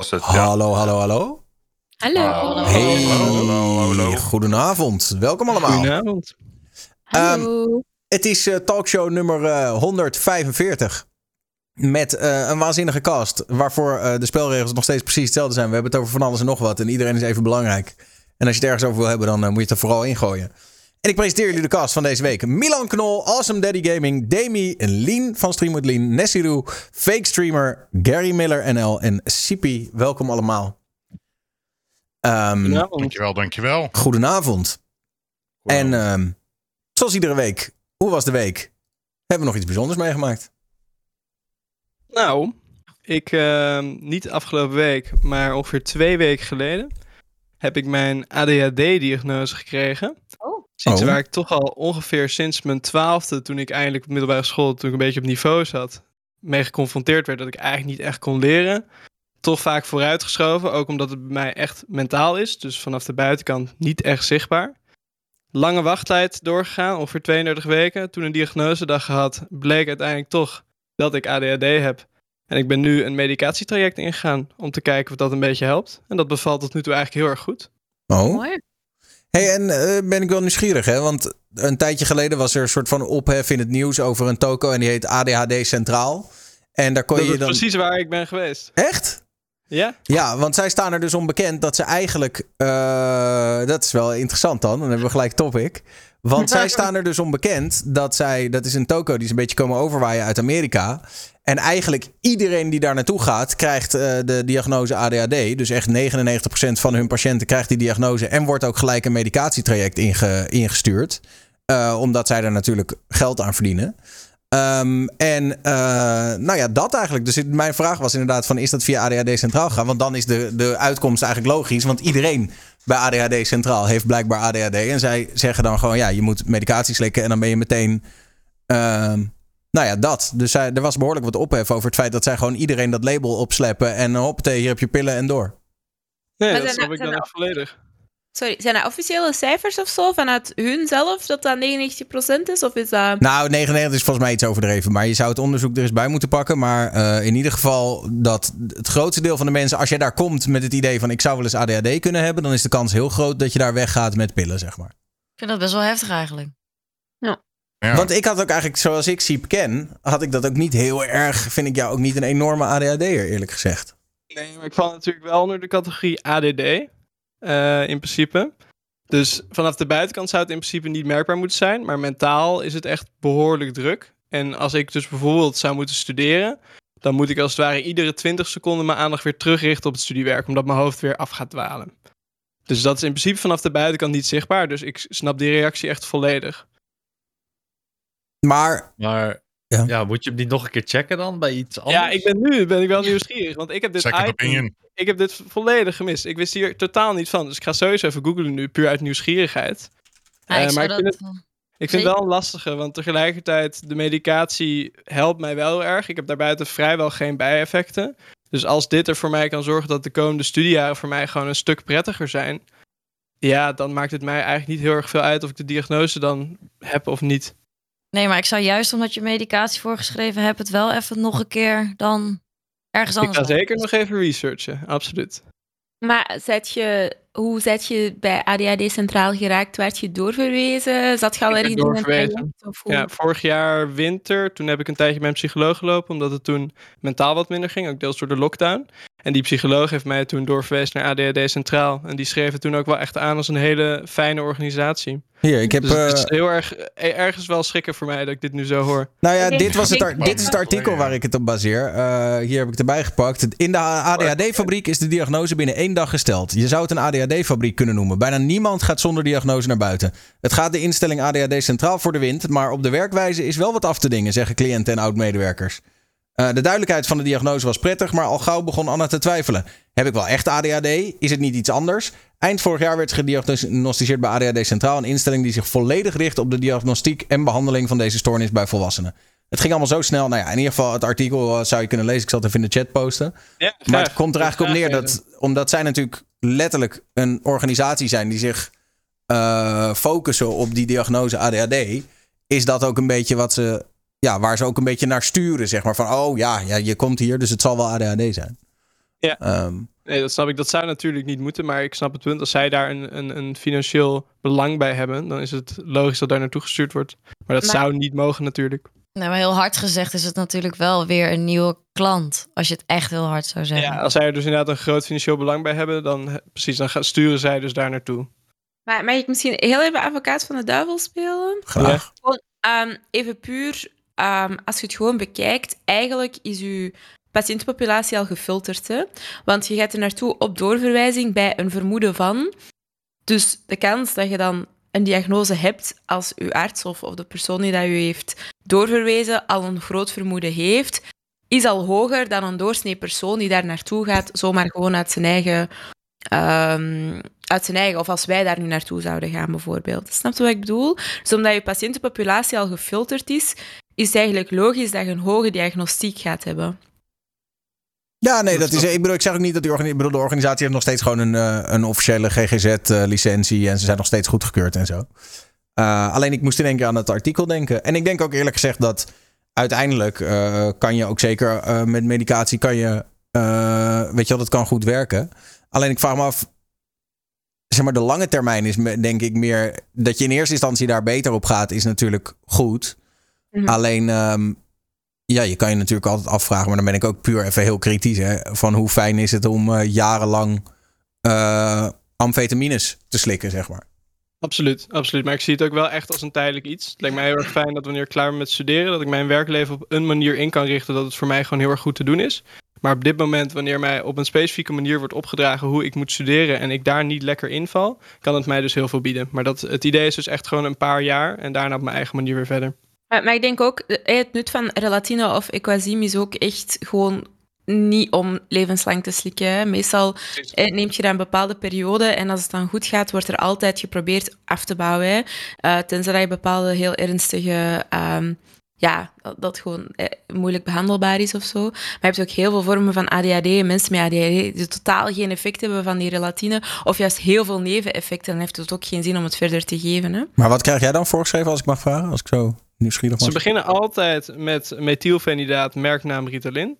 Was het, ja. Hallo, hallo, hallo. Hallo. Hallo. Hey, hallo, hallo. goedenavond. Welkom allemaal. Goedenavond. Hallo. Het is eh, talkshow nummer eh, 145. Met eh, een waanzinnige cast. Waarvoor eh, de spelregels nog steeds precies hetzelfde zijn. We hebben het over van alles en nog wat. En iedereen is even belangrijk. En als je het ergens over wil hebben, dan eh, moet je het er vooral ingooien. En ik presenteer jullie de cast van deze week. Milan Knol, Awesome Daddy Gaming, Demi, Lien van Stream with Lien, Nessiru, Fake Streamer, Gary Miller NL en Sipi. Welkom allemaal. Ehm. Dankjewel, dankjewel. goedenavond. En ehm, zoals iedere week, hoe was de week? Hebben we nog iets bijzonders meegemaakt? Nou, ik, ehm, niet afgelopen week, maar ongeveer twee weken geleden, heb ik mijn ADHD-diagnose gekregen. Sinds Oh. waar ik toch al ongeveer sinds mijn twaalfde, toen ik eindelijk op middelbare school, toen ik een beetje op niveau zat, mee geconfronteerd werd dat ik eigenlijk niet echt kon leren. Toch vaak vooruitgeschoven, ook omdat het bij mij echt mentaal is. Dus vanaf de buitenkant niet echt zichtbaar. Lange wachttijd doorgegaan, ongeveer 32 weken. Toen een diagnosedag gehad, bleek uiteindelijk toch dat ik ADHD heb. En ik ben nu een medicatietraject ingegaan om te kijken of dat een beetje helpt. En dat bevalt tot nu toe eigenlijk heel erg goed. Oh. Hey, en eh, ben ik wel nieuwsgierig, hè? Want een tijdje geleden was er een soort van ophef in het nieuws over een toko en die heet ADHD Centraal. En daar kon dat je is dan. precies waar ik ben geweest. Echt? Ja? Ja, want zij staan er dus onbekend dat ze eigenlijk. eh, dat is wel interessant dan. Dan hebben we gelijk topic. Want zij staan er dus onbekend dat zij. Dat is een toko die is een beetje komen overwaaien uit Amerika. En eigenlijk iedereen die daar naartoe gaat, krijgt eh, de diagnose ADHD. Dus echt 99% van hun patiënten krijgt die diagnose. En wordt ook gelijk een medicatietraject inge- ingestuurd. Eh, omdat zij daar natuurlijk geld aan verdienen. Ehm, en eh, nou ja, dat eigenlijk. Dus mijn vraag was inderdaad van, is dat via ADHD Centraal gegaan? Want dan is de, de uitkomst eigenlijk logisch. Want iedereen bij ADHD Centraal heeft blijkbaar ADHD. En zij zeggen dan gewoon, ja, je moet medicatie slikken. En dan ben je meteen, ehm, nou ja, dat. Dus zij, er was behoorlijk wat ophef over het feit dat zij gewoon iedereen dat label opsleppen. En hoppatee, hier heb je pillen en door. Nee, Maar dat snap ik dan echt volledig. Sorry, zijn er officiële cijfers of zo vanuit hun zelf dat dat 99% is? Of is dat... Nou, 99 is volgens mij iets overdreven. Maar je zou het onderzoek er eens bij moeten pakken. Maar eh, in ieder geval dat het grootste deel van de mensen... als jij daar komt met het idee van ik zou wel eens ADHD kunnen hebben... dan is de kans heel groot dat je daar weggaat met pillen, zeg maar. Ik vind dat best wel heftig eigenlijk. Ja. Want ik had ook eigenlijk, zoals ik Siep ken... had ik dat ook niet heel erg... vind ik jou ook niet een enorme ADHD'er, eerlijk gezegd. Nee, maar ik val natuurlijk wel onder de categorie ADD. Eh, in principe. Dus vanaf de buitenkant zou het in principe niet merkbaar moeten zijn. Maar mentaal is het echt behoorlijk druk. En als ik dus bijvoorbeeld zou moeten studeren. dan moet ik als het ware iedere 20 seconden mijn aandacht weer terugrichten op het studiewerk. omdat mijn hoofd weer af gaat dwalen. Dus dat is in principe vanaf de buitenkant niet zichtbaar. Dus ik snap die reactie echt volledig. Maar Maar Ja. ja. moet je hem niet nog een keer checken dan bij iets anders? Ja, ik ben nu ben ik wel nieuwsgierig. Want ik heb dit Second item- opinion. ik heb dit volledig gemist. Ik wist hier totaal niet van. Dus ik ga sowieso even googlen nu, puur uit nieuwsgierigheid. Ja, Eh, ik maar zou ik vind dat... Ik vind het wel een lastige, want tegelijkertijd de medicatie helpt mij wel heel erg. Ik heb daarbuiten vrijwel geen bijeffecten. Dus als dit er voor mij kan zorgen dat de komende studiejaren voor mij gewoon een stuk prettiger zijn, ja, dan maakt het mij eigenlijk niet heel erg veel uit of ik de diagnose dan heb of niet. Nee, maar ik zou juist omdat je medicatie voorgeschreven hebt... het wel even nog een keer dan ergens Ik anders ga doen. zeker nog even researchen, absoluut. Maar zet je, hoe zet je bij ADHD Centraal geraakt? Werd je doorverwezen? Zat je al Ik ergens in een doorverwezen. traject? Of hoe? Ja, vorig jaar winter, toen heb ik een tijdje bij een psycholoog gelopen, omdat het toen mentaal wat minder ging, ook deels door de lockdown. En die psycholoog heeft mij toen doorverwezen naar ADHD Centraal. En die schreef het toen ook wel echt aan als een hele fijne organisatie. hier, ik heb... dus het is eh, heel erg, eh, ergens wel schrikken voor mij dat ik dit nu zo hoor. Nou ja, dit, was het dit is het artikel waar ik het op baseer. Eh, hier heb ik het erbij gepakt. In de ADHD-fabriek is de diagnose binnen één dag gesteld. Je zou het een ADHD-fabriek kunnen noemen. Bijna niemand gaat zonder diagnose naar buiten. Het gaat de instelling ADHD centraal voor de wind, maar op de werkwijze is wel wat af te dingen, zeggen cliënten en oud-medewerkers. Eh, de duidelijkheid van de diagnose was prettig, maar al gauw begon Anna te twijfelen. Heb ik wel echt ADHD? Is het niet iets anders? Eind vorig jaar werd gediagnosticeerd bij ADHD Centraal, een instelling die zich volledig richt op de diagnostiek en behandeling van deze stoornis bij volwassenen. Het ging allemaal zo snel. Nou ja, in ieder geval, het artikel eh, zou je kunnen lezen. Ik zal het even in de chat posten. Ja, Maar het komt er eigenlijk op neer dat, omdat zij natuurlijk letterlijk een organisatie zijn die zich eh, focussen op die diagnose ADHD, is dat ook een beetje wat ze, ja, waar ze ook een beetje naar sturen, zeg maar. Van, oh ja, ja je komt hier, dus het zal wel ADHD zijn. Ja. Ehm, Nee, dat snap ik. Dat zou natuurlijk niet moeten, maar ik snap het punt. Als zij daar een, een, een financieel belang bij hebben, dan is het logisch dat daar naartoe gestuurd wordt. Maar dat Maar- zou niet mogen natuurlijk. Nee, maar heel hard gezegd is het natuurlijk wel weer een nieuwe klant. Als je het echt heel hard zou zeggen. Ja, als zij er dus inderdaad een groot financieel belang bij hebben, dan precies, dan gaan, sturen zij dus daar naartoe. Maar mag ik misschien heel even advocaat van de duivel spelen? graag. Ehm, even puur, ehm, als je het gewoon bekijkt, eigenlijk is je patiëntenpopulatie al gefilterd. Hè? Want je gaat er naartoe op doorverwijzing bij een vermoeden van. Dus de kans dat je dan een diagnose hebt als uw arts of, of de persoon die dat u heeft doorverwezen al een groot vermoeden heeft, is al hoger dan een doorsnee persoon die daar naartoe gaat, zomaar gewoon uit zijn eigen... ehm, uit zijn eigen, of als wij daar nu naartoe zouden gaan bijvoorbeeld. Snap je wat ik bedoel? Dus omdat je patiëntenpopulatie al gefilterd is, is het eigenlijk logisch dat je een hoge diagnostiek gaat hebben. Ja, nee, dat is. Ik bedoel, ik zeg ook niet dat die organisatie. Bedoel, de organisatie heeft nog steeds gewoon een, eh, een officiële GGZ-licentie. en ze zijn nog steeds goedgekeurd en zo. Eh, alleen ik moest in één keer aan het artikel denken. En ik denk ook eerlijk gezegd dat uiteindelijk eh, kan je ook zeker eh, met medicatie kan je. eh, weet je wel, dat kan goed werken. Alleen ik vraag me af. Zeg maar, de lange termijn is denk ik meer. Dat je in eerste instantie daar beter op gaat, is natuurlijk goed. Mhm. Alleen. ehm, ja, je kan je natuurlijk altijd afvragen, maar dan ben ik ook puur even heel kritisch. Hè, van hoe fijn is het om eh, jarenlang eh, amfetamines te slikken, zeg maar. Absoluut, absoluut. Maar ik zie het ook wel echt als een tijdelijk iets. Het lijkt mij heel erg fijn dat wanneer ik klaar ben met studeren, dat ik mijn werkleven op een manier in kan richten dat het voor mij gewoon heel erg goed te doen is. Maar op dit moment, wanneer mij op een specifieke manier wordt opgedragen hoe ik moet studeren en ik daar niet lekker inval, kan het mij dus heel veel bieden. Maar dat, het idee is dus echt gewoon een paar jaar en daarna op mijn eigen manier weer verder. Maar, maar ik denk ook, eh, het nut van relatine of equazim is ook echt gewoon niet om levenslang te slikken. hè. Meestal eh, neemt je dat een bepaalde periode en als het dan goed gaat, wordt er altijd geprobeerd af te bouwen. Hè. Eh, tenzij dat je bepaalde heel ernstige... ehm, ja, dat, dat gewoon eh, moeilijk behandelbaar is of zo. Maar je hebt ook heel veel vormen van ADHD. Mensen met ADHD die totaal geen effect hebben van die relatine. Of juist heel veel neveneffecten. Dan heeft het ook geen zin om het verder te geven. Hè? Maar wat krijg jij dan voorgeschreven als ik mag vragen? Als ik zo nieuwsgierig was. Ze beginnen altijd met methylfenidaat, merknaam Ritalin.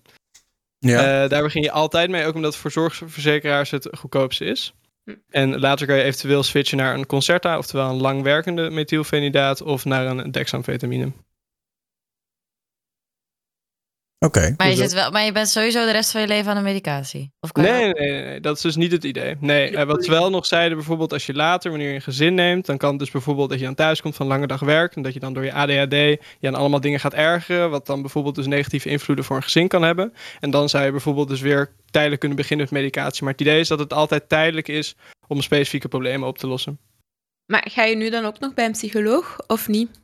Ja. Eh, daar begin je altijd mee, ook omdat het voor zorgverzekeraars het goedkoopste is. Hm. En later kan je eventueel switchen naar een Concerta, oftewel een langwerkende methylfenidaat, of naar een dexamfetamine. Oké. Maar, je Dus zit wel, maar je bent sowieso de rest van je leven aan de medicatie. Of kan Nee, nee, nee, nee, dat is dus niet het idee. Nee, eh, wat ze wel nog zeiden, bijvoorbeeld als je later, wanneer je een gezin neemt, dan kan het dus bijvoorbeeld dat je dan thuis komt van een lange dag werk, en dat je dan door je ADHD je aan allemaal dingen gaat ergeren, wat dan bijvoorbeeld dus negatieve invloeden voor een gezin kan hebben. En dan zou je bijvoorbeeld dus weer tijdelijk kunnen beginnen met medicatie. Maar het idee is dat het altijd tijdelijk is om specifieke problemen op te lossen. Maar ga je nu dan ook nog bij een psycholoog of niet?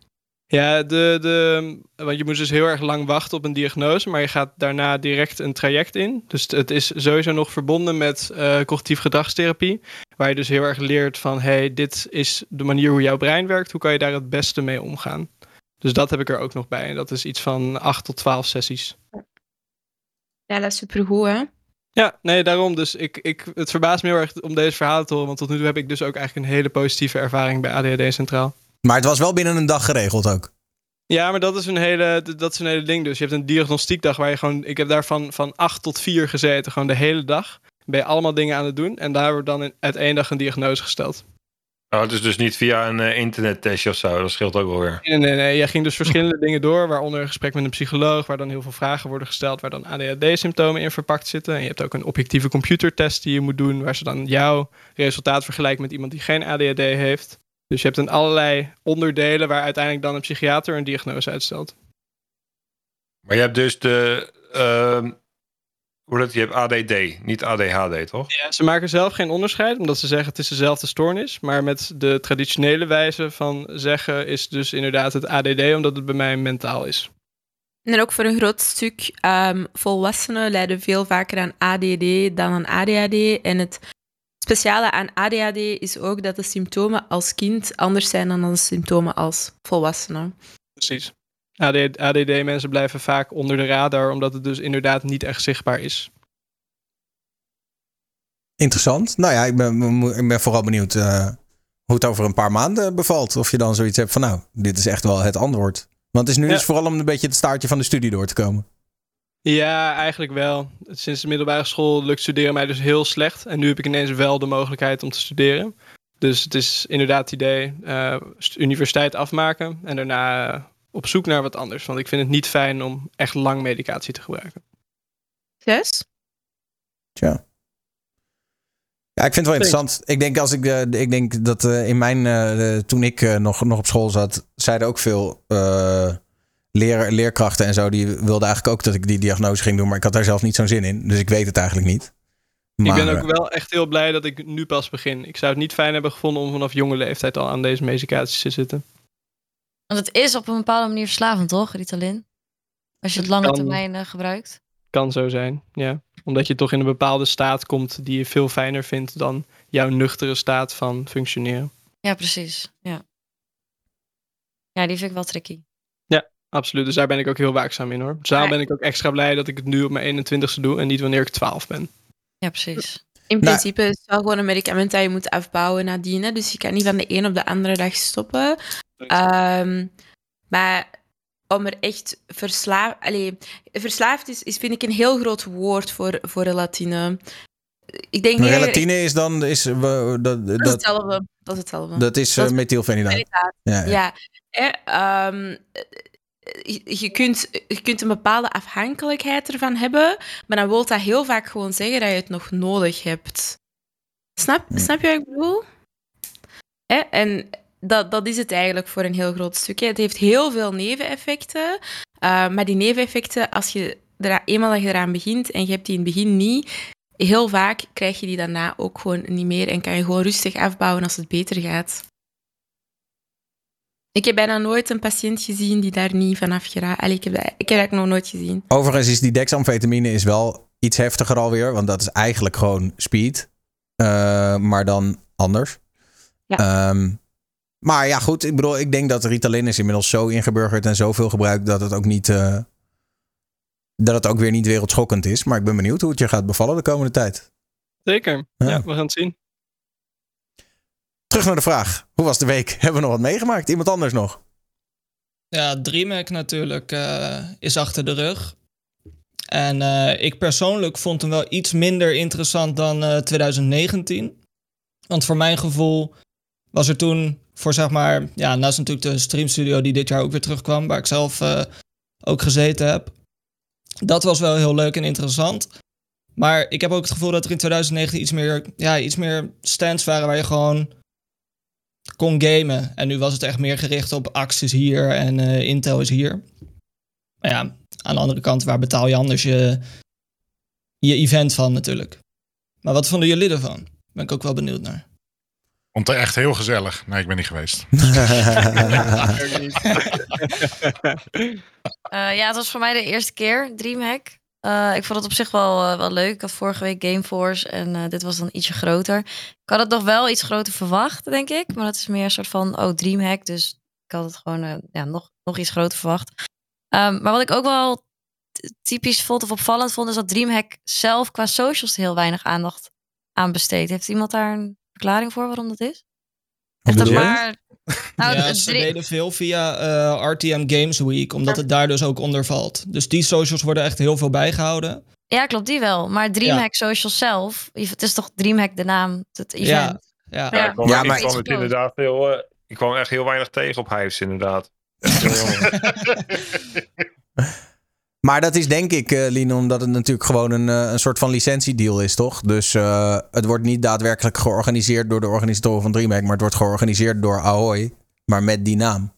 Ja, de, de, want je moet dus heel erg lang wachten op een diagnose, maar je gaat daarna direct een traject in. Dus het- is sowieso nog verbonden met eh cognitief gedragstherapie, waar je dus heel erg leert van, hey, dit is de manier hoe jouw brein werkt, hoe kan je daar het beste mee omgaan. Dus dat heb ik er ook nog bij. En dat is iets van 8 tot 12 sessies. Ja, dat is supergoed, hè? Ja, nee, daarom. Dus ik, ik, het verbaast me heel erg om deze verhalen te horen, want tot nu toe heb ik dus ook eigenlijk een hele positieve ervaring bij ADHD Centraal. Maar het was wel binnen een dag geregeld ook. Ja, maar dat is een hele, dat is een hele ding. Dus je hebt een diagnostiekdag waar je gewoon. Ik heb daar van, van 8 tot 4 gezeten, gewoon de hele dag. Ben je allemaal dingen aan het doen. En daar wordt dan in, uit één dag een diagnose gesteld. Oh, het is dus niet via een eh, internettestje of zo. Dat scheelt ook wel weer. Nee, nee, nee. Jij ging dus verschillende dingen door. Waaronder een gesprek met een psycholoog. Waar dan heel veel vragen worden gesteld. Waar dan ADHD-symptomen in verpakt zitten. En je hebt ook een objectieve computertest die je moet doen. Waar ze dan jouw resultaat vergelijken met iemand die geen ADHD heeft. Dus je hebt een allerlei onderdelen waar uiteindelijk dan een psychiater een diagnose uitstelt. Maar je hebt dus de... ehm, hoe dat, je hebt ADD, niet ADHD, toch? Ja, ze maken zelf geen onderscheid, omdat ze zeggen het is dezelfde stoornis. Maar met de traditionele wijze van zeggen is dus inderdaad het ADD, omdat het bij mij mentaal is. En ook voor een groot stuk ehm, volwassenen lijden veel vaker aan ADD dan aan ADHD. En het speciale aan ADHD is ook dat de symptomen als kind anders zijn dan de symptomen als volwassenen. Precies. ADD-mensen blijven vaak onder de radar, omdat het dus inderdaad niet echt zichtbaar is. Interessant. Nou ja, ik ben, ik ben vooral benieuwd eh, hoe het over een paar maanden bevalt. Of je dan zoiets hebt van, nou, dit is echt wel het antwoord. Want het is nu Ja. dus vooral om een beetje het staartje van de studie door te komen. Ja, eigenlijk wel. Sinds de middelbare school lukt studeren mij dus heel slecht. En nu heb ik ineens wel de mogelijkheid om te studeren. Dus het is inderdaad het idee, eh, st- universiteit afmaken en daarna eh, op zoek naar wat anders. Want ik vind het niet fijn om echt lang medicatie te gebruiken. Zes? Tja. Ja, ik vind het wel interessant. Ik denk, als ik, eh, ik denk dat eh, in mijn, eh, toen ik nog, nog op school zat, zeiden ook veel eh, leer, leerkrachten en zo. Die wilden eigenlijk ook dat ik die diagnose ging doen, maar ik had daar zelf niet zo'n zin in. Dus ik weet het eigenlijk niet. Maar, ik ben ook eh, wel echt heel blij dat ik nu pas begin. Ik zou het niet fijn hebben gevonden om vanaf jonge leeftijd al aan deze medicatie te zitten. Want het is op een bepaalde manier verslavend, toch, Ritalin? Als je het lange kan. termijn eh, gebruikt. Kan zo zijn, ja. Omdat je toch in een bepaalde staat komt die je veel fijner vindt dan jouw nuchtere staat van functioneren. Ja, precies. Ja. ja, die vind ik wel tricky. Absoluut, dus daar ben ik ook heel waakzaam in hoor. Dus daarom ben ik ook extra blij dat ik het nu op mijn 21ste doe en niet wanneer ik 12 ben. Ja, precies. In Nou- principe is het wel gewoon een medicament dat je moet afbouwen nadien. Dus je kan niet van de een op de andere dag stoppen. Ehm, maar om er echt verslaafd... Allee, verslaafd is, is, vind ik, een heel groot woord voor, voor relatine. Ik denk maar dat relatine is dan, is, eh, we- dat, Dat is dat, hetzelfde. Dat is hetzelfde. dat is Dat eh, methylfenidaat. Ja, ja. Ehm, je, kunt, je kunt een bepaalde afhankelijkheid ervan hebben, maar dan wil dat heel vaak gewoon zeggen dat je het nog nodig hebt. Snap, snap je wat ik bedoel? Hè? En dat, dat is het eigenlijk voor een heel groot stukje. Het heeft heel veel neveneffecten, eh, maar die neveneffecten, als je er, eenmaal dat je eraan begint en je hebt die in het begin niet, heel vaak krijg je die daarna ook gewoon niet meer en kan je gewoon rustig afbouwen als het beter gaat. Ik heb bijna nooit een patiënt gezien die daar niet vanaf geraakt. Allee, ik heb dat, ik heb dat nog nooit gezien. Overigens is die dexamfetamine is wel iets heftiger alweer, want dat is eigenlijk gewoon speed, eh, maar dan anders. Ja. Ehm, maar ja, goed, ik bedoel, ik denk dat Ritalin is inmiddels zo ingeburgerd en zoveel gebruikt dat het ook niet, eh, dat het ook weer niet wereldschokkend is. Maar ik ben benieuwd hoe het je gaat bevallen de komende tijd. Zeker, Ja. ja, we gaan het zien. Terug naar de vraag. Hoe was de week? Hebben we nog wat meegemaakt? Iemand anders nog? Ja, DreamHack natuurlijk eh, is achter de rug. En eh, ik persoonlijk vond hem wel iets minder interessant dan eh, 2019. Want voor mijn gevoel was er toen voor zeg maar... Ja, naast natuurlijk de streamstudio die dit jaar ook weer terugkwam... waar ik zelf eh, ook gezeten heb. Dat was wel heel leuk en interessant. Maar ik heb ook het gevoel dat er in 2019 iets meer, ja, iets meer stands waren... waar je gewoon kon gamen. En nu was het echt meer gericht op acties hier en eh, Intel is hier. Maar ja, aan de andere kant, waar betaal je anders je, je event van natuurlijk. Maar wat vonden jullie ervan? Ben ik ook wel benieuwd naar. Vond het echt heel gezellig. Nee, ik ben niet geweest. Eh, ja, het was voor mij de eerste keer, Dreamhack. Eh, ik vond het op zich wel, eh, wel leuk. Ik had vorige week Gameforce en eh, dit was dan ietsje groter. Ik had het nog wel iets groter verwacht, denk ik. Maar het is meer een soort van, oh, Dreamhack. Dus ik had het gewoon eh, ja, nog, nog iets groter verwacht. Ehm, maar wat ik ook wel typisch vond of opvallend vond... is dat Dreamhack zelf qua socials heel weinig aandacht aan besteedt. Heeft iemand daar een verklaring voor waarom dat is? Echt dat je? maar... Nou, ja, het ze deden veel via eh, RTM Games Week, omdat het daar dus ook onder valt. Dus die socials worden echt heel veel bijgehouden. Ja, klopt, die wel. Maar Dreamhack Socials zelf, het is toch Dreamhack de naam, het event. Ja, ja. Ja. ik kwam, Ja, ik maar- kwam het inderdaad heel, eh, ik kwam echt heel weinig tegen op Hives, inderdaad. Maar dat is denk ik, eh Lien, omdat het natuurlijk gewoon een, eh, een soort van licentiedeal is, toch? Dus eh, het wordt niet daadwerkelijk georganiseerd door de organisatoren van DreamHack, maar het wordt georganiseerd door Ahoy, maar met die naam.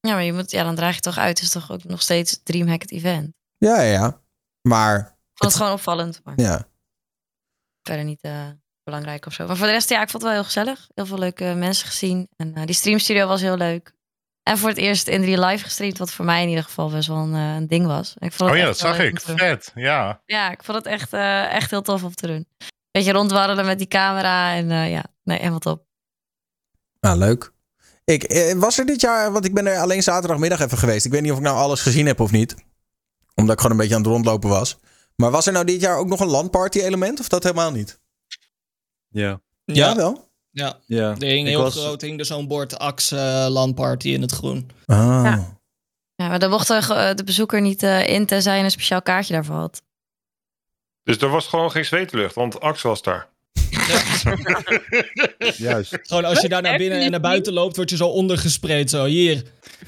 Ja, maar je moet, ja, dan draag je toch uit. Het is toch ook nog steeds Dreamhack het event. Ik Ja, ja, ja. Maar, vond het gewoon opvallend, maar ja. verder niet belangrijk of zo. Maar voor de rest, ja, ik vond het wel heel gezellig. Heel veel leuke mensen gezien. En die streamstudio was heel leuk. En voor het eerst in drie live gestreamd, wat voor mij in ieder geval best wel een, eh, een ding was. Ik vond Oh ja, dat zag ik. Vet, ja. Ja, ik vond het echt, eh, echt heel tof om te doen. Beetje rondwarrelen met die camera en eh, ja, nee, helemaal top. Nou, leuk. Ik, was er dit jaar, want ik ben er alleen zaterdagmiddag even geweest. Ik weet niet of ik nou alles gezien heb of niet. Omdat ik gewoon een beetje aan het rondlopen was. Maar was er nou dit jaar ook nog een landparty element of dat helemaal niet? Ja. Ja, wel? Ja. ja. Er hing heel was- groot hing er zo'n bord Axe uh, landparty in het groen. Ah. Ja. Ja, maar dan mocht de, ge- de bezoeker niet eh, in tenzij je een speciaal kaartje daarvoor had. Dus er was gewoon geen zweetlucht, want Axel was daar. Juist. Gewoon als je daar naar binnen en naar buiten loopt, word je zo ondergespreid. Zo, hier.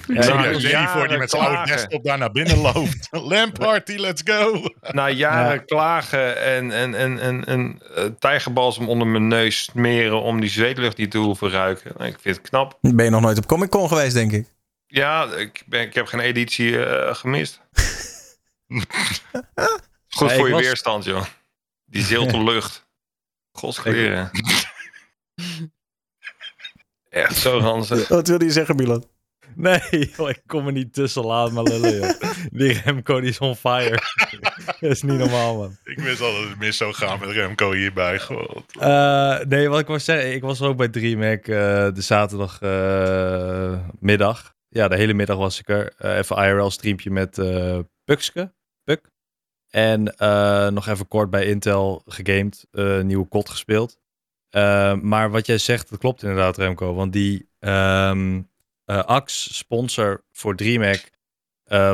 Ja, Na ik ben die jaren voor die met zijn oude desktop daar naar binnen loopt. Lamp party, let's go. Na jaren Ja. klagen en, en, en, en, en eh, tijgerbalsem onder mijn neus smeren om die zweetlucht niet te hoeven ruiken. Nou, ik vind het knap. Ben je nog nooit op Comic Con geweest, denk ik? Ja, ik, ben, ik heb geen editie eh, gemist. Goed Nee, voor je was- weerstand, joh. Die zilte lucht. Godskleren. Echt zo ranzig. Wat wilde je zeggen, Milan? Nee, joh, ik kom er niet tussen. Laat maar lullen, joh. Die Remco die is on fire. dat is niet normaal, man. Ik wist al dat het mis zou gaan met Remco hierbij. Gewoon. Eh, nee, wat ik wou zeggen, ik was ook bij DreamHack eh de zaterdagmiddag. middag. ja, de hele middag was ik er. Eh, even IRL streampje met eh Pukske. En eh, nog even kort bij Intel gegamed. eh nieuwe COD gespeeld. Eh, maar wat jij zegt, dat klopt inderdaad, Remco. Want die ehm eh, Axe sponsor voor DreamHack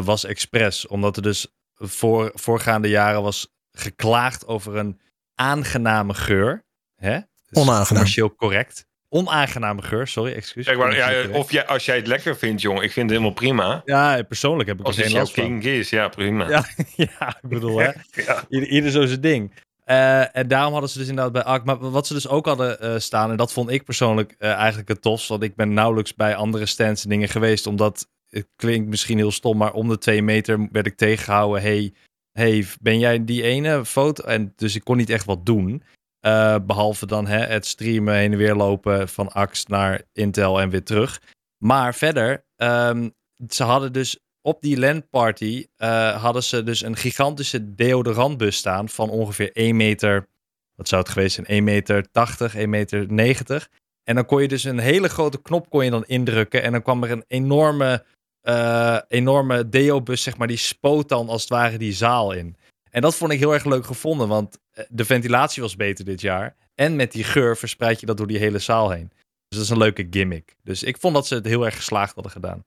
was expres. Omdat er dus voor, voorgaande jaren was geklaagd over een aangename geur. Hè? Dus Onaangenaam. Commercieel correct. Onaangename geur, sorry, excuus. Kijk, maar, Commercieel ja, of jij, als jij het lekker vindt, jongen, ik vind het helemaal prima. Ja, persoonlijk heb ik Als er geen last van. king is, ja, prima. Ja, ja, ik bedoel, hè. Ja. Ieder, ieder zo zijn ding. Eh, en daarom hadden ze dus inderdaad bij ARK. Maar wat ze dus ook hadden eh, staan, en dat vond ik persoonlijk eh, eigenlijk het tofst. Want ik ben nauwelijks bij andere stands en dingen geweest. Omdat, het klinkt misschien heel stom, maar om de twee meter werd ik tegengehouden. Hey, hey, ben jij die ene foto? En dus ik kon niet echt wat doen. Eh, behalve dan hè, het streamen, heen en weer lopen van Ax naar Intel en weer terug. Maar verder, ehm, ze hadden dus op die LAN-party eh, hadden ze dus een gigantische deodorantbus staan van ongeveer 1 meter, wat zou het geweest zijn, 1 meter 80, 1 meter 90. En dan kon je dus een hele grote knop kon je dan indrukken en dan kwam er een enorme, eh, enorme deo-bus, zeg maar, die spoot dan als het ware die zaal in. En dat vond ik heel erg leuk gevonden, want eh, de ventilatie was beter dit jaar. En met die geur verspreid je dat door die hele zaal heen. Dus dat is een leuke gimmick. Dus ik vond dat ze het heel erg geslaagd hadden gedaan.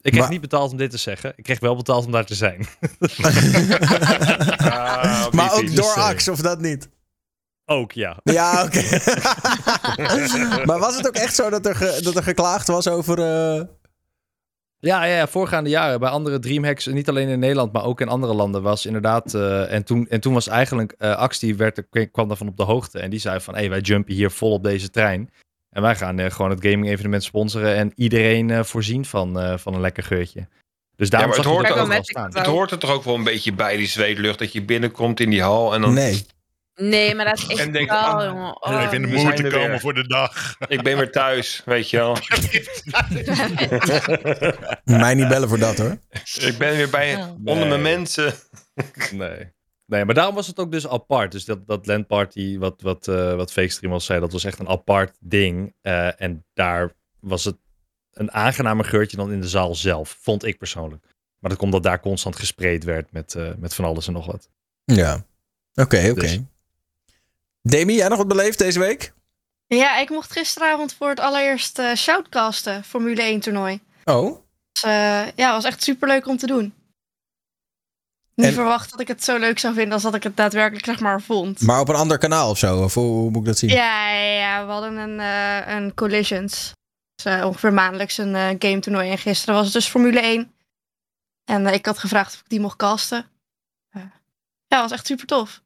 Ik kreeg Maar- niet betaald om dit te zeggen. Ik kreeg wel betaald om daar te zijn. Ah, maar ook door Axe, of dat niet? Ook ja. Ja, oké. maar was het ook echt zo dat er, ge- dat er geklaagd was over... eh, Ja, ja, ja, voorgaande jaren bij andere Dreamhacks, niet alleen in Nederland, maar ook in andere landen, was inderdaad. eh, en, toen, en toen was eigenlijk eh werd, kwam daarvan op de hoogte. En die zei van: hé, hey, wij jumpen hier vol op deze trein. En wij gaan eh, gewoon het gaming-evenement sponsoren en iedereen eh, voorzien van, eh, van een lekker geurtje. Dus daarom Ja, maar zag het je hoort ook staan. Het hoort er toch ook wel een beetje bij, die zweetlucht, dat je binnenkomt in die hal en dan... Nee. Nee, maar dat is echt En denk, wel, ah, jongen. Oh, Even in de moed te komen weer. voor de dag. Ik ben weer thuis, weet je wel. Mij niet bellen voor dat, hoor. Ik ben weer bij Oh. onder mijn mensen. Nee. Nee, maar daarom was het ook dus apart. Dus dat, dat landparty, wat, wat, eh wat Fake Stream al zei, dat was echt een apart ding. Eh, en daar was het een aangenamer geurtje dan in de zaal zelf, vond ik persoonlijk. Maar dat komt dat daar constant gespreid werd met, eh, met van alles en nog wat. Ja. Oké, oké. Dus. Demi, jij nog wat beleefd deze week? Ja, ik mocht gisteravond voor het allereerst eh shoutcasten Formule 1 toernooi. Oh. Dus, eh, ja, was echt super leuk om te doen. Niet En- verwacht dat ik het zo leuk zou vinden als dat ik het daadwerkelijk zeg maar vond. Maar op een ander kanaal of zo? Of hoe, hoe moet ik dat zien? Ja, ja, ja, we hadden een, eh, een Collisions. Dus, ongeveer maandelijks een game toernooi. En gisteren was het dus Formule 1. En ik had gevraagd of ik die mocht casten. Ja, was echt super tof.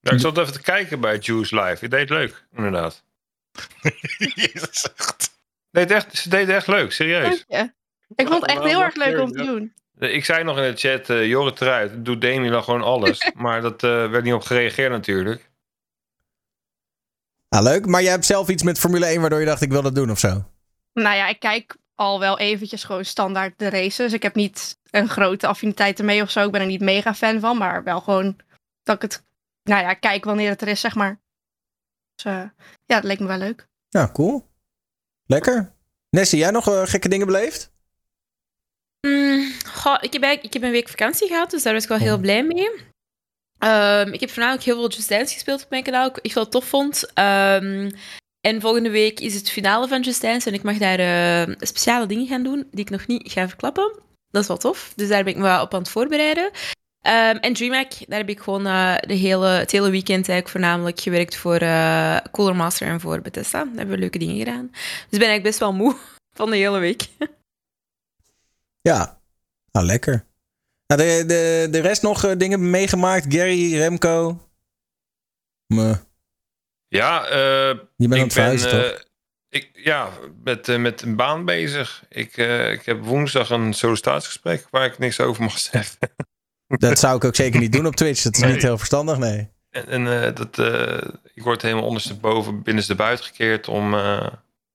Ja, ik zat even te kijken bij Juice Live. Je deed het leuk, inderdaad. Jezus, echt. Deed echt, ze deed echt leuk, serieus. Dank je. Ik vond het echt heel erg leuk om te doen. Ik zei nog in de chat, eh Jorrit eruit, doet Demi dan gewoon alles. maar dat eh, werd niet op gereageerd natuurlijk. Ah, leuk. Maar jij hebt zelf iets met Formule 1 waardoor je dacht ik wil dat doen of zo? Nou ja, ik kijk al wel eventjes gewoon standaard de races. Ik heb niet een grote affiniteit ermee of zo. Ik ben er niet mega fan van, maar wel gewoon dat ik het, nou ja, kijk wanneer het er is, zeg maar. Dus eh, ja, dat leek me wel leuk. Nou, cool. Lekker. Nessie, jij nog eh, gekke dingen beleefd? Mm, goh, ik, heb eigenlijk, ik heb een week vakantie gehad, dus daar was ik wel heel Oh. blij mee. Ehm, ik heb voornamelijk heel veel Just Dance gespeeld op mijn kanaal, ik echt wel tof vond. Ehm, en volgende week is het finale van Just Dance en ik mag daar eh, speciale dingen gaan doen die ik nog niet ga verklappen. Dat is wel tof. Dus daar ben ik me wel op aan het voorbereiden. Ehm, en DreamHack, daar heb ik gewoon eh, de hele, het hele weekend eigenlijk voornamelijk gewerkt voor eh, Cooler Master en voor Bethesda. Daar hebben we leuke dingen gedaan. Dus ik ben eigenlijk best wel moe van de hele week. Ja, nou lekker. Nou, de, de, de rest nog eh, dingen meegemaakt? Gary, Remco? Ja, eh, Je bent aan ik het verhuizen, ben, toch? ik, ja, met, eh, met een baan bezig. Ik, eh, ik heb woensdag een sollicitatiegesprek waar ik niks over mag zeggen. Dat zou ik ook zeker niet doen op Twitch. Dat is Nee. niet heel verstandig, nee. En, en eh, dat, eh, ik word helemaal ondersteboven, binnenstebuiten gekeerd om, eh,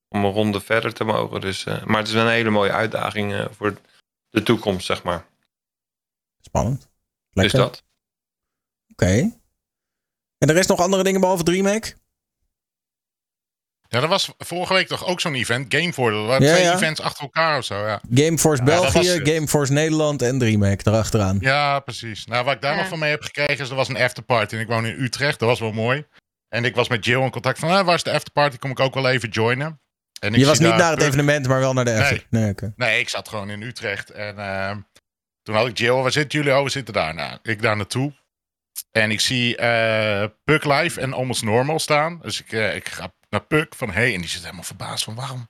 om een ronde verder te mogen. Dus, maar het is wel een hele mooie uitdaging voor de toekomst, zeg maar. Spannend. Lekker. Dus dat. Oké. En de rest nog andere dingen behalve DreamHack? Ja, dat was vorige week toch ook zo'n event. Gameforce. Er waren Ja, twee ja. events achter elkaar of zo, ja. Gameforce België, was het. Gameforce Nederland en DreamHack erachteraan. Ja, precies. Nou, wat ik daar Ja. nog van mee heb gekregen is, er was een afterparty. En ik woon in Utrecht, dat was wel mooi. En ik was met Jill in contact van, ah, waar is de afterparty? Kom ik ook wel even joinen. En ik Je was niet daar naar het Puk- evenement, maar wel naar de Nee. after. Nee, oké. Nee, ik zat gewoon in Utrecht. En ehm, toen had ik Jill, waar zitten jullie? Oh, we zitten daar. Nou, ik daar naartoe. En ik zie eh Puck live en Almost Normal staan. Dus ik, eh, ik ga naar Puck van, hey. En die zit helemaal verbaasd van, waarom?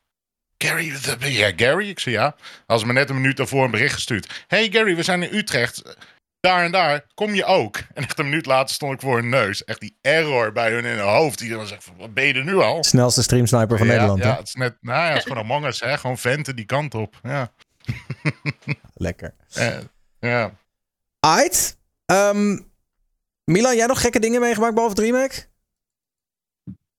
Gary, jij Gary? Ik zei ja. Als me net een minuut daarvoor een bericht gestuurd. Hey Gary, we zijn in Utrecht. Daar en daar, kom je ook? En echt een minuut later stond ik voor hun neus. Echt die error bij hun in hun hoofd. Die dan zegt wat ben je er nu al? Snelste streamsniper van ja, Nederland, Ja, hè? het is net, nou ja, het is gewoon Among Us, hè. Gewoon venten die kant op. Ja. Lekker. Eh, ja. Aight. Ehm, Milan, jij nog gekke dingen meegemaakt behalve DreamHack?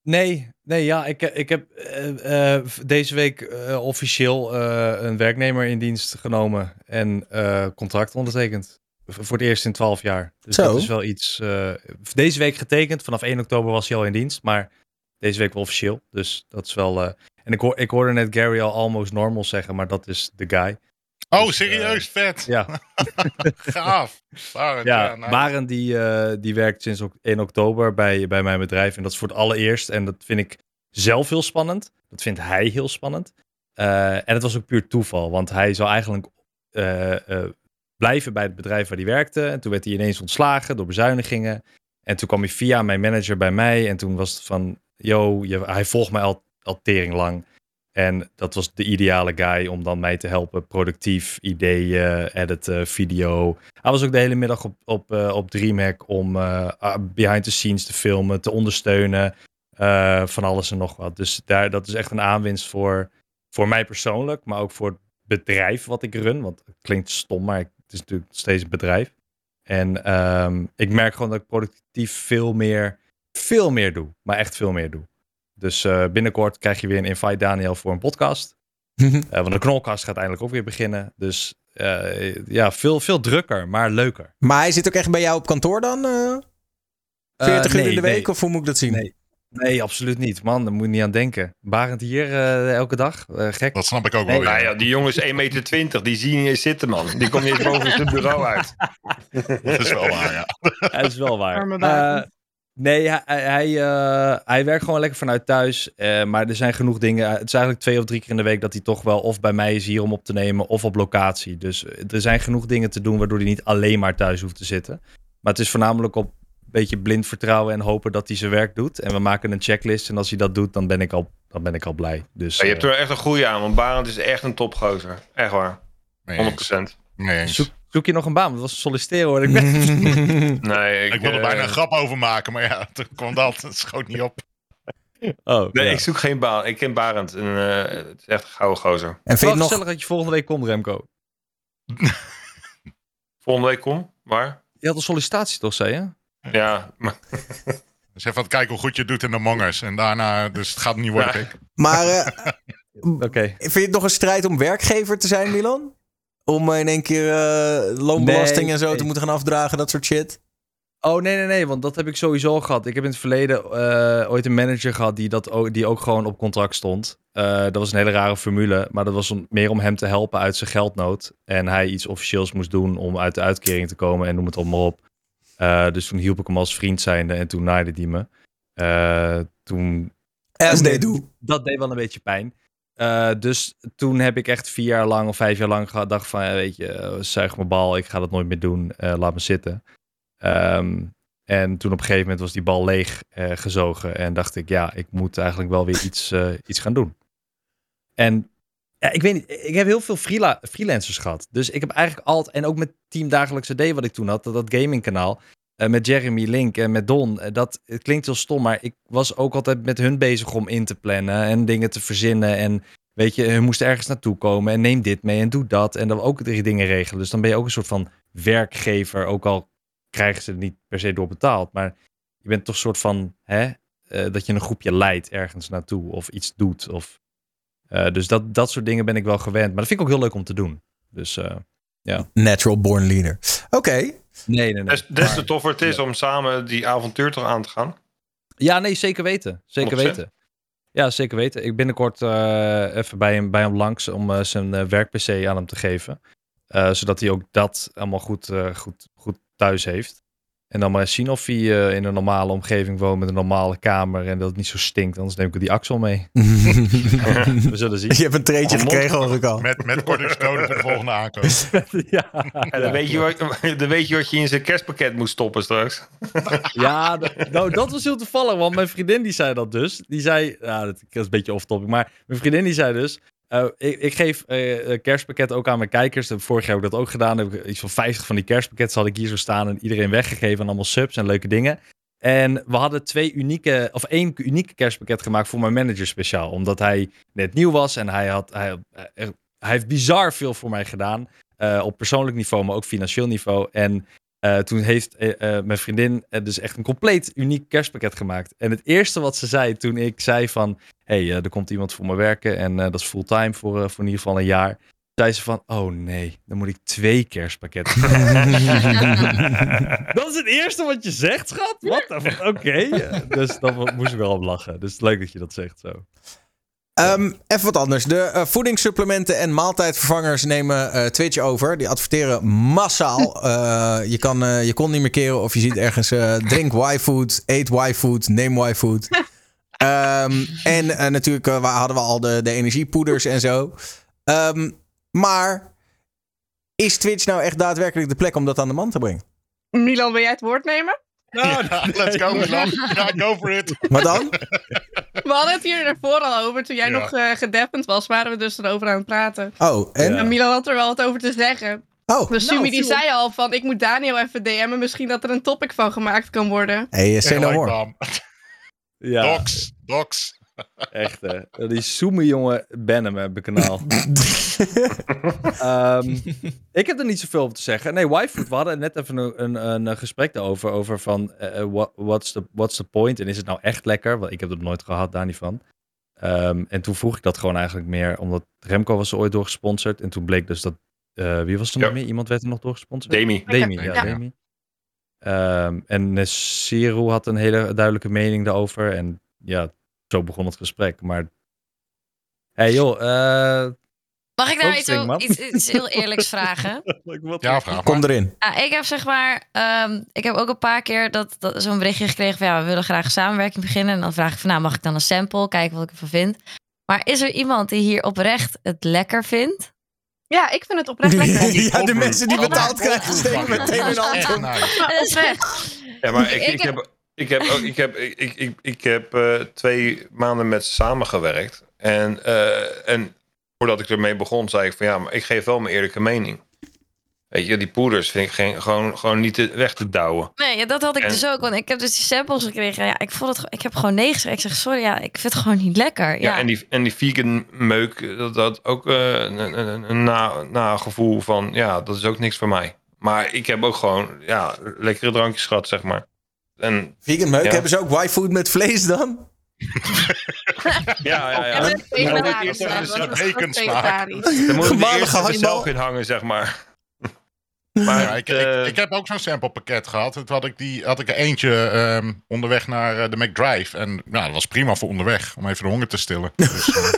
Nee, nee, ja, ik, ik heb eh, eh, deze week eh, officieel eh, een werknemer in dienst genomen en eh, contract ondertekend. V- Voor het eerst in 12 jaar. Dus Zo. dat is wel iets. eh, deze week getekend. Vanaf 1 oktober was hij al in dienst, maar deze week wel officieel. Dus dat is wel. eh, en ik, hoor, ik hoorde net Gary al almost normal zeggen, maar dat is de guy. Oh, Dus, serieus? Vet. Ja, Gaaf. Barend, ja, die, eh, die werkt sinds ok- 1 oktober bij, bij mijn bedrijf. En dat is voor het allereerst. En dat vind ik zelf heel spannend. Dat vindt hij heel spannend. Eh, en het was ook puur toeval. Want hij zou eigenlijk eh, eh, blijven bij het bedrijf waar hij werkte. En toen werd hij ineens ontslagen door bezuinigingen. En toen kwam hij via mijn manager bij mij. En toen was het van, yo, je, hij volgt mij al, al tering lang. En dat was de ideale guy om dan mij te helpen. Productief, ideeën, editen, video. Hij was ook de hele middag op, op, eh, op DreamHack om eh, ah, behind the scenes te filmen, te ondersteunen. eh, van alles en nog wat. Dus daar, dat is echt een aanwinst voor, voor mij persoonlijk, maar ook voor het bedrijf wat ik run. Want het klinkt stom, maar het is natuurlijk steeds een bedrijf. En ehm, ik merk gewoon dat ik productief veel meer, veel meer doe. Maar echt veel meer doe. Dus eh, binnenkort krijg je weer een invite Daniel voor een podcast. Eh, want de knolkast gaat eindelijk ook weer beginnen. Dus eh, ja, veel, veel drukker, maar leuker. maar hij zit ook echt bij jou op kantoor dan? eh 40 Eh, uur in de nee, week? Of hoe moet ik dat zien? Nee. Nee, absoluut niet. Man, daar moet je niet aan denken. Barend hier eh, elke dag. Eh, gek. Dat snap ik ook Nee, wel weer. Nou ja, die jongen is 1,20 meter, die zie je niet eens zitten, man. Die komt niet eens boven zijn bureau uit. Dat is wel waar, ja. Dat is wel waar. Nee, hij, hij, eh, hij werkt gewoon lekker vanuit thuis. eh, maar er zijn genoeg dingen. Het is eigenlijk twee of drie keer in de week dat hij toch wel of bij mij is hier om op te nemen of op locatie. Dus eh, er zijn genoeg dingen te doen waardoor hij niet alleen maar thuis hoeft te zitten. Maar het is voornamelijk op een beetje blind vertrouwen en hopen dat hij zijn werk doet. En we maken een checklist en als hij dat doet, dan ben ik al, dan ben ik al blij. Dus, Ja, je hebt er echt een goede aan, want Barend is echt een topgozer. Echt waar. 100%. Mee eens. Mee eens. zoek, zoek je nog een baan? Want dat was solliciteren hoor. Ik ben... Nee, ik, Ik wilde eh, bijna een grap over maken, maar ja, toen kwam dat. Het schoot niet op. Oh, Nee, ja. ik zoek geen baan. Ik ken Barend. En, eh, het is echt een gouden gozer. En vind je het nog... gezellig dat je volgende week komt, Remco. Volgende week kom. Waar? Je had een sollicitatie toch, zei je? Ja, maar Dus even aan het kijken hoe goed je het doet in de Among Us. En daarna, dus het gaat niet worden, Ja. Rick. Maar eh, Oké. vind je het nog een strijd om werkgever te zijn, Milan? Om in één keer eh, loonbelasting Nee, en zo nee. te moeten gaan afdragen, dat soort shit? Oh, nee, nee, nee, want dat heb ik sowieso gehad. Ik heb in het verleden eh, ooit een manager gehad die, dat ook, die ook gewoon op contract stond. Eh, dat was een hele rare formule, maar dat was om, meer om hem te helpen uit zijn geldnood. En hij iets officieels moest doen om uit de uitkering te komen en noem het allemaal op. Dus toen hielp ik hem als vriend zijnde en toen naaide hij me. Toen, As they do. dat deed wel een beetje pijn. Eh, dus toen heb ik echt vier jaar lang of vijf jaar lang gedacht van, weet je, eh, zuig mijn bal, ik ga dat nooit meer doen, eh, laat me zitten. Ehm, en toen op een gegeven moment was die bal leeg gezogen en dacht ik, ja, ik moet eigenlijk wel weer iets, iets gaan doen. En ja, ik weet niet, ik heb heel veel freela- freelancers gehad. Dus ik heb eigenlijk altijd, en ook met Team Dagelijkse D wat ik toen had, dat, dat gamingkanaal, eh, met Jeremy Link en met Don, eh, dat klinkt heel stom, maar ik was ook altijd met hun bezig om in te plannen en dingen te verzinnen. En weet je, hun moesten ergens naartoe komen en neem dit mee en doe dat. En dan ook drie dingen regelen. Dus dan ben je ook een soort van werkgever, ook al krijgen ze er niet per se door betaald. Maar je bent toch een soort van, hè, eh, dat je een groepje leidt ergens naartoe of iets doet. Of, dus dat, dat soort dingen ben ik wel gewend. Maar dat vind ik ook heel leuk om te doen. Dus ja. Natural born leader. Oké. Nee, nee, nee. Des, des te toffer het is om samen die avontuur toch aan te gaan. Ja, nee, zeker weten. Zeker 100%. weten. Ja, zeker weten. Ik binnenkort eh, even bij hem, bij hem langs om eh, zijn eh, werk-PC aan hem te geven. Eh, zodat hij ook dat allemaal goed, eh, goed, goed thuis heeft. En dan maar eens zien of hij eh, in een normale omgeving woont met een normale kamer en dat het niet zo stinkt. Anders neem ik die Axel mee. We zullen zien. Je hebt een treetje Oh, gekregen, hoor ik al. Met, met kortingscode voor de volgende aankoop. ja, En dan, weet je wat, dan weet je wat je in zijn kerstpakket moet stoppen straks. Ja, nou, dat was heel toevallig, want mijn vriendin die zei dat dus. Die zei, ja, dat is een beetje off-topic, maar mijn vriendin die zei dus... eh, ik, ik geef eh, een kerstpakket ook aan mijn kijkers. Vorig jaar heb ik dat ook gedaan. Heb ik iets van 50 van die kerstpakketten had ik hier zo staan en iedereen weggegeven aan allemaal subs en leuke dingen. En we hadden twee unieke, of één unieke kerstpakket gemaakt voor mijn manager speciaal. Omdat hij net nieuw was en hij, had, hij, hij, hij heeft bizar veel voor mij gedaan. eh, op persoonlijk niveau, maar ook financieel niveau. En eh, toen heeft eh, eh, mijn vriendin eh, dus echt een compleet uniek kerstpakket gemaakt. En het eerste wat ze zei toen ik zei van... hey, eh, er komt iemand voor me werken en eh, dat is fulltime voor, eh, voor in ieder geval een jaar. Zei ze van, oh nee, dan moet ik twee kerstpakketten. dat is het eerste wat je zegt, schat? Wat? Oké. Dus dan moest ik wel om lachen. Dus leuk dat je dat zegt zo. Ehm, even wat anders. De eh, voedingssupplementen en maaltijdvervangers nemen eh Twitch over. Die adverteren massaal. Eh, je, kan, eh, je kon niet meer keren of je ziet ergens eh, drink Y-food, eet Y-food, neem Y-food. Ehm, en eh, natuurlijk eh, hadden we al de, de energiepoeders en zo. Ehm, maar is Twitch nou echt daadwerkelijk de plek om dat aan de man te brengen? Milan, wil jij het woord nemen? Ja, let's go, Milan. Ja, go for it. Wat dan? We hadden het hier ervoor al over. Toen jij Ja. nog eh gedeppend was, waren we dus erover aan het praten. Oh, en? En Milan had er wel wat over te zeggen. Oh, Dus Sumi die viel op. zei al van, ik moet Daniel even DM'en. Misschien dat er een topic van gemaakt kan worden. hey, say no more. Ja, Docs, docs. echt hè. Die zoeme jongen Benham heb ik kanaal. Ehm, ik heb er niet zoveel over te zeggen. Nee, Wifood, we hadden net even een, een, een gesprek daarover. Over van, eh, eh, what- what's, the, what's the point? En is het nou echt lekker? Want ik heb het nooit gehad, daar niet van. Ehm, en toen vroeg ik dat gewoon eigenlijk meer, omdat Remco was er ooit door gesponsord. En toen bleek dus dat, eh, wie was er Ja. nog meer? Iemand werd er nog door gesponsord? Demi. Demi, ja, Ja. Demi. Ehm, en eh, Siru had een hele duidelijke mening daarover. En ja, zo begon het gesprek. Maar, hey joh, eh, Mag ik daar Ook iets, man. iets, iets heel eerlijks vragen? Ja, vraag maar. Kom erin. Ja, ik heb zeg maar, ehm, ik heb ook een paar keer dat, dat zo'n berichtje gekregen van ja, we willen graag samenwerking beginnen. En dan vraag ik van nou, mag ik dan een sample, kijken wat ik ervan vind. Maar is er iemand die hier oprecht het lekker vindt? Ja, ik vind het oprecht lekker. ja, de mensen die betaald krijgen steken meteen hun hand oprecht. Ja, maar ik, Ik heb, ik heb, ook, ik heb, ik, ik, ik, ik heb eh, twee maanden met ze samengewerkt. En, eh, en voordat ik ermee begon, zei ik van ja, maar ik geef wel mijn eerlijke mening. Weet je, die poeders vind ik geen, gewoon, gewoon niet te, weg te douwen. Nee, ja, dat had ik En- dus ook. Want ik heb dus die samples gekregen. Ja, ik, vond het, ik heb gewoon nee gezegd. Ik zeg sorry, ja, ik vind het gewoon niet lekker. Ja, Ja, en, die, en die vegan meuk, dat had ook eh, een, een, een na, nagevoel van ja, dat is ook niks voor mij. Maar ik heb ook gewoon ja, lekkere drankjes gehad, zeg maar. En Vegan meuk, Ja. hebben ze ook Y-food met vlees dan? ja, ja, ja. Dan eerst even bacon smaak. moet je er eerst even hangbal. zelf in hangen, zeg maar. Maar Ja, ik, eh, ik, ik heb ook zo'n samplepakket gehad. Toen had ik, die, had ik er eentje ehm, onderweg naar eh, de McDrive. En nou, dat was prima voor onderweg, om even de honger te stillen. Dus, eh,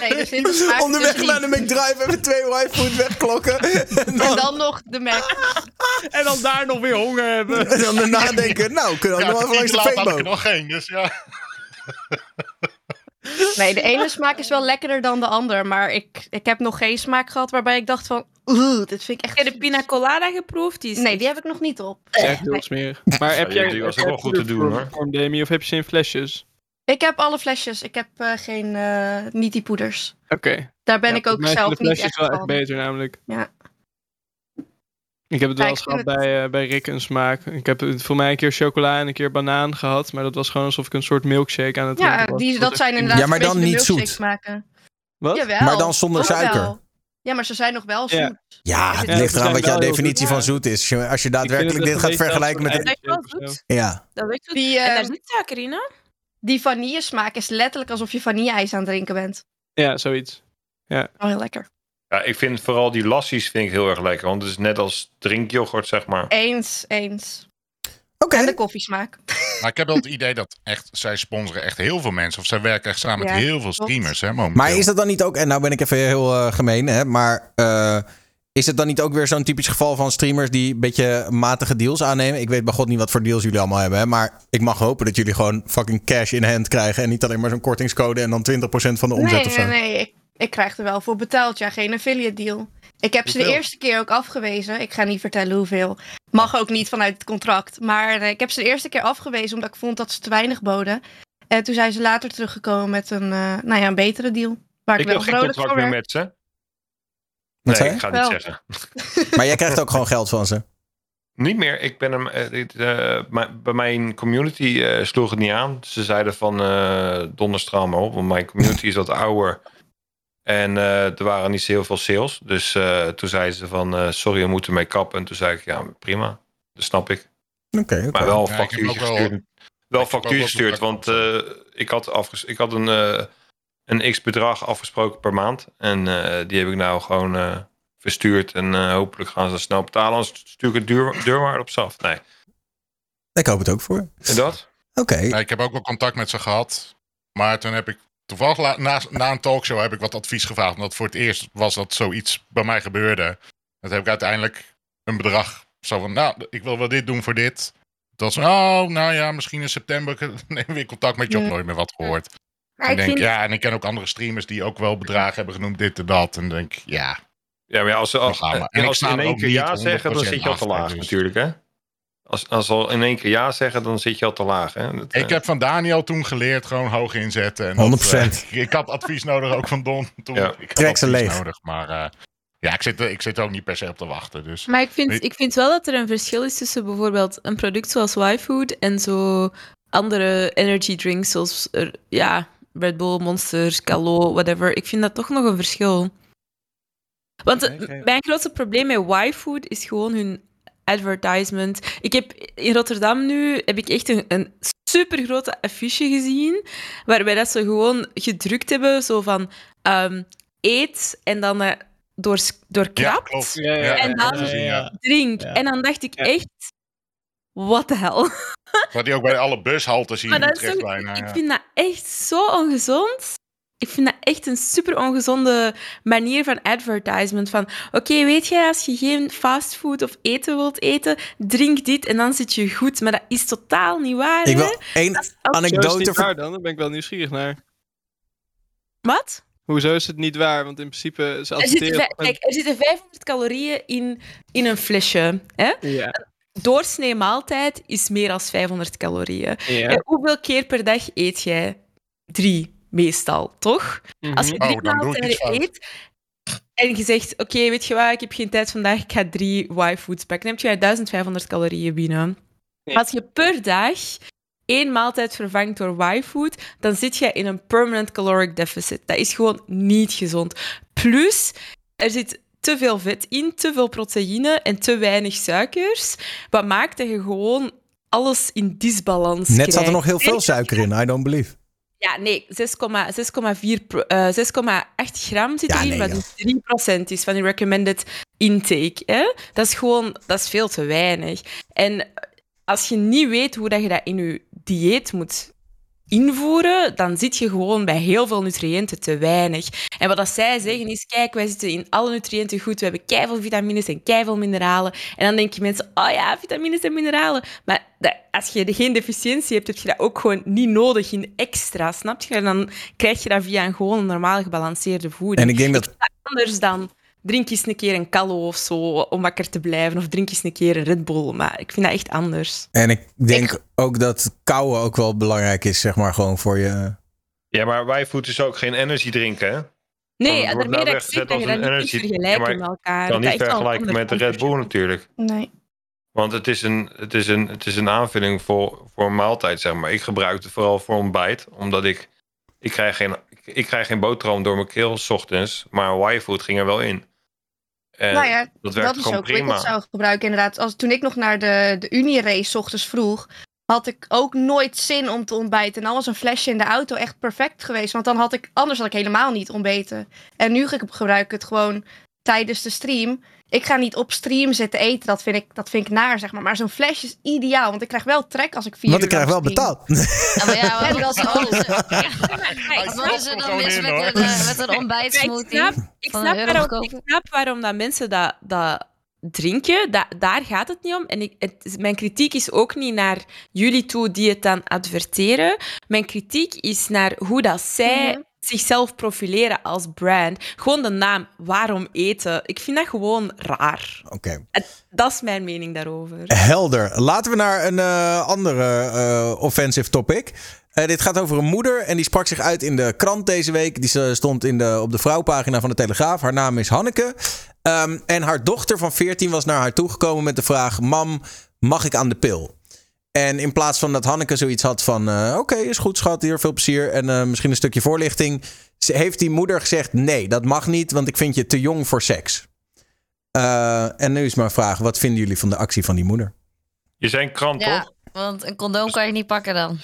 Nee, zit een smaak Onderweg naar de McDrive even twee Y-food wegklokken. en, En dan, dan nog de Mac. en dan daar nog weer honger hebben. en dan daarna denken, nou, kunnen we ja, nog even langs de er nog geen. Dus ja, Nee, de ene smaak is wel lekkerder dan de ander. Maar ik, ik heb nog geen smaak gehad waarbij ik dacht van... Oeh, dit vind ik echt... Heb je de pina colada geproefd? Die is Nee, die heb ik nog niet op. Echt heel smerig. Maar heb jij die was wel goed te doen, hoor. Demi, of heb je ze in flesjes? Ik heb alle flesjes. Ik heb eh, geen... eh niet die poeders. Oké. Daar ben Ja, ik ook mij zijn zelf de niet flesjes echt wel echt van. beter namelijk. Ja. Ik heb het wel Ja, eens gehad bij, eh, bij Rick een smaak. Ik heb het voor mij een keer chocola en een keer banaan gehad. Maar dat was gewoon alsof ik een soort milkshake aan het Ja, drinken was. die, dat zijn inderdaad Ja, maar dan niet zoet. smaken. Wat? Jawel. Maar dan zonder dat suiker. wel. Ja, maar ze zijn nog wel Ja. zoet. Ja, Ja, het ligt eraan wat jouw definitie goed, van ja. zoet is. Als je daadwerkelijk dit gaat vergelijken met een wel zoet. zo. Ja, Dat weet je Die, En daar eh, zit suiker in, hè? die vanillesmaak is letterlijk alsof je vanille-ijs aan het drinken bent. Ja, zoiets. Oh, heel lekker. Ja, ik vind vooral die lassies vind ik heel erg lekker. Want het is net als drinkyoghurt, zeg maar. Eens, eens. oké. En de koffiesmaak. Maar ik heb wel het idee dat echt, zij sponsoren echt heel veel mensen. Of zij werken echt samen Ja, met heel veel streamers. Hè, momenteel. Maar is dat dan niet ook... En nou ben ik even heel eh, gemeen, hè. Maar eh, is het dan niet ook weer zo'n typisch geval van streamers... die een beetje matige deals aannemen? Ik weet bij god niet wat voor deals jullie allemaal hebben, hè. Maar ik mag hopen dat jullie gewoon fucking cash in hand krijgen... en niet alleen maar zo'n kortingscode en dan 20% van de omzet Nee, of zo. nee, nee. Ik, krijg er wel voor betaald. Ja, geen affiliate deal. Ik heb ze de eerste keer ook afgewezen. Ik ga niet vertellen hoeveel. Mag ook niet vanuit het contract. Maar eh, ik heb ze de eerste keer afgewezen omdat ik vond dat ze te weinig boden. En toen zijn ze later teruggekomen met een, eh, nou ja, een betere deal. Waar ik, Ik wil wel geen contract voor meer werd. met ze. Wat Nee, ik ga het niet zeggen. Maar jij krijgt ook gewoon geld van ze. Niet meer. Ik ben hem, mijn- bij mijn community eh, sloeg het niet aan. Ze zeiden van eh donderstraal maar op. Want mijn community is wat ouder. En eh, er waren niet zo heel veel sales. Dus eh, toen zeiden ze van eh, sorry, we moeten mee kappen. En toen zei ik ja, prima. Dat snap ik. Oké, oké. Maar wel Ja, wel- gestuurd. Wel factuur gestuurd. Want eh, ik had, afges ik had een, eh, een x bedrag afgesproken per maand. En eh, die heb ik nou gewoon eh, verstuurd. En eh, hopelijk gaan ze snel betalen. Anders stuur ik het duur, deurwaarde op zaf. Nee. Ik hoop het ook voor. En dat? Oké. Nee, ik heb ook wel contact met ze gehad. Maar toen heb ik toevallig la- na, na een talkshow heb ik wat advies gevraagd. Omdat voor het eerst was dat zoiets bij mij gebeurde. Dat heb ik uiteindelijk een bedrag. Zo van, nou, ik wil wel dit doen voor dit. Dat was, oh, nou ja, misschien in september neem ik weer contact met je. Op Ja. nooit meer wat gehoord. Maar ik ik denk, vind, ja, en ik ken ook andere streamers die ook wel bedragen hebben genoemd, dit en dat. En denk, ja, Ja, maar ja, als ze, als, en als in één keer niet ja zeggen, dan 100% zit je al te laag dus. natuurlijk, hè? Als, als ze al in één keer ja zeggen, dan zit je al te laag, hè? Dat, Ik eh, heb van Daniel toen geleerd gewoon hoog inzetten. En 100%. dat, eh, ik had advies nodig ook van Don. Toen. Ja. Ik had Trek ze advies leeg. Nodig, maar eh, ja, ik zit, ik zit er ook niet per se op te wachten. Dus. maar ik vind, ik vind wel dat er een verschil is tussen bijvoorbeeld een product zoals Y-Food en zo andere energy drinks zoals er, ja, Red Bull, Monster, Calo, whatever. Ik vind dat toch nog een verschil. Want mijn grootste probleem met Y-Food is gewoon hun advertisement. Ik heb in Rotterdam nu heb ik echt een, een super grote affiche gezien, waarbij dat ze gewoon gedrukt hebben, zo van ehm, eet en dan eh, door. Ja, ja, En dan- drink. Ja. En dan dacht ik Ja. echt, what the hell? Wat die ook bij alle bushaltes hier Maar in dat is Utrecht ook- bijna. ik vind dat echt zo ongezond. Ik vind dat echt een super ongezonde manier van advertisement. Van, oké, weet jij, als je geen fastfood of eten wilt eten, drink dit en dan zit je goed. Maar dat is totaal niet waar, Ik wil één is anekdote... ver- waar dan? Daar ben ik wel nieuwsgierig naar. Wat? Hoezo is het niet waar? Want in principe, ze Er zitten, adverteren... vij- met- kijk, er zitten 500 calorieën in, in een flesje. Hè? Ja, Doorsnee maaltijd is meer dan 500 calorieën. ja. En hoeveel keer per dag eet jij? Drie, meestal, toch? Als je Oh, drie iets maaltijden eet en je zegt, oké, weet je wat, ik heb geen tijd vandaag, ik ga drie Y-foods pakken, dan heb je 1500 calorieën binnen. Als je per dag één maaltijd vervangt door Y-food, dan zit je in een permanent caloric deficit. Dat is gewoon niet gezond. Plus, er zit te veel vet in, te veel proteïne en te weinig suikers, wat maakt dat je gewoon alles in disbalans Net zat er krijgt. nog heel veel suiker in, I don't believe. Ja, nee, 6,- 6,4 pro- eh, 6,8 gram zit Ja, erin, nee, wat dus 3% is van die recommended intake. Hè? Dat is gewoon, dat is veel te weinig. En als je niet weet hoe dat je dat in je dieet moet invoeren, dan zit je gewoon bij heel veel nutriënten te weinig. En wat dat zij zeggen is, kijk, wij zitten in alle nutriënten goed, we hebben keiveel vitamines en keiveel mineralen. En dan denken mensen, oh ja, vitamines en mineralen. Maar dat, als je geen deficiëntie hebt, heb je dat ook gewoon niet nodig in extra, snap je? En dan krijg je dat via een gewoon normaal gebalanceerde voeding. En ik denk dat anders dan drink eens een keer een callo of zo om wakker te blijven. Of drink eens een keer een Red Bull. Maar ik vind dat echt anders. En ik denk ook dat kouwen ook wel belangrijk is, zeg maar, gewoon voor je. Ja, maar Y-food is ook geen energy drinken, hè? Nee, het wordt daarmee dat ik zeg weggezet dat je dat een niet vergelijken Ja, met elkaar. kan niet vergelijken met de Red Bull natuurlijk. Nee. Want het is een, het is een, het is een aanvulling voor, voor een maaltijd, zeg maar. Ik gebruik het vooral voor ontbijt, omdat ik... Ik krijg geen, ik, ik krijg geen boterham door mijn keel s ochtends, maar Y-food ging er wel in. En nou ja, dat werkt dat is gewoon ook ik prima. het zou gebruiken inderdaad. Als, toen ik nog naar de, de Unie-race ochtends vroeg, had ik ook nooit zin om te ontbijten. En dan was een flesje in de auto echt perfect geweest. Want dan had ik, anders had ik helemaal niet ontbeten. En nu ge- gebruik ik het gewoon tijdens de stream. Ik ga niet op stream zitten eten, dat vind ik, dat vind ik naar, zeg maar. Maar zo'n flesje is ideaal, want ik krijg wel trek als ik vier Want ik krijg wel betaald. Ja, maar ja, er- is er er dan mis met een, eh, met een Maar ik snap, ik, waarom, ik snap waarom dat mensen dat, dat drinken. Da- daar gaat het niet om. En ik, het, mijn kritiek is ook niet naar jullie toe die het dan adverteren. Mijn kritiek is naar hoe dat zij Mhm. Zichzelf profileren als brand. Gewoon de naam, waarom eten. Ik vind dat gewoon raar. Oké. Dat is mijn mening daarover. Helder. Laten we naar een eh, andere eh, offensive topic. Eh, dit gaat over een moeder en die sprak zich uit in de krant deze week. Die stond in de, op de vrouwpagina van de Telegraaf. Haar naam is Hanneke. Ehm, en haar dochter van 14 was naar haar toegekomen met de vraag: Mam, mag ik aan de pil? En in plaats van dat Hanneke zoiets had van: eh, Oké, is goed, schat, hier veel plezier. En eh, misschien een stukje voorlichting. ze- Heeft die moeder gezegd: Nee, dat mag niet, want ik vind je te jong voor seks. Eh, en nu is mijn vraag: wat vinden jullie van de actie van die moeder? Je zei een krant, Ja, toch? want een condoom kan je niet pakken dan.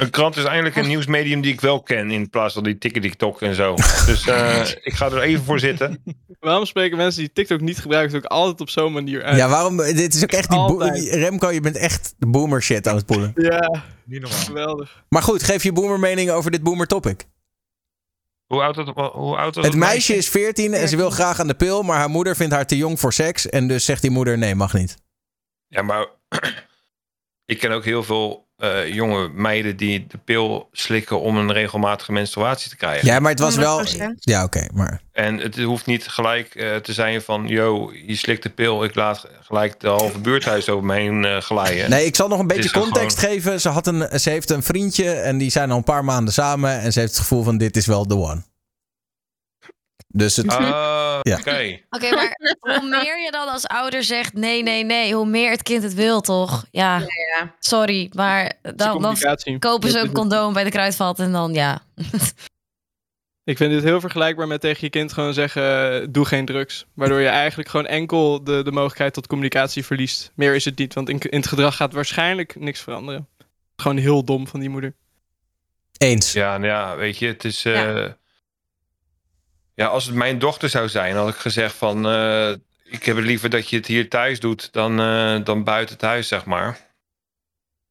Een krant is eigenlijk een nieuwsmedium die ik wel ken, in plaats van die TikTok en zo. Dus eh, ik ga er even voor zitten. Waarom spreken mensen die TikTok niet gebruiken het ook altijd op zo'n manier uit? Ja, waarom? Dit is ook echt die. Remco, je bent echt de boomer shit aan het poelen. Ja, Niet normaal. geweldig. Maar goed, geef je boomer mening over dit boomer topic. Hoe oud, dat, hoe oud was Het meisje is 14 en ze wil graag aan de pil, maar haar moeder vindt haar te jong voor seks. En dus zegt die moeder: nee, mag niet. Ja, maar ik ken ook heel veel eh, jonge meiden die de pil slikken om een regelmatige menstruatie te krijgen. Ja, maar het was wel. 100%. Ja, oké, maar. En het hoeft niet gelijk eh, te zijn van, yo, je slikt de pil, ik laat gelijk de halve buurthuis over me heen eh, glijden. Nee, ik zal nog een beetje context geven. Ze, had een, ze heeft een vriendje en die zijn al een paar maanden samen. En ze heeft het gevoel van: dit is wel de one. Dus het. Ah, Ja. oké. Oké, maar hoe meer je dan als ouder zegt nee, nee, nee, hoe meer het kind het wil, toch? Ja, Ja. sorry, maar dan, dan communicatie. kopen ze een condoom bij de kruidvat en dan ja. Ik vind dit heel vergelijkbaar met tegen je kind gewoon zeggen: eh, doe geen drugs. Waardoor je eigenlijk gewoon enkel de, de mogelijkheid tot communicatie verliest. Meer is het niet, want in, in het gedrag gaat waarschijnlijk niks veranderen. Gewoon heel dom van die moeder. Eens. Ja, nou ja, weet je, het is... eh, ja. als het mijn dochter zou zijn, had ik gezegd van... eh, ik heb het liever dat je het hier thuis doet dan, eh, dan buiten het huis, zeg maar.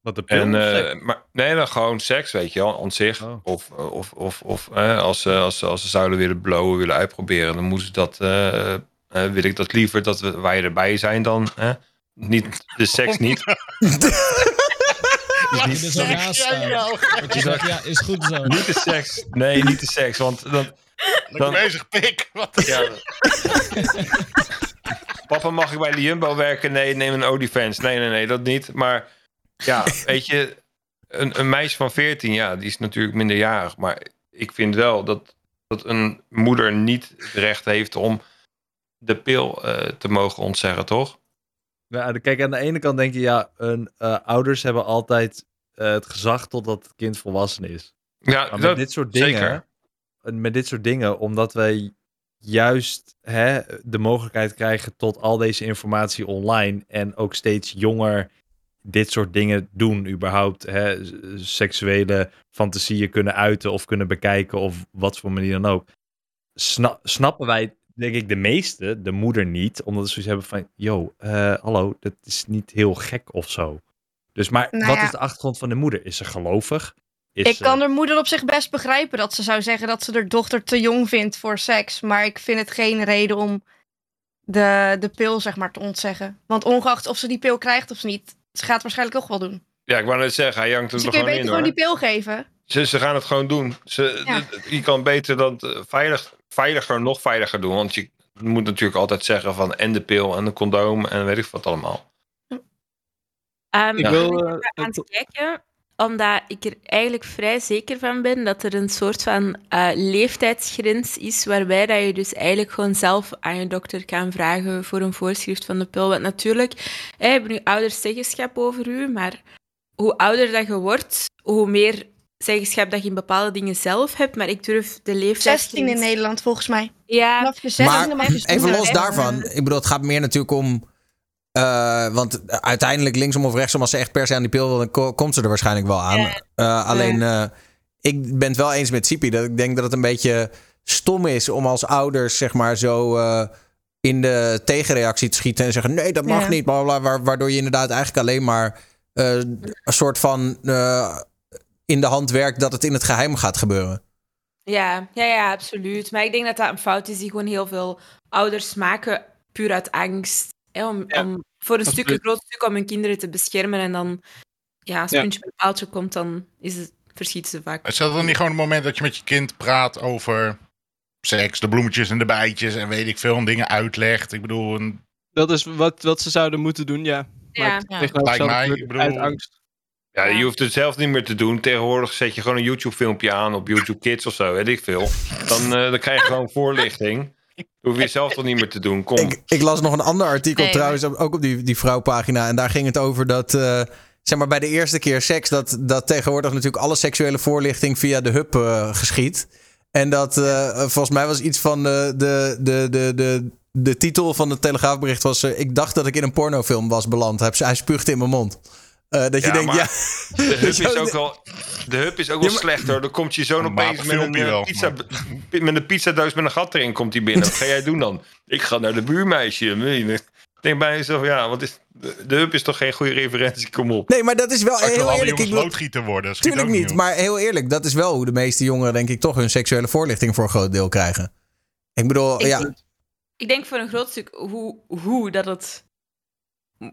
Wat de pil En, eh, seks? maar, nee, dan gewoon seks, weet je wel, aan zich. Oh. Of, of, of, of als, ze, als, ze, als ze zouden willen blowen, willen uitproberen, dan moeten ze dat, wil ik dat liever dat we, wij erbij zijn dan, hè? Niet, de seks niet. Niet, zo naast staan. Ja, is goed zo. niet de seks. Nee, niet de seks, want dan, Dan- bezig, pik. Wat ja. Papa, mag ik bij de Jumbo werken? Nee, neem een Olifants. Nee, nee, nee, dat niet. Maar ja, weet je, een, een meisje van 14, ja, die is natuurlijk minderjarig. Maar ik vind wel dat, dat een moeder niet het recht heeft om de pil eh, te mogen ontzeggen, toch? Ja, kijk, aan de ene kant denk je, ja, een, eh, ouders hebben altijd eh, het gezag totdat het kind volwassen is. Ja, Maar met dat, dit soort dingen, zeker. Met dit soort dingen, omdat wij juist hè, de mogelijkheid krijgen tot al deze informatie online en ook steeds jonger dit soort dingen doen, überhaupt hè, seksuele fantasieën kunnen uiten of kunnen bekijken of wat voor manier dan ook. Sna- snappen wij, denk ik, de meeste, de moeder niet, omdat ze zoiets hebben van, yo, eh, hallo, dat is niet heel gek of zo. Dus maar Nou wat is de achtergrond van de moeder? Is ze gelovig? Is... Ik kan eh, haar moeder op zich best begrijpen dat ze zou zeggen dat ze haar dochter te jong vindt voor seks. Maar ik vind het geen reden om de, de pil zeg maar te ontzeggen. Want ongeacht of ze die pil krijgt of niet, ze gaat het waarschijnlijk toch wel doen. Ja, ik wou net zeggen, hij jankt Dus hem je er kun je gewoon beter in gewoon hoor. die pil geven. Ze, ze gaan het gewoon doen. Ze, Ja. Je kan beter dat eh, veilig, veiliger, nog veiliger doen. Want je moet natuurlijk altijd zeggen van en de pil en de condoom en weet ik wat allemaal. Ehm, Ik ik wil, eh, aan het- het kijken, omdat ik er eigenlijk vrij zeker van ben dat er een soort van eh, leeftijdsgrens is, waarbij dat je dus eigenlijk gewoon zelf aan je dokter kan vragen voor een voorschrift van de pil. Want natuurlijk hè, hebben je ouders zeggenschap over u, maar hoe ouder dat je wordt, hoe meer zeggenschap dat je in bepaalde dingen zelf hebt. Maar ik durf de leeftijdsgrens... 16 in Nederland volgens mij. Ja, Vanaf je 16e Maar even los daarvan. Ik bedoel, het gaat meer natuurlijk om. Eh, want uiteindelijk, linksom of rechtsom, als ze echt per se aan die pil wil, dan ko- komt ze er waarschijnlijk wel aan. Eh, alleen, eh, ik ben het wel eens met Sipi dat ik denk dat het een beetje stom is om als ouders, zeg maar, zo in de tegenreactie te schieten en zeggen: nee, dat mag Ja. niet. Bla, bla, bla, wa- waardoor je inderdaad eigenlijk alleen maar een soort van in de hand werkt dat het in het geheim gaat gebeuren. Ja, ja, ja, absoluut. Maar ik denk dat dat een fout is die gewoon heel veel ouders maken, puur uit angst. Hè, om, Ja, om voor een stuk, een groot stuk om hun kinderen te beschermen. En dan, ja, als Ja. puntje bij een paaltje komt, dan is het, verschieten ze vaak. Is dat dan niet gewoon het moment dat je met je kind praat over seks, de bloemetjes en de bijtjes en weet ik veel, en dingen uitlegt? Ik bedoel, een, Dat is wat, wat ze zouden moeten doen, ja. Maar Ja. Lijkt mij, ik bedoel- Uit angst. Ja, je hoeft het zelf niet meer te doen. Tegenwoordig zet je gewoon een YouTube-filmpje aan op YouTube Kids of zo, weet ik veel. Dan, eh, dan krijg je gewoon voorlichting. Hoef je zelf toch niet meer te doen. Kom. Ik, ik las nog een ander artikel Nee, trouwens, ook op die, die vrouwpagina. En daar ging het over dat, eh, zeg maar, bij de eerste keer seks, dat, dat tegenwoordig natuurlijk alle seksuele voorlichting via de hub eh, geschiet. En dat, eh, volgens mij was iets van de, de, de, de, de, de titel van het telegraafbericht was... ik dacht dat ik in een pornofilm was beland. Hij, hij spuugde in mijn mond. Eh, dat je Ja, denkt, ja... De hub is ook wel, de hub is ook wel Ja, maar-. Dan komt je zoon Een opeens met een, wel, pizza, met een pizzadoos met een gat erin komt hij binnen. Wat ga jij doen dan? Ik ga naar de buurmeisje. Ik denk bij jezelf, ja, wat is, de, hub is toch geen goede referentie, kom op. Nee, maar dat is wel heel eerlijk. Ik loodgieter worden. Tuurlijk niet, maar heel eerlijk, dat is wel hoe de meeste jongeren, denk ik, toch hun seksuele voorlichting voor een groot deel krijgen. Ik bedoel, Ik ja, denk- Ik denk voor een groot stuk hoe, hoe dat het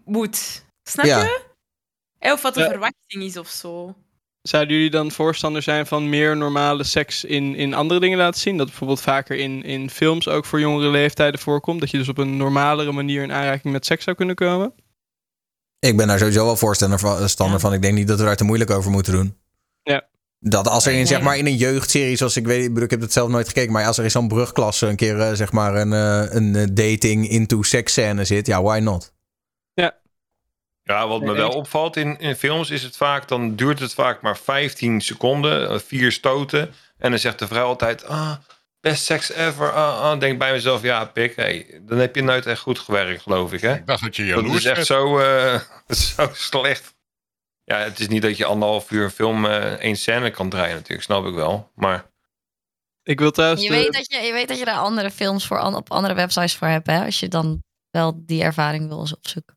moet. Snap Ja. je? Hè, Of wat de Ja. verwachting is of zo. Zouden jullie dan voorstander zijn van meer normale seks in, in andere dingen laten zien? Dat bijvoorbeeld vaker in, in films ook voor jongere leeftijden voorkomt. Dat je dus op een normalere manier in aanraking met seks zou kunnen komen? ik ben daar sowieso wel voorstander van. Stander van. Ik denk niet dat we daar te moeilijk over moeten doen. Ja. Dat als er in, zeg maar, in een jeugdserie, zoals ik weet, ik bedoel, ik heb het zelf nooit gekeken, maar als er in zo'n brugklasse een keer, eh, zeg maar, een, eh, een eh, dating into seks scène zit, ja, why not? Ja, wat me wel opvalt in, in films is het vaak, dan duurt het vaak maar 15 seconden, eh, vier stoten. En dan zegt de vrouw altijd, ah, best sex ever. Ah, ah. Denk bij mezelf, ja, pik, hey, dan heb je nooit echt goed gewerkt, geloof ik, hè? Ik dacht dat je Dat jaloers is echt zo, eh, zo slecht. Ja, het is niet dat je anderhalf uur een film eh één scène kan draaien natuurlijk, snap ik wel. Maar Ik wil trouwens... Je de- weet, dat je, je weet dat je daar andere films voor op andere websites voor hebt, hè? Als je dan wel die ervaring wil eens opzoeken.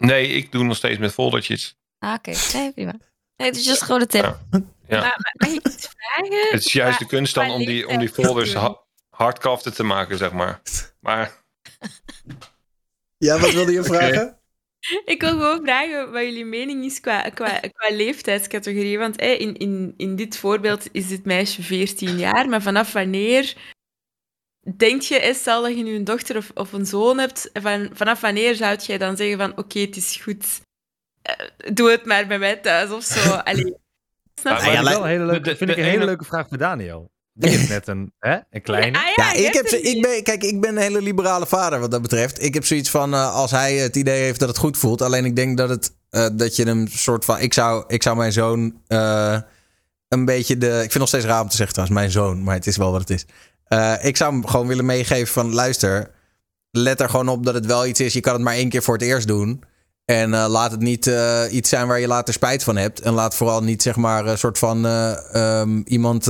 Nee, ik doe nog steeds met foldertjes. Ah, oké. Nee, prima. Nee, het is just gewoon een tip. Ja. Ja. Maar, vragen? Het is juist de kunst dan om die, om die folders ha hardcaften te maken, zeg maar. Maar Ja, wat wilde je vragen? Ik wil gewoon vragen wat jullie mening is qua, qua, qua leeftijdscategorie. Want hè, in, in, in dit voorbeeld is dit meisje 14 jaar, maar vanaf wanneer denk je, hè, stel dat je nu een dochter of, of een zoon hebt, van, vanaf wanneer zou jij dan zeggen van oké, het is goed, eh, doe het maar bij mij thuis of zo. Allee, snap Maar- je? ja, Maar dat is een de- vind ik de een hele leuke vraag voor Daniel. Die heeft net een, hè, een kleine. Ah, Ja, ik, heb, ik, ben, kijk, ik ben een hele liberale vader wat dat betreft. Ik heb zoiets van, eh, als hij het idee heeft dat het goed voelt. Alleen ik denk dat, het, eh, dat je hem soort van... Ik zou, ik zou mijn zoon eh, een beetje de... Ik vind het nog steeds raar om te zeggen trouwens, mijn zoon. Maar het is wel wat het is. Eh, ik zou hem gewoon willen meegeven van, luister... Let er gewoon op dat het wel iets is. Je kan het maar één keer voor het eerst doen. En eh, laat het niet eh, iets zijn waar je later spijt van hebt. En laat vooral niet, zeg maar, een soort van eh, ehm, iemand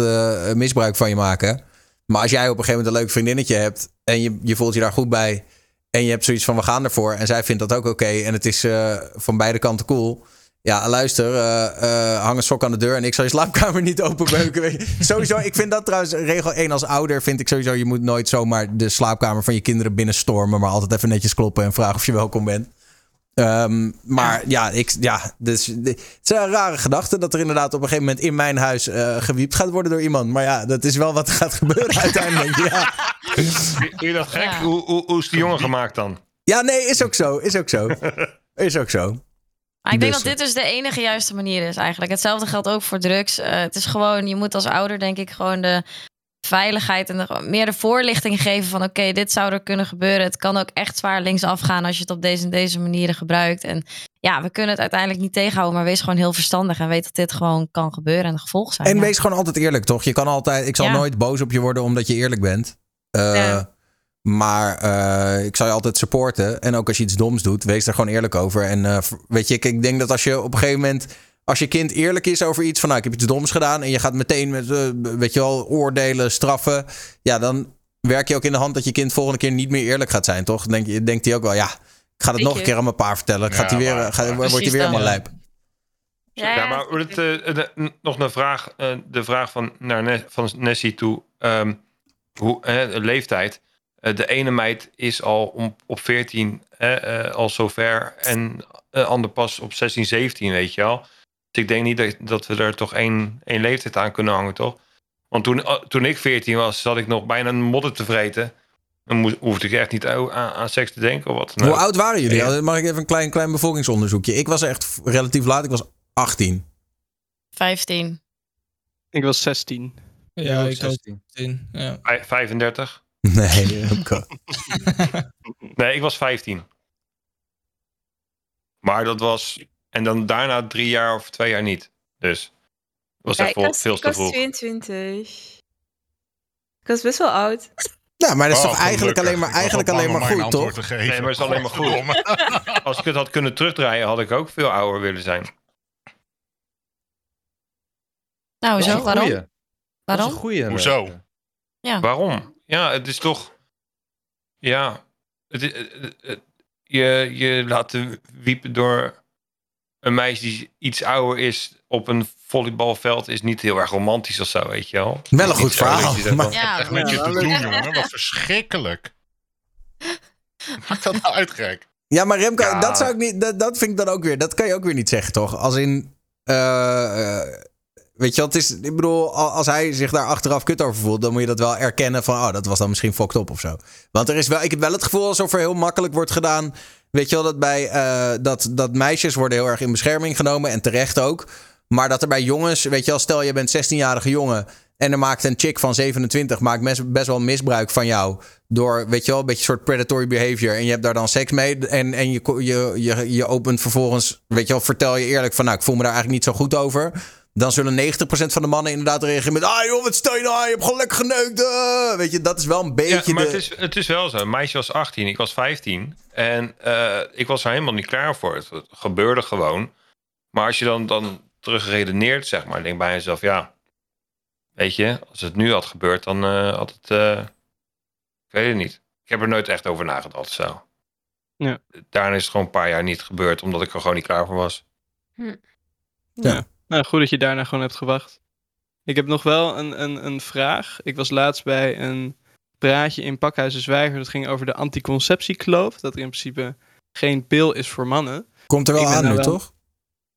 misbruik van je maken. Maar als jij op een gegeven moment een leuk vriendinnetje hebt en je, je voelt je daar goed bij en je hebt zoiets van we gaan ervoor en zij vindt dat ook oké en het is van beide kanten cool Ja, luister, eh, eh, hang een sok aan de deur en ik zal je slaapkamer niet openbeuken. Weet je. sowieso, ik vind dat trouwens regel 1 als ouder. Vind ik sowieso, je moet nooit zomaar de slaapkamer van je kinderen binnenstormen. Maar altijd even netjes kloppen en vragen of je welkom bent. Ehm, maar ja, ik, ja dus, het een rare gedachte dat er inderdaad op een gegeven moment in mijn huis eh, gewiept gaat worden door iemand. Maar ja, dat is wel wat er gaat gebeuren uiteindelijk. Ja. Vind je dat gek? Ja. Hoe, hoe, hoe is die jongen gemaakt dan? ja, nee, is ook zo. Is ook zo. Is ook zo. Maar ik denk Dus- dat dit dus de enige juiste manier is eigenlijk. Hetzelfde geldt ook voor drugs. Eh, het is gewoon, je moet als ouder denk ik gewoon de veiligheid en de, meer de voorlichting geven van oké, dit zou er kunnen gebeuren. Het kan ook echt zwaar linksaf gaan als je het op deze en deze manieren gebruikt. En ja, we kunnen het uiteindelijk niet tegenhouden, maar wees gewoon heel verstandig en weet dat dit gewoon kan gebeuren en de gevolgen zijn. En Ja. wees gewoon altijd eerlijk, toch? Je kan altijd, ik zal Ja. nooit boos op je worden omdat je eerlijk bent. Eh, Ja. Maar eh, ik zal je altijd supporten. En ook als je iets doms doet, wees er gewoon eerlijk over. En eh, weet je, ik, ik denk dat als je op een gegeven moment. Als je kind eerlijk is over iets van, nou, ik heb iets doms gedaan. En je gaat meteen met, eh, weet je wel, oordelen, straffen. Ja, dan werk je ook in de hand dat je kind volgende keer niet meer eerlijk gaat zijn, toch? Denk, je- denkt hij ook wel, ja, ik ga het nog een keer aan mijn pa vertellen. Ik Gaat Ja, hij weer, maar- gaat, maar- wordt hij weer helemaal lijp. Ja, Ja, maar het, de- n- nog een vraag, eh, de vraag van, naar Ne- van Nessie toe. Ehm, hoe, de leeftijd. Eh, de ene meid is al om, op 14 eh, eh, al zover en de ander pas op 16, 17, weet je wel. Dus ik denk niet dat, dat we er toch één, één leeftijd aan kunnen hangen, toch? Want toen, eh, toen ik 14 was, zat ik nog bijna een modder te vreten. Dan moest, hoefde ik echt niet aan, aan seks te denken of wat. Hoe oud waren jullie? Ja. Mag ik even een klein, klein bevolkingsonderzoekje? Ik was echt relatief laat. Ik was 18. 15. Ik was 16. Ja, ik ook 16. 10. Ja. Vij- 35? Nee. Nee, ik was 15. Maar dat was. En dan daarna drie jaar of twee jaar niet. Dus. Dat was Ja, echt ik vol- was, veel ik te was vroeg. 22. Ik was best wel oud. Ja, maar dat is Oh, toch eigenlijk alleen maar, eigenlijk al alleen maar goed, toch? Nee, maar het is alleen maar goed. Als ik het had kunnen terugdraaien, had ik ook veel ouder willen zijn. Nou, zo, waarom? goeie. Dat is een Waarom? goeie. Hoezo? Waarom? Ja, het is toch. Ja. Het, is- het- het- het- je, je laten wiepen door een meisje die iets ouder is op een volleybalveld is niet heel erg romantisch of zo, weet je wel. Wel een goed verhaal, maar- Ja, Echt met je te doen, jongen. Wat verschrikkelijk. Maakt dat nou uit, gek? Ja, maar Remco, Ja. dat, zou ik niet, dat, dat vind ik dan ook weer. Dat kan je ook weer niet zeggen, toch? Als in. eh, eh, weet je? Het is, ik bedoel, al- als hij zich daar achteraf kut over voelt, dan moet je dat wel erkennen van. Oh, dat was dan misschien fucked up of zo. Want er is wel, ik heb wel het gevoel alsof er heel makkelijk wordt gedaan. Weet je wel, dat bij. eh, dat, dat meisjes worden heel erg in bescherming genomen en terecht ook. Maar dat er bij jongens, weet je wel, stel je bent 16-jarige jongen. En er maakt een chick van 27, maakt best wel misbruik van jou. Door, weet je wel, een beetje soort predatory behavior. En je hebt daar dan seks mee. En, en je, je, je, je opent vervolgens, weet je wel, vertel je eerlijk van, nou, ik voel me daar eigenlijk niet zo goed over. Dan zullen 90% van de mannen inderdaad reageren met, ah joh, wat stel je nou? Je hebt gewoon lekker geneukt. eh." Weet je, dat is wel een beetje Ja, maar de... het, is, het is wel zo. Een meisje was 18, ik was 15. En eh, ik was er helemaal niet klaar voor. Het, gebeurde gewoon. Maar als je dan, dan terugredeneert, zeg maar, denk bij jezelf, ja, weet je, als het nu had gebeurd, dan eh, had het, eh, ik weet het niet. Ik heb er nooit echt over nagedacht, zo. Ja. Daarna is het gewoon een paar jaar niet gebeurd, omdat ik er gewoon niet klaar voor was. Ja. Nou, goed dat je daarna gewoon hebt gewacht. Ik heb nog wel een, een, een vraag. Ik was laatst bij een praatje in Pakhuizen Zwijger. Dat ging over de anticonceptiekloof. Dat er in principe geen pil is voor mannen. Komt er wel aan nu, wel- toch?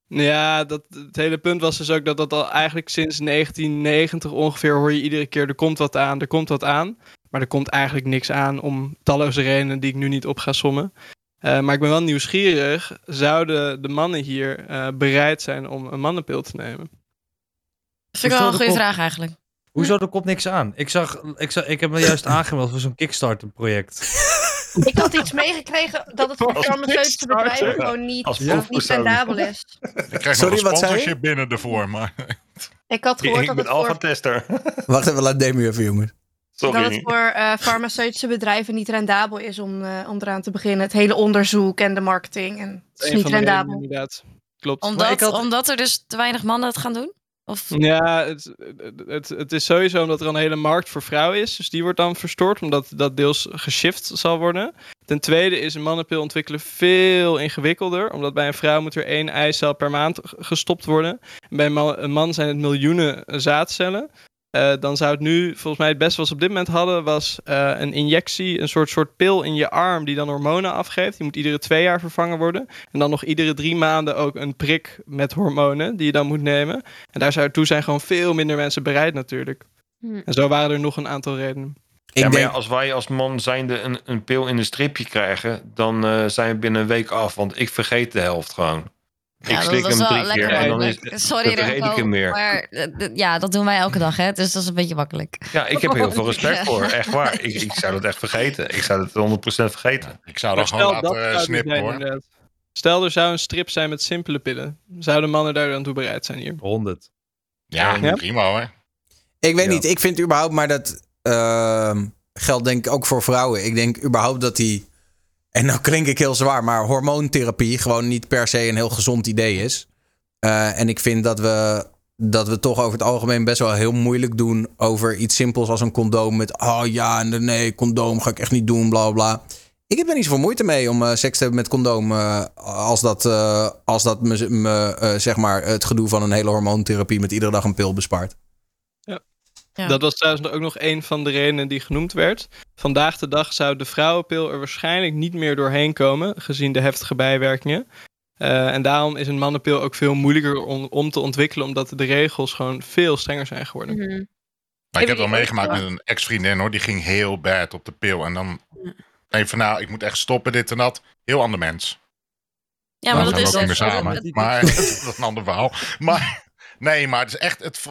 Ja, dat, het hele punt was dus ook dat dat al eigenlijk sinds 1990 ongeveer hoor je iedere keer er komt wat aan, er komt wat aan. Maar er komt eigenlijk niks aan om talloze redenen die ik nu niet op ga sommen. Eh, maar ik ben wel nieuwsgierig. Zouden de mannen hier eh, bereid zijn om een mannenpil te nemen? Dat vind ik wel een goede vraag eigenlijk. Hoezo, er komt niks aan? Ik, zag, ik, zag, ik heb me juist aangemeld voor zo'n Kickstarter project. Ik had iets meegekregen dat het voor farmaceutische bedrijven gewoon niet, Als niet proefpersoon. rendabel is. Ik krijg Sorry, nog een wat zei je? sponsorship binnen ervoor, maar... Ik had gehoord ik dat ben het voor, alpha-tester. Wacht even, laat Demi even, jongens. Dat het Sorry. voor eh, farmaceutische bedrijven niet rendabel is om, eh, om eraan te beginnen. Het hele onderzoek en de marketing. En het is niet redenen, rendabel. Inderdaad. Klopt. Omdat, had- omdat er dus te weinig mannen het gaan doen? Of... Ja, het, het, het is sowieso omdat er een hele markt voor vrouwen is. Dus die wordt dan verstoord, omdat dat deels geshift zal worden. Ten tweede is een mannenpil ontwikkelen veel ingewikkelder. Omdat bij een vrouw moet er één eicel per maand gestopt worden. En bij een man zijn het miljoenen zaadcellen. Eh, dan zou het nu, volgens mij het beste wat ze op dit moment hadden, was eh, een injectie, een soort, soort pil in je arm die dan hormonen afgeeft. Die moet iedere twee jaar vervangen worden. En dan nog iedere drie maanden ook een prik met hormonen die je dan moet nemen. En daar zou toe zijn gewoon veel minder mensen bereid natuurlijk. Hm. En zo waren er nog een aantal redenen. Ik ja, maar denk, ja, als wij als man zijnde een, een pil in een stripje krijgen, dan eh, zijn we binnen een week af. Want ik vergeet de helft gewoon. Ja, ik dat- slik hem wel drie keer lekker en dan is makkelijk. Sorry, dan vergeet ik Remco, hem meer. Maar ja, dat doen wij elke dag, hè? Dus dat is een beetje makkelijk. Ja, ik heb heel veel respect Ja. voor. Echt waar. Ik, ik zou dat echt vergeten. Ik zou dat 100% vergeten. Ik zou dat gewoon laten eh, het snippen zijn, hoor. inderdaad. Stel, er zou een strip zijn met simpele pillen. Zouden mannen daar dan toe bereid zijn hier? 100. Ja, Ja? prima hoor. ik weet Ja. niet. Ik vind überhaupt, maar dat ehm, geldt denk ik ook voor vrouwen. Ik denk überhaupt dat die, en nou klink ik heel zwaar, maar hormoontherapie gewoon niet per se een heel gezond idee is. Eh, en ik vind dat we, dat we toch over het algemeen best wel heel moeilijk doen over iets simpels als een condoom. Met, oh ja, nee, condoom ga ik echt niet doen, bla bla. Ik heb er niet zoveel moeite mee om eh, seks te hebben met condoom. eh, als dat, als dat me, me zeg maar, het gedoe van een hele hormoontherapie met iedere dag een pil bespaart. Ja. Dat was trouwens ook nog een van de redenen die genoemd werd. Vandaag de dag zou de vrouwenpil er waarschijnlijk niet meer doorheen komen, gezien de heftige bijwerkingen. Eh, en daarom is een mannenpil ook veel moeilijker om, om te ontwikkelen, omdat de regels gewoon veel strenger zijn geworden. Mhm. Maar ik heb wel jullie meegemaakt met een ex-vriendin hoor. Die ging heel bad op de pil. En dan denk van nou, ik moet echt stoppen, dit en dat. Heel ander mens. Ja, maar Nou, dat zijn is we ook niet meer het- samen. het- Maar dat is een ander verhaal. Maar nee, maar het is echt, het,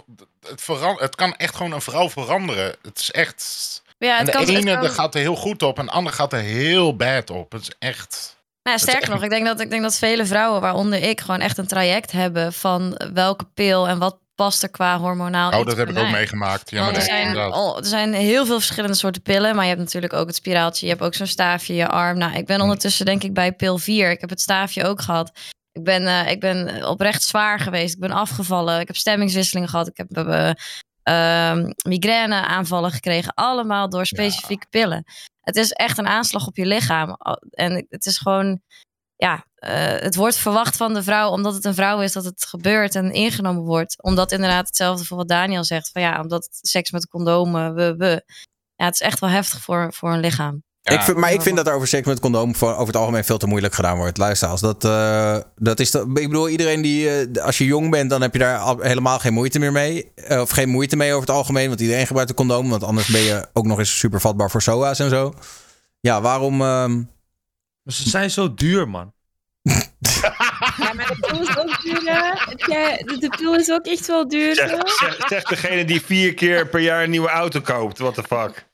het, veran- het kan echt gewoon een vrouw veranderen. Het is echt... Ja, het de kan, ene kan- gaat er heel goed op en de ander gaat er heel bad op. Het is echt... Nou, sterker echt- nog, ik denk, dat, ik denk dat vele vrouwen, waaronder ik, gewoon echt een traject hebben van welke pil en wat past er qua hormonaal. Oh, dat heb ik ook meegemaakt. Ja, maar er, zijn, inderdaad. oh, er zijn heel veel verschillende soorten pillen. Maar je hebt natuurlijk ook het spiraaltje. Je hebt ook zo'n staafje in je arm. Nou, ik ben Hm. ondertussen denk ik bij pil 4. Ik heb het staafje ook gehad. Ik ben, eh, ik ben oprecht zwaar geweest. Ik ben afgevallen. Ik heb stemmingswisselingen gehad. Ik heb ehm, migraine aanvallen gekregen. Allemaal door specifieke pillen. Het is echt een aanslag op je lichaam. En het is gewoon... Ja, eh, het wordt verwacht van de vrouw, omdat het een vrouw is, dat het gebeurt en ingenomen wordt. Omdat inderdaad hetzelfde voor wat Daniel zegt. Van ja, omdat het seks met condomen, we, we. Ja, het is echt wel heftig voor, voor een lichaam. Ja, ik vind, maar ik vind dat er over seks met condoom voor, over het algemeen veel te moeilijk gedaan wordt. Luister, als dat, eh, dat is. Dat, ik bedoel, iedereen die. eh, als je jong bent, dan heb je daar al- helemaal geen moeite meer mee. Eh, of geen moeite mee over het algemeen, want iedereen gebruikt een condoom. Want anders ben je ook nog eens super vatbaar voor SOA's en zo. Ja, waarom. ehm, Maar ze zijn zo duur, man. Ja, maar de pil is ook duur, De, de pil is ook echt wel duur. Zeg, zo. zeg, zeg degene die vier keer per jaar een nieuwe auto koopt. What the fuck.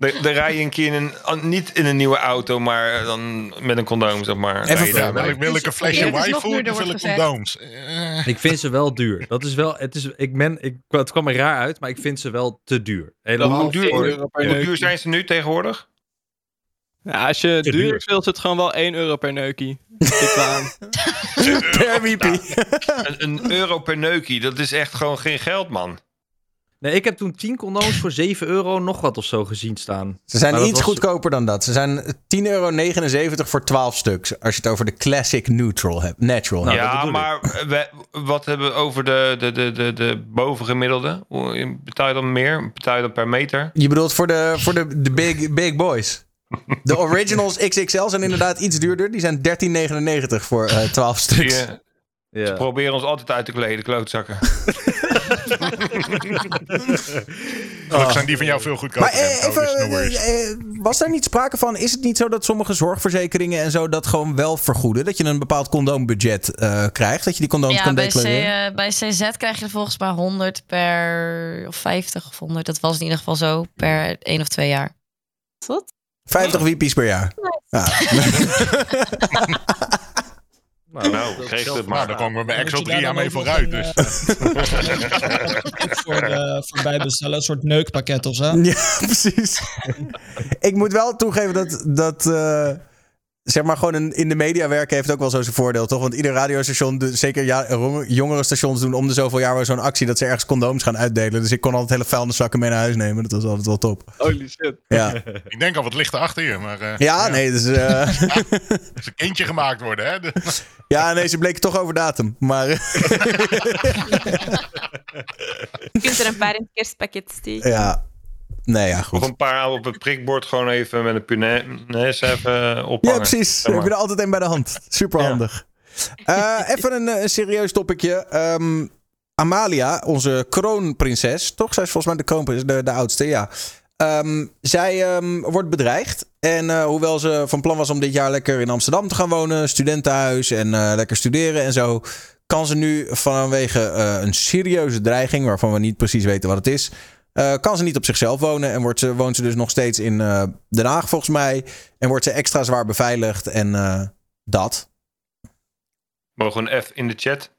Dan dan rij je een keer in een, niet in een nieuwe auto, maar dan met een condoom, zeg maar. Even. Ja, wil ik, wil ik een flesje waifu, dan wil ik condooms. Eh, Ik vind ze wel duur. Dat is wel, het, is, ik ben, ik, het kwam er raar uit, maar ik vind ze wel te duur. Helemaal Hoe duur, voor- euro per hoe neukje. duur zijn ze nu tegenwoordig? Ja, als je Te duur wilt, is het gewoon wel 1 euro per neukie. Per WP. Een, een euro per neukie, dat is echt gewoon geen geld, man. Nee, ik heb toen 10 condooms voor 7 euro nog wat of zo gezien staan. Ze zijn Maar iets was- goedkoper dan dat. Ze zijn 10,79 euro voor 12 stuks. Als je het over de classic neutral hebt. Natural Nou, ja, maar we, wat hebben we over de, de, de, de, de bovengemiddelde? Hoe- Betaal je dan meer? Betaal je dan per meter? Je bedoelt voor de, voor de, de big, big boys. De originals XXL zijn inderdaad iets duurder. Die zijn 13,99 voor eh 12 Zie stuks. Ja. Ze proberen ons altijd uit te kleden, klootzakken. Gelukkig zijn die van jou veel goedkoper. Maar eh, even, dus no worries. eh, eh, was daar niet sprake van? Is het niet zo dat sommige zorgverzekeringen en zo dat gewoon wel vergoeden? Dat je een bepaald condoombudget eh, krijgt? Dat je die condooms Ja, kan bij, C, bij CZ krijg je er volgens mij 100 per. of 50 of 100. Dat was in ieder geval zo per één of twee jaar. Wat? 50 wiepies per jaar. Ja. Nou, Nou, zelf het Maar dan komen we bij Exo daar 3 dan aan mee vooruit. een, Dus. Ook voor, de, voor bijbestellen, een soort neukpakket of zo. Ja, precies. ik moet wel toegeven dat, dat, eh, zeg maar gewoon een, in de media werken heeft ook wel zo zijn voordeel, toch? Want ieder radiostation, de- zeker ja, jongere stations doen om de zoveel jaar wel zo'n actie dat ze ergens condooms gaan uitdelen. Dus ik kon altijd hele vuilniszakken mee naar huis nemen. Dat was altijd wel top. Holy shit. Ja, Ik denk al wat ligt erachter je, maar eh, ja nee, dus, eh, er is een kindje gemaakt worden, hè? Ja, nee, ze bleken toch over datum. Maar Je kunt er een paar in het kerstpakket steken. ja, nee, ja, Of goed. een paar op het prikbord gewoon even met een punaise even ophangen. Ja, precies. Zeg maar. Heb je er altijd een bij de hand. Super handig. even een, eh, een serieus topicje. Ehm, Amalia, onze kroonprinses, toch? Zij is volgens mij de kroonprinses, de, de oudste, ja. Ehm, zij ehm, wordt bedreigd. En eh, hoewel ze van plan was om dit jaar lekker in Amsterdam te gaan wonen, studentenhuis en eh, lekker studeren en zo, kan ze nu vanwege eh, een serieuze dreiging, waarvan we niet precies weten wat het is, eh, kan ze niet op zichzelf wonen. En wordt ze, woont ze dus nog steeds in eh, Den Haag, volgens mij. En wordt ze extra zwaar beveiligd en eh, dat. Mogen we een F in de chat?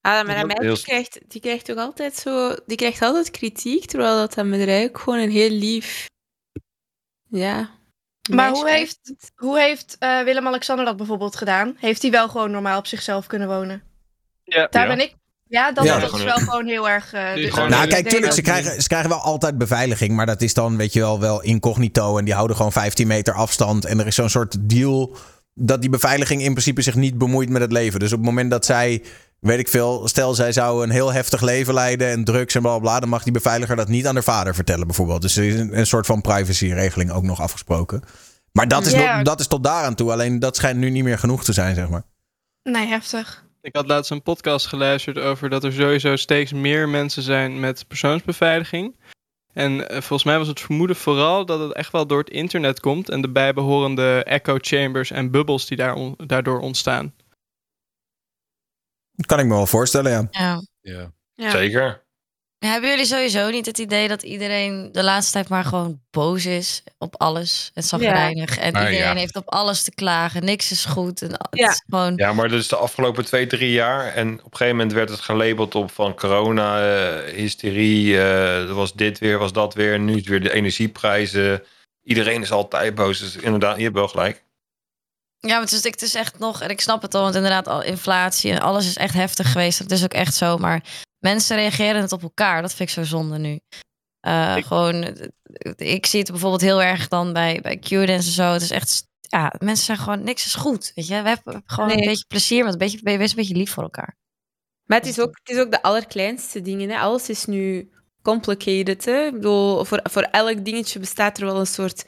Ah, maar heel- die krijgt, die krijgt toch altijd zo... Die krijgt altijd kritiek, terwijl dat aan bedrijf gewoon een heel lief... Ja. Maar hoe heeft, hoe heeft eh, Willem-Alexander dat bijvoorbeeld gedaan? Heeft hij wel gewoon normaal op zichzelf kunnen wonen? Ja. Daar Ja. ben ik... Ja, dan Ja. is het wel gewoon heel erg... eh, dus- gewoon- nou, kijk, tuurlijk, ze dat- krijgen, ze krijgen wel altijd beveiliging. Maar dat is dan, weet je wel, wel incognito. En die houden gewoon 15 meter afstand. En er is zo'n soort deal dat die beveiliging in principe zich niet bemoeit met het leven. Dus op het moment dat zij, weet ik veel, stel zij zou een heel heftig leven leiden en drugs en bla bla, bla, dan mag die beveiliger dat niet aan haar vader vertellen, bijvoorbeeld. Dus er is een, een soort van privacyregeling ook nog afgesproken. Maar dat is, nog- dat is tot daaraan toe. Alleen dat schijnt nu niet meer genoeg te zijn, zeg maar. Nee, heftig. Ik had laatst een podcast geluisterd over dat er sowieso steeds meer mensen zijn met persoonsbeveiliging. En eh, volgens mij was het vermoeden vooral dat het echt wel door het internet komt en de bijbehorende echo chambers en bubbels die daar on- daardoor ontstaan. Dat kan ik me wel voorstellen, ja. Ja. Ja. Ja. Zeker. Hebben jullie sowieso niet het idee dat iedereen de laatste tijd maar gewoon boos is op alles en zagrijnig en Ah, iedereen ja. heeft op alles te klagen, niks is goed en het Ja. is gewoon Ja, maar dat is de afgelopen twee, drie jaar. En op een gegeven moment werd het gelabeld op van corona, eh, hysterie. eh, er was dit weer, was dat weer. Nu is het weer de energieprijzen. Iedereen is altijd boos. Dus inderdaad, je hebt wel gelijk. Ja, maar het is, het is echt nog, en ik snap het al, want inderdaad, al inflatie en alles is echt heftig geweest. Dat is ook echt zo. Maar mensen reageren het op elkaar. Dat vind ik zo zonde nu. Eh, Gewoon, eh, ik zie het bijvoorbeeld heel erg dan bij, bij Q-dance en zo. Het is echt, ja, mensen zijn gewoon, niks is goed. Weet je, we hebben gewoon Nee. een beetje plezier, met een beetje, wees een beetje lief voor elkaar. Maar het is ook, het is ook de allerkleinste dingen. Hè. Alles is nu complicated. Hè. Ik bedoel, voor, voor elk dingetje bestaat er wel een soort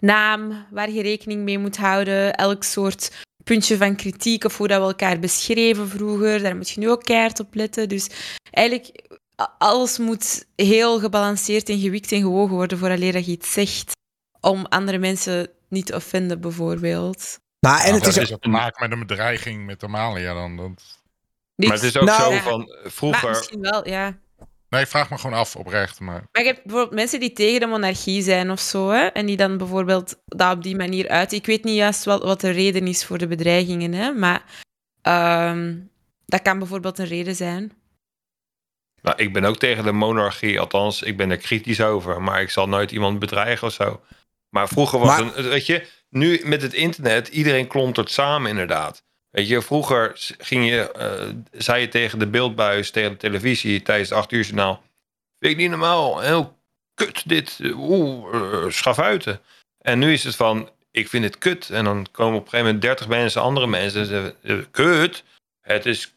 naam waar je rekening mee moet houden. Elk soort puntje van kritiek of hoe dat we elkaar beschreven vroeger. Daar moet je nu ook keihard op letten. Dus eigenlijk, alles moet heel gebalanceerd en gewikt en gewogen worden vooraleer dat je iets zegt. Om andere mensen niet te offenden, bijvoorbeeld. Nou, en Nou, het dat is is ook te maken met een bedreiging met Amalia dan. Dat... Maar het is ook Nou- zo Ja. van Maar vroeger. misschien wel, ja. Nee, ik vraag me gewoon af oprecht. Maar Maar je hebt bijvoorbeeld mensen die tegen de monarchie zijn of zo, hè, en die dan bijvoorbeeld dat op die manier uit. Ik weet niet juist wat, wat de reden is voor de bedreigingen, hè, maar ehm, dat kan bijvoorbeeld een reden zijn. Nou, ik ben ook tegen de monarchie, althans, ik ben er kritisch over. Maar ik zal nooit iemand bedreigen of zo. Maar vroeger was Maar- een, weet je, nu met het internet, iedereen klontert samen inderdaad. Weet je, vroeger ging je, eh, zei je tegen de beeldbuis, tegen de televisie tijdens het 8 uur journaal. Vind ik niet normaal, heel kut dit, oeh, uh, schafuiten. En nu is het van, ik vind het kut. En dan komen op een gegeven moment 30 mensen, andere mensen, en zeggen, eh, kut, het is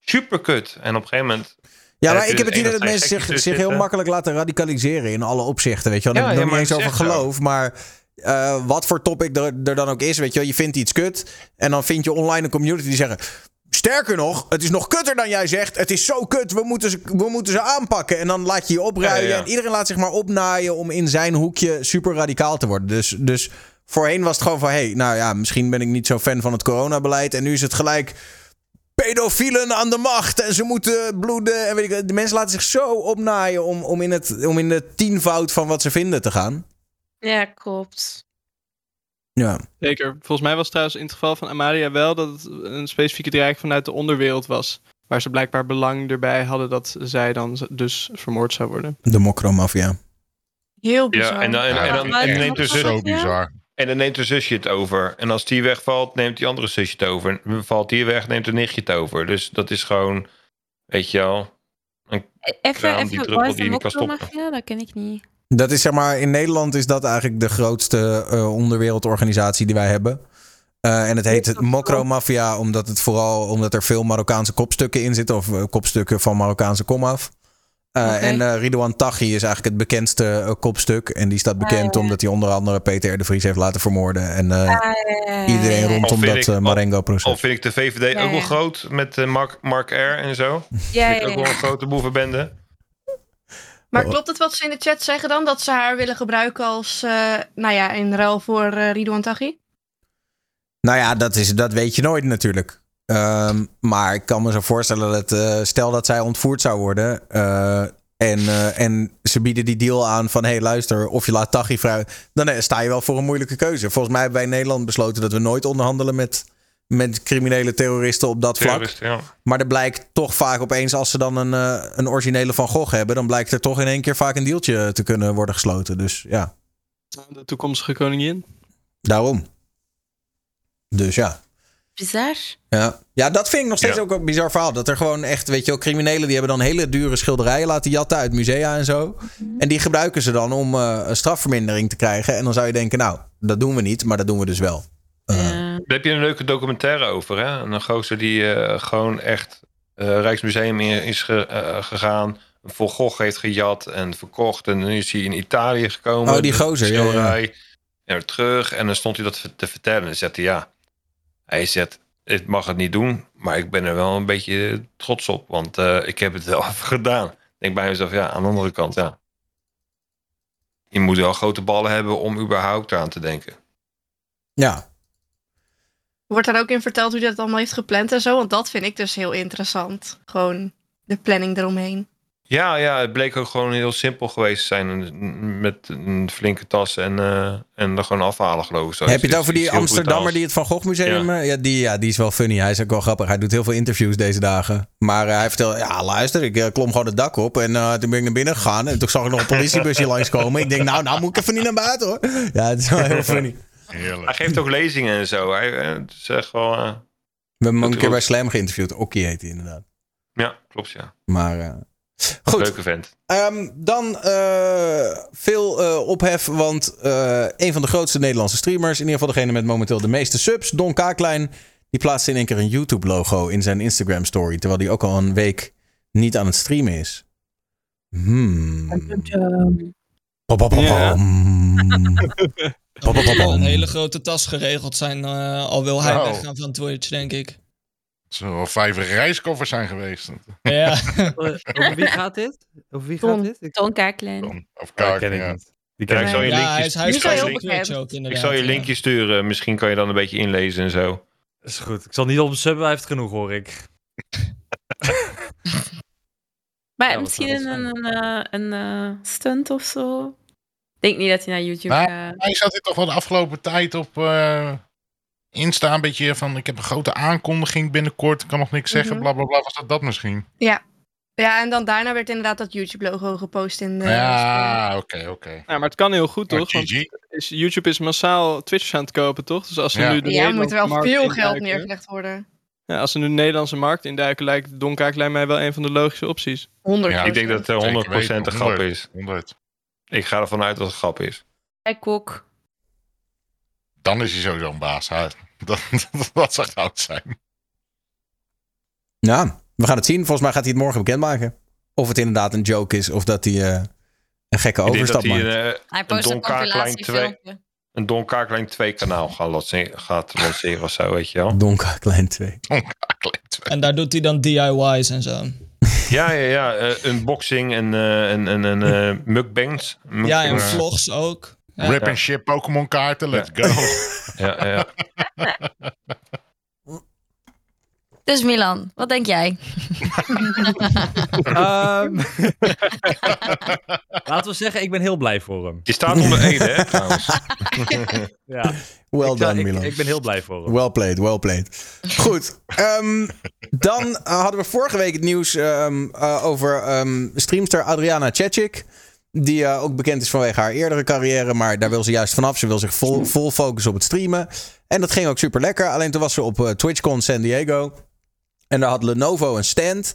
super kut. En op een gegeven moment Ja, maar ik heb het idee dat mensen zich, zich heel makkelijk laten radicaliseren in alle opzichten. Weet je wel, Ja, Dan ja, heb ik maar niet eens over zo. geloof, maar eh, wat voor topic er, er dan ook is, weet je wel, je vindt iets kut en dan vind je online een community die zeggen. Sterker nog, het is nog kutter dan jij zegt. Het is zo kut, we moeten ze, we moeten ze aanpakken. En dan laat je je opruien. Ja, ja, ja. En iedereen laat zich maar opnaaien om in zijn hoekje super radicaal te worden. Dus, dus voorheen was het gewoon van... hé, hey, nou ja, misschien ben ik niet zo fan van het coronabeleid. En nu is het gelijk pedofielen aan de macht en ze moeten bloeden. En weet ik, de mensen laten zich zo opnaaien om, om, in het, om in de tienvoud van wat ze vinden te gaan. Ja, klopt. Ja. Zeker. Volgens mij was het trouwens in het geval van Amalia wel dat het een specifieke dreiging vanuit de onderwereld was. Waar ze blijkbaar belang erbij hadden dat zij dan dus vermoord zou worden. De mokromafia. Heel bizar. Ja, en dan, en, en dan, en neemt dus zo bizar. En dan neemt de zusje het over. En als die wegvalt, neemt die andere zusje het over. En valt die weg, neemt de nichtje het over. Dus dat is gewoon, weet je wel. Even, Kraam die even druppel wat is die de je niet kan stoppen. mokromafia? Dat ken ik niet. Dat is zeg maar, in Nederland is dat eigenlijk de grootste eh, onderwereldorganisatie die wij hebben. Eh, en het heet het Mokro Mafia, omdat, het vooral, omdat er veel Marokkaanse kopstukken in zitten. Of eh, kopstukken van Marokkaanse komaf. Eh Oké. En eh Ridouan Taghi is eigenlijk het bekendste kopstuk. En die staat bekend Ah, ja, omdat hij onder andere Peter R. de Vries heeft laten vermoorden. En Ah, ja, ja, ja, iedereen rondom dat ik- Marengo-proces. Al vind ik de VVD Ja, ook wel groot met Mark, Mark R. en zo. Ja, Vind ik ook wel een grote boevenbende. Maar Oh. klopt het wat ze in de chat zeggen dan? Dat ze haar willen gebruiken als, eh, nou ja, in ruil voor eh Ridouan Taghi? Nou ja, dat, is, dat weet je nooit natuurlijk. Ehm, maar ik kan me zo voorstellen dat eh, stel dat zij ontvoerd zou worden. en, en ze bieden die deal aan van: hé, hey, luister, of je laat Taghi vrij. Dan sta je wel voor een moeilijke keuze. Volgens mij hebben wij in Nederland besloten dat we nooit onderhandelen met, met criminele terroristen op dat vlak. Ja. Maar er blijkt toch vaak opeens, als ze dan een, eh, een originele Van Gogh hebben, dan blijkt er toch in één keer vaak een dealtje te kunnen worden gesloten. Dus ja, De toekomstige koningin. daarom. Dus ja. Bizar. Ja. ja, dat vind ik nog steeds Ja. ook een bizar verhaal. Dat er gewoon echt, weet je wel, criminelen die hebben dan hele dure schilderijen laten jatten uit musea en zo. En die gebruiken ze dan om eh, een strafvermindering te krijgen. En dan zou je denken, nou, dat doen we niet, maar dat doen we dus wel. Eh, Ja. Daar heb je een leuke documentaire over. Hè? Een gozer die eh, gewoon echt eh, Rijksmuseum in is ge- eh, gegaan. Van Gogh heeft gejat en verkocht. En nu is hij in Italië gekomen. Oh, die gozer, ja, ja. En weer terug. En dan stond hij dat te vertellen. En dan zegt hij, ja. Hij zegt, ik mag het niet doen. Maar ik ben er wel een beetje trots op. Want ik heb het wel even gedaan. Ik denk bij mezelf, ja, aan de andere kant, ja. Je moet wel grote ballen hebben om überhaupt aan te denken. ja. Wordt daar ook in verteld hoe hij dat allemaal heeft gepland en zo? Want dat vind ik dus heel interessant. Gewoon de planning eromheen. Ja, ja, het bleek ook gewoon heel simpel geweest te zijn. Met een flinke tas en, eh en er gewoon afhalen, geloof ik. Zo. Heb je het over die Amsterdammer die het Van Gogh Museum... Ja. ja, die, ja, die is wel funny. Hij is ook wel grappig. Hij doet heel veel interviews deze dagen. Maar eh, hij vertelt, ja, luister, ik eh, klom gewoon het dak op. En eh, toen ben ik naar binnen gegaan. En toen zag ik nog een politiebusje langskomen. Ik denk, nou, nou moet ik even niet naar buiten, hoor. Ja, het is wel heel funny. Heerlijk. Hij geeft ook lezingen en zo. Hij eh, zegt wel... eh, We hebben hem een keer bij. Slam geïnterviewd. Okkie heet hij inderdaad. ja, klopt, ja. Maar eh, goed. Leuke vent. Ehm, dan eh, veel eh, ophef, want eh, een van de grootste Nederlandse streamers, in ieder geval degene met momenteel de meeste subs, Don Kaaklijn, die plaatste in één keer een YouTube-logo in zijn Instagram-story, terwijl hij ook al een week niet aan het streamen is. Hmm. Er wel een hele grote tas geregeld zijn, eh, al wil hij Oh. weggaan van Twitch, denk ik. Het zullen wel vijf reiskoffers zijn geweest. Ja. Over wie gaat dit? Over wie gaat dit? Ik Toon. Dan- Of Ja, kaak, ken ik ja. niet. Die Ja, ken ik ik zal je niet. ja, hij linkjes, is, hij is ik zal je zijn op heel link- Twitch ook ik inderdaad. zal je ja. linkje sturen. Misschien kan je dan een beetje inlezen en zo. is goed. Ik zal niet op de sub, hij heeft genoeg hoor ik. Maar Ja, misschien een, een, eh, een eh, stunt of zo. Ik denk niet dat hij naar YouTube Nou, gaat. Hij zat hier toch wel de afgelopen tijd op eh Insta een beetje van... Ik heb een grote aankondiging binnenkort. Ik kan nog niks zeggen, Mhm. bla bla bla. Was dat dat misschien? Ja, en dan daarna werd inderdaad dat YouTube-logo gepost in de... ja, oké, oké. Ja, maar het kan heel goed, toch? Want is, YouTube is massaal Twitch aan het kopen, toch? Dus als ze Ja. nu de Ja, er moet Nederlandse wel veel geld neergelegd worden. Ja, als ze nu de Nederlandse markt induiken, lijkt Don Kaaklijn mij wel een van de logische opties. 100 Ja, Ik denk dat het eh, 100% een grap is. 100. Ik ga ervan uit dat het een grap is. Ik ook. Dan is hij sowieso een baas. Hij- Dat, dat, dat zou oud zijn. Ja, we gaan het zien. Volgens mij gaat hij het morgen bekendmaken. Of het inderdaad een joke is, of dat hij eh, een gekke overstap hij maakt. eh, Hij Een post een compilatiefilmpje. Een Don Kaaklijn 2 kanaal gaat lanceren, gaat lanceren of zo, weet je wel. Donka Klein 2. En daar doet hij dan DIY's en zo. Ja, ja, ja. unboxing en, eh en, en, en eh, mukbangs. Muk- Ja, en vlogs ook. Ja. Rip and ship Pokémon kaarten, let's go. ja, ja. Dus Milan, wat denk jij? Ehm, Laten we zeggen, ik ben heel blij voor hem. Je staat onder Ede, hè, trouwens. Ja. Well ik, done, ik, Milan. ik ben heel blij voor hem. Well played, well played. Goed. ehm, dan eh, hadden we vorige week het nieuws ehm, eh, over ehm, streamster Adriana Chechik. Die eh, ook bekend is vanwege haar eerdere carrière. Maar daar wil ze juist vanaf. Ze wil zich vol, vol focussen op het streamen. En dat ging ook super lekker. Alleen toen was ze op TwitchCon San Diego. En daar had Lenovo een stand.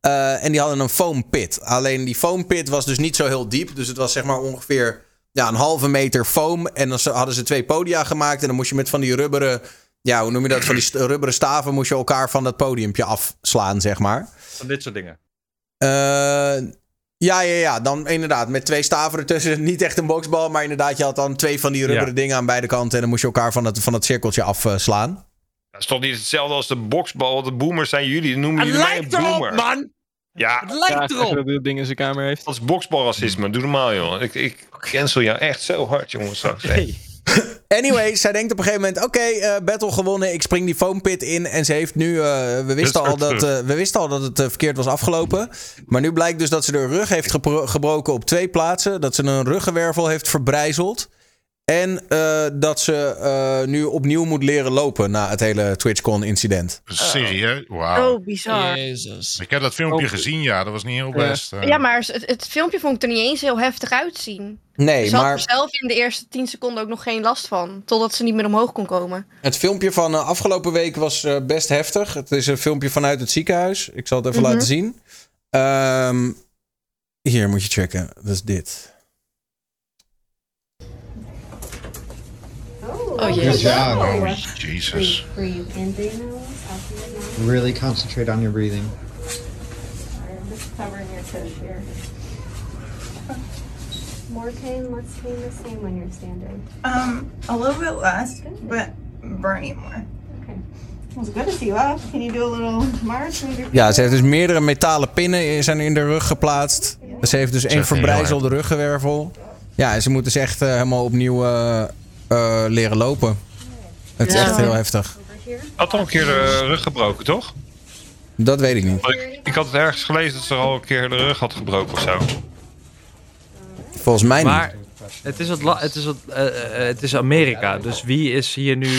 Eh, en die hadden een foam pit. Alleen die foam pit was dus niet zo heel diep. Dus het was zeg maar ongeveer ja, een halve meter foam. En dan hadden ze twee podia gemaakt. En dan moest je met van die rubberen. Ja, hoe noem je dat? Van die st- rubberen staven moest je elkaar van dat podiumpje afslaan, zeg maar. Van dit soort dingen. Eh, ja, ja, ja. Dan inderdaad met twee staven ertussen. Niet echt een boksbal, maar inderdaad, je had dan twee van die rubberen Ja. dingen aan beide kanten. En dan moest je elkaar van het, van het cirkeltje afslaan. Dat is toch niet hetzelfde als de boksbal? De boomers zijn jullie. Dan noemen Het jullie mij een lijkt erop, boomer. man! Ja, Het lijkt erop! dat dit ding in zijn kamer heeft. dat is boksbalracisme. Doe normaal, joh. Ik, ik cancel jou echt zo hard, jongens. Straks. Anyway, zij denkt op een gegeven moment: oké, eh, battle gewonnen. Ik spring die foam pit in. En ze heeft nu. eh, we, wisten al dat, eh, we wisten al dat het verkeerd was afgelopen. Maar nu blijkt dus dat ze de rug heeft gebro- gebroken op twee plaatsen. Dat ze een ruggenwervel heeft verbrijzeld. En eh, dat ze eh, nu opnieuw moet leren lopen na het hele TwitchCon-incident. Serieus? Wauw. Oh, bizar. Jezus. Ik heb dat filmpje Oh. gezien, ja. Dat was niet heel best. eh. Ja, maar het, het filmpje vond ik er niet eens heel heftig uitzien. Nee, ze had maar er zelf in de eerste 10 seconden ook nog geen last van. Totdat ze niet meer omhoog kon komen. het filmpje van eh, afgelopen week was eh, best heftig. Het is een filmpje vanuit het ziekenhuis. Ik zal het even Mhm. laten zien. Ehm, hier moet je checken. Dat is dit. Oh Good job. Oh, Jesus. In your nose, out through your mouth. Really concentrate on your breathing. Sorry, I'm just covering your toes here. More pain, less pain, the same when you're standing. Um, a little bit less, but burning more. Okay. It was good to see you up. Can you do a little march? Ja, ze heeft dus meerdere metalen pinnen zijn in de rug geplaatst. Ze heeft dus één verbrijzelde ruggenwervel. Ja, en ze moet dus echt eh, helemaal opnieuw eh, eh, leren lopen. Het is Ja. echt heel heftig. Had al een keer de rug gebroken, toch? Dat weet ik niet. Ik, ik had het ergens gelezen dat ze al een keer de rug had gebroken of zo. Volgens mij niet. Maar het is, het, het, is het, eh, eh, het is Amerika, dus wie is hier nu...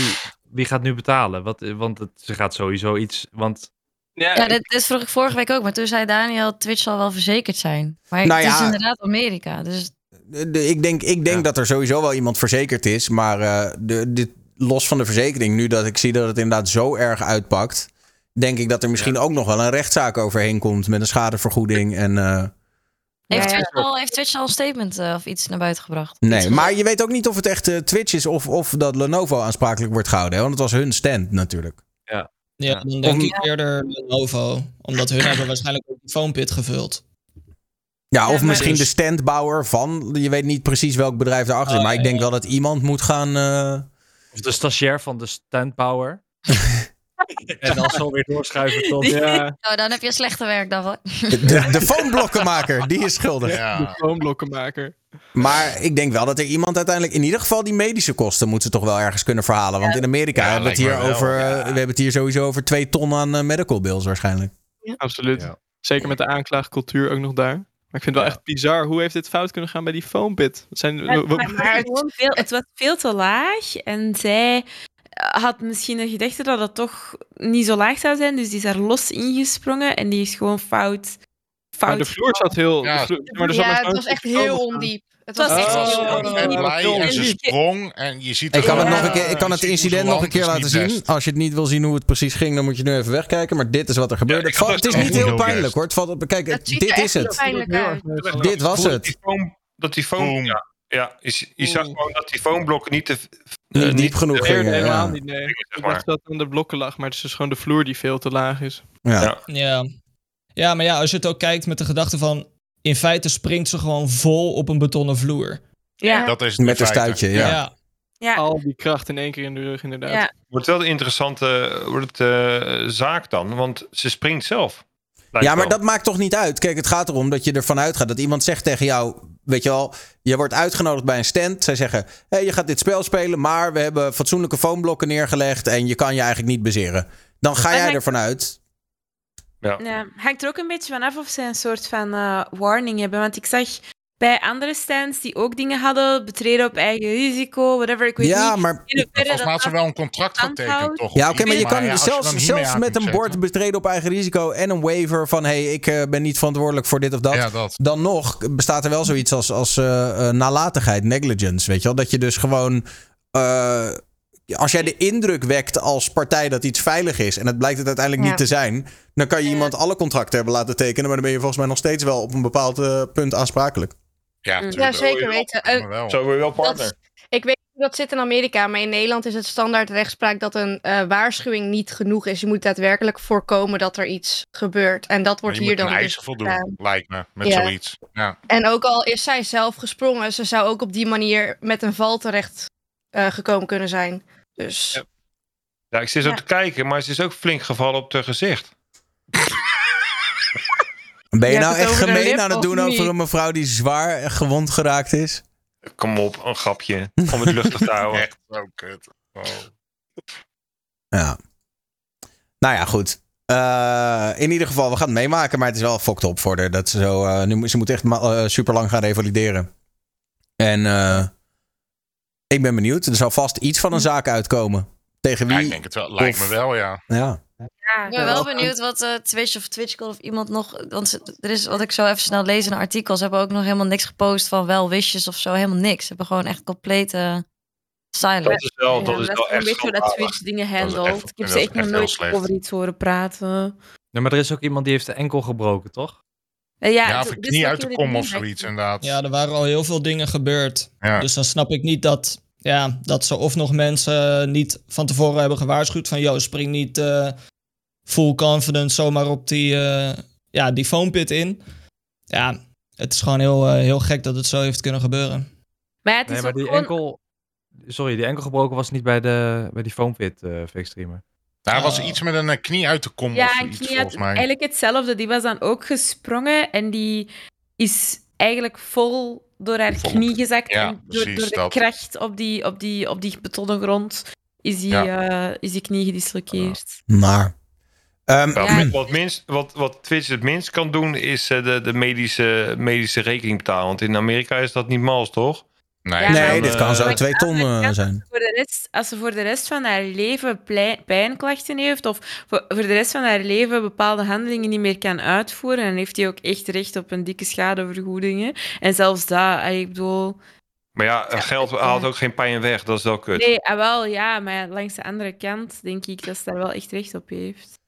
Wie gaat nu betalen? Wat, want het, ze gaat sowieso iets... Want Ja, Ja, dit, dit vroeg ik vorige week ook. Maar toen zei Daniel, Twitch zal wel verzekerd zijn. Maar Nou het is inderdaad Amerika. Dus De- ik denk, ik denk Ja. dat er sowieso wel iemand verzekerd is. Maar eh, de, dit, los van de verzekering, nu dat ik zie dat het inderdaad zo erg uitpakt. Denk ik dat er misschien ook nog wel een rechtszaak overheen komt met een schadevergoeding. En, eh, heeft, Ja, ja. Twitch al, heeft Twitch al een statement eh, of iets naar buiten gebracht? nee, maar je weet ook niet of het echt Twitch is of, of dat Lenovo aansprakelijk wordt gehouden. Hè? Want het was hun stand natuurlijk. Ja, dan denk ik eerder Lenovo. Omdat hun hebben waarschijnlijk ook die foampit gevuld. Ja, of misschien Dus- de standbouwer van. Je weet niet precies welk bedrijf daarachter zit. Oh, maar ik denk ja. wel dat iemand moet gaan. eh, of de stagiair van de standpower. en dan zo weer doorschuiven tot... ja, Oh, dan heb je een slechte werkdag hoor. de, de, de die is schuldig. de Ja. foamblokkenmaker. Maar ik denk wel dat er iemand uiteindelijk, in ieder geval die medische kosten, moet ze toch wel ergens kunnen verhalen. Want in Amerika Ja, hebben we het hier wel, over, ja. eh, we hebben het hier sowieso over twee ton aan eh, medical bills waarschijnlijk. Absoluut. Ja. Zeker met de aanklaagcultuur ook nog daar. Maar ik vind het wel echt bizar. Hoe heeft dit fout kunnen gaan bij die foampit? Zijn, maar- maar het, veel, het was veel te laag en zij had misschien een gedachte dat het toch niet zo laag zou zijn, dus die is daar los ingesprongen en die is gewoon fout. fout maar de vloer zat heel... Ja. de vloer- maar er zat Ja, maar het was echt heel ondiep. Het was echt ondiep. En ze sprong. En je ziet Ik kan, het nog een keer, ik kan het incident nog een keer laten zien. best. Als je het niet wil zien hoe het precies ging, dan moet je nu even wegkijken. Maar dit is wat er gebeurde. Ja, het, valt- het is niet heel heel pijnlijk hoor. Het valt, op- kijk, Het dit is het. Dit was het. dat die foam, ja, ja, je, je zag gewoon dat die foamblokken niet te Niet eh, diep genoeg te- Nee, Ja. niet, nee. Ik dacht dat het aan de blokken lag, maar het is dus gewoon de vloer die veel te laag is. Ja. Ja. ja, maar ja, als je het ook kijkt met de gedachte van... In feite springt ze gewoon vol op een betonnen vloer. Ja, Dat is Met een stuitje, ja. ja. ja. Al die kracht in één keer in de rug, inderdaad. Ja. Wordt wel de interessante wordt het, eh, zaak dan, want ze springt zelf. Lijkt Ja, maar wel. dat maakt toch niet uit. Kijk, het gaat erom dat je ervan uitgaat dat iemand zegt tegen jou: Weet je wel, je wordt uitgenodigd bij een stand. Zij zeggen: Hé, hey, je gaat dit spel spelen, maar we hebben fatsoenlijke foamblokken neergelegd en je kan je eigenlijk niet bezeren. Dan ga jij ervan uit. Ja, hangt er ook een beetje vanaf of ze een soort van eh, warning hebben. Want ik zag bij andere stands die ook dingen hadden, betreden op eigen risico, whatever. Ik weet Ja, niet maar- in hoeverre Volgens mij had ze wel een contract getekend, toch? Ja, oké, maar je kan ja, je zelfs, zelfs met een bord betreden op eigen risico en een waiver van hey, ik eh, ben niet verantwoordelijk voor dit of dat. Ja, dat. Dan nog bestaat er wel zoiets als, als eh, eh, nalatigheid, negligence, weet je wel? Dat je dus gewoon... eh, als jij de indruk wekt als partij dat iets veilig is en het blijkt het uiteindelijk Ja. niet te zijn, dan kan je iemand alle contracten hebben laten tekenen, maar dan ben je volgens mij nog steeds wel op een bepaald eh, punt aansprakelijk. Ja, zeker weten. Eh. Zo word je wel dat, partner. ik weet hoe dat zit in Amerika, maar in Nederland is het standaard rechtspraak dat een eh, waarschuwing niet genoeg is. Je moet daadwerkelijk voorkomen dat er iets gebeurt. En dat wordt je hier moet dan een dus eisen voldoen, gedaan. lijkt me, met Ja. zoiets. Ja. En ook al is zij zelf gesprongen, ze zou ook op die manier met een val terecht eh, gekomen kunnen zijn. Dus Ja. Ja, ik zit zo Ja. te kijken, maar ze is ook flink gevallen op haar gezicht. Ben je Je nou echt gemeen lip aan het doen over een mevrouw die zwaar gewond geraakt is? Kom op, een grapje. Om het luchtig te houden. Echt zo kut. Oh. Ja. Nou ja, goed. Eh, in ieder geval, we gaan het meemaken. Maar het is wel fucked op voor haar. Dat ze, zo, eh, nu, ze moet echt uh, super lang gaan revalideren. En eh, ik ben benieuwd. Er zal vast iets van een zaak uitkomen. Tegen wie? Ja, ik denk het wel. Lijkt me wel, ja. Ja. Ja, Ik ben wel benieuwd wat eh, Twitch of TwitchCall of iemand nog... Want er is, wat ik zo even snel lees in een artikel... ze hebben ook nog helemaal niks gepost van wel wishes of zo. Helemaal niks. Ze hebben gewoon echt complete silence. Dat is wel, Ja, dat is dat wel een echt beetje hoe dat. Twitch dingen handelt. Ik heb dat ze is echt nog nooit over iets horen praten. Nee, maar er is ook iemand die heeft de enkel gebroken, toch? Ja, Ja, het- of een dus knie wat uit de kom of zoiets, inderdaad. Ja, er waren al heel veel dingen gebeurd. Ja. Dus dan snap ik niet dat, ja, dat ze of nog mensen niet van tevoren hebben gewaarschuwd van... ...joh, spring niet eh, full confidence zomaar op die, eh ja, die foam pit in. Ja, het is gewoon heel, eh, heel gek dat het zo heeft kunnen gebeuren. Maar het is Nee, maar die gewoon- enkel... Sorry, die enkel gebroken was niet bij, de, bij die foamfit eh fake streamer. Daar was Oh. iets met een eh, knie uit de kom of Ja, een zoiets, knie volgens mij. eigenlijk hetzelfde. Die was dan ook gesprongen en die is eigenlijk vol door haar Vol. knie gezakt. Ja, en door, door de dat. kracht op die, op, die, op die betonnen grond is die, eh, is die knie gedislokeerd. Maar. ehm, Ja. Wat, minst, wat, wat Twitch het minst kan doen, is eh, de, de medische, medische rekening betalen. Want in Amerika is dat niet mals, toch? Nee, Ja, nee, maar- dit kan zo eh, twee ton eh, zijn. Voor de rest, als ze voor de rest van haar leven pijnklachten heeft, of voor, voor de rest van haar leven bepaalde handelingen niet meer kan uitvoeren, dan heeft hij ook echt recht op een dikke schadevergoedingen. En zelfs dat, eh, ik bedoel, Maar ja, geld haalt ook geen pijn weg. Dat is wel kut. Nee, ah, wel, ja, maar langs de andere kant denk ik dat ze daar wel echt recht op heeft.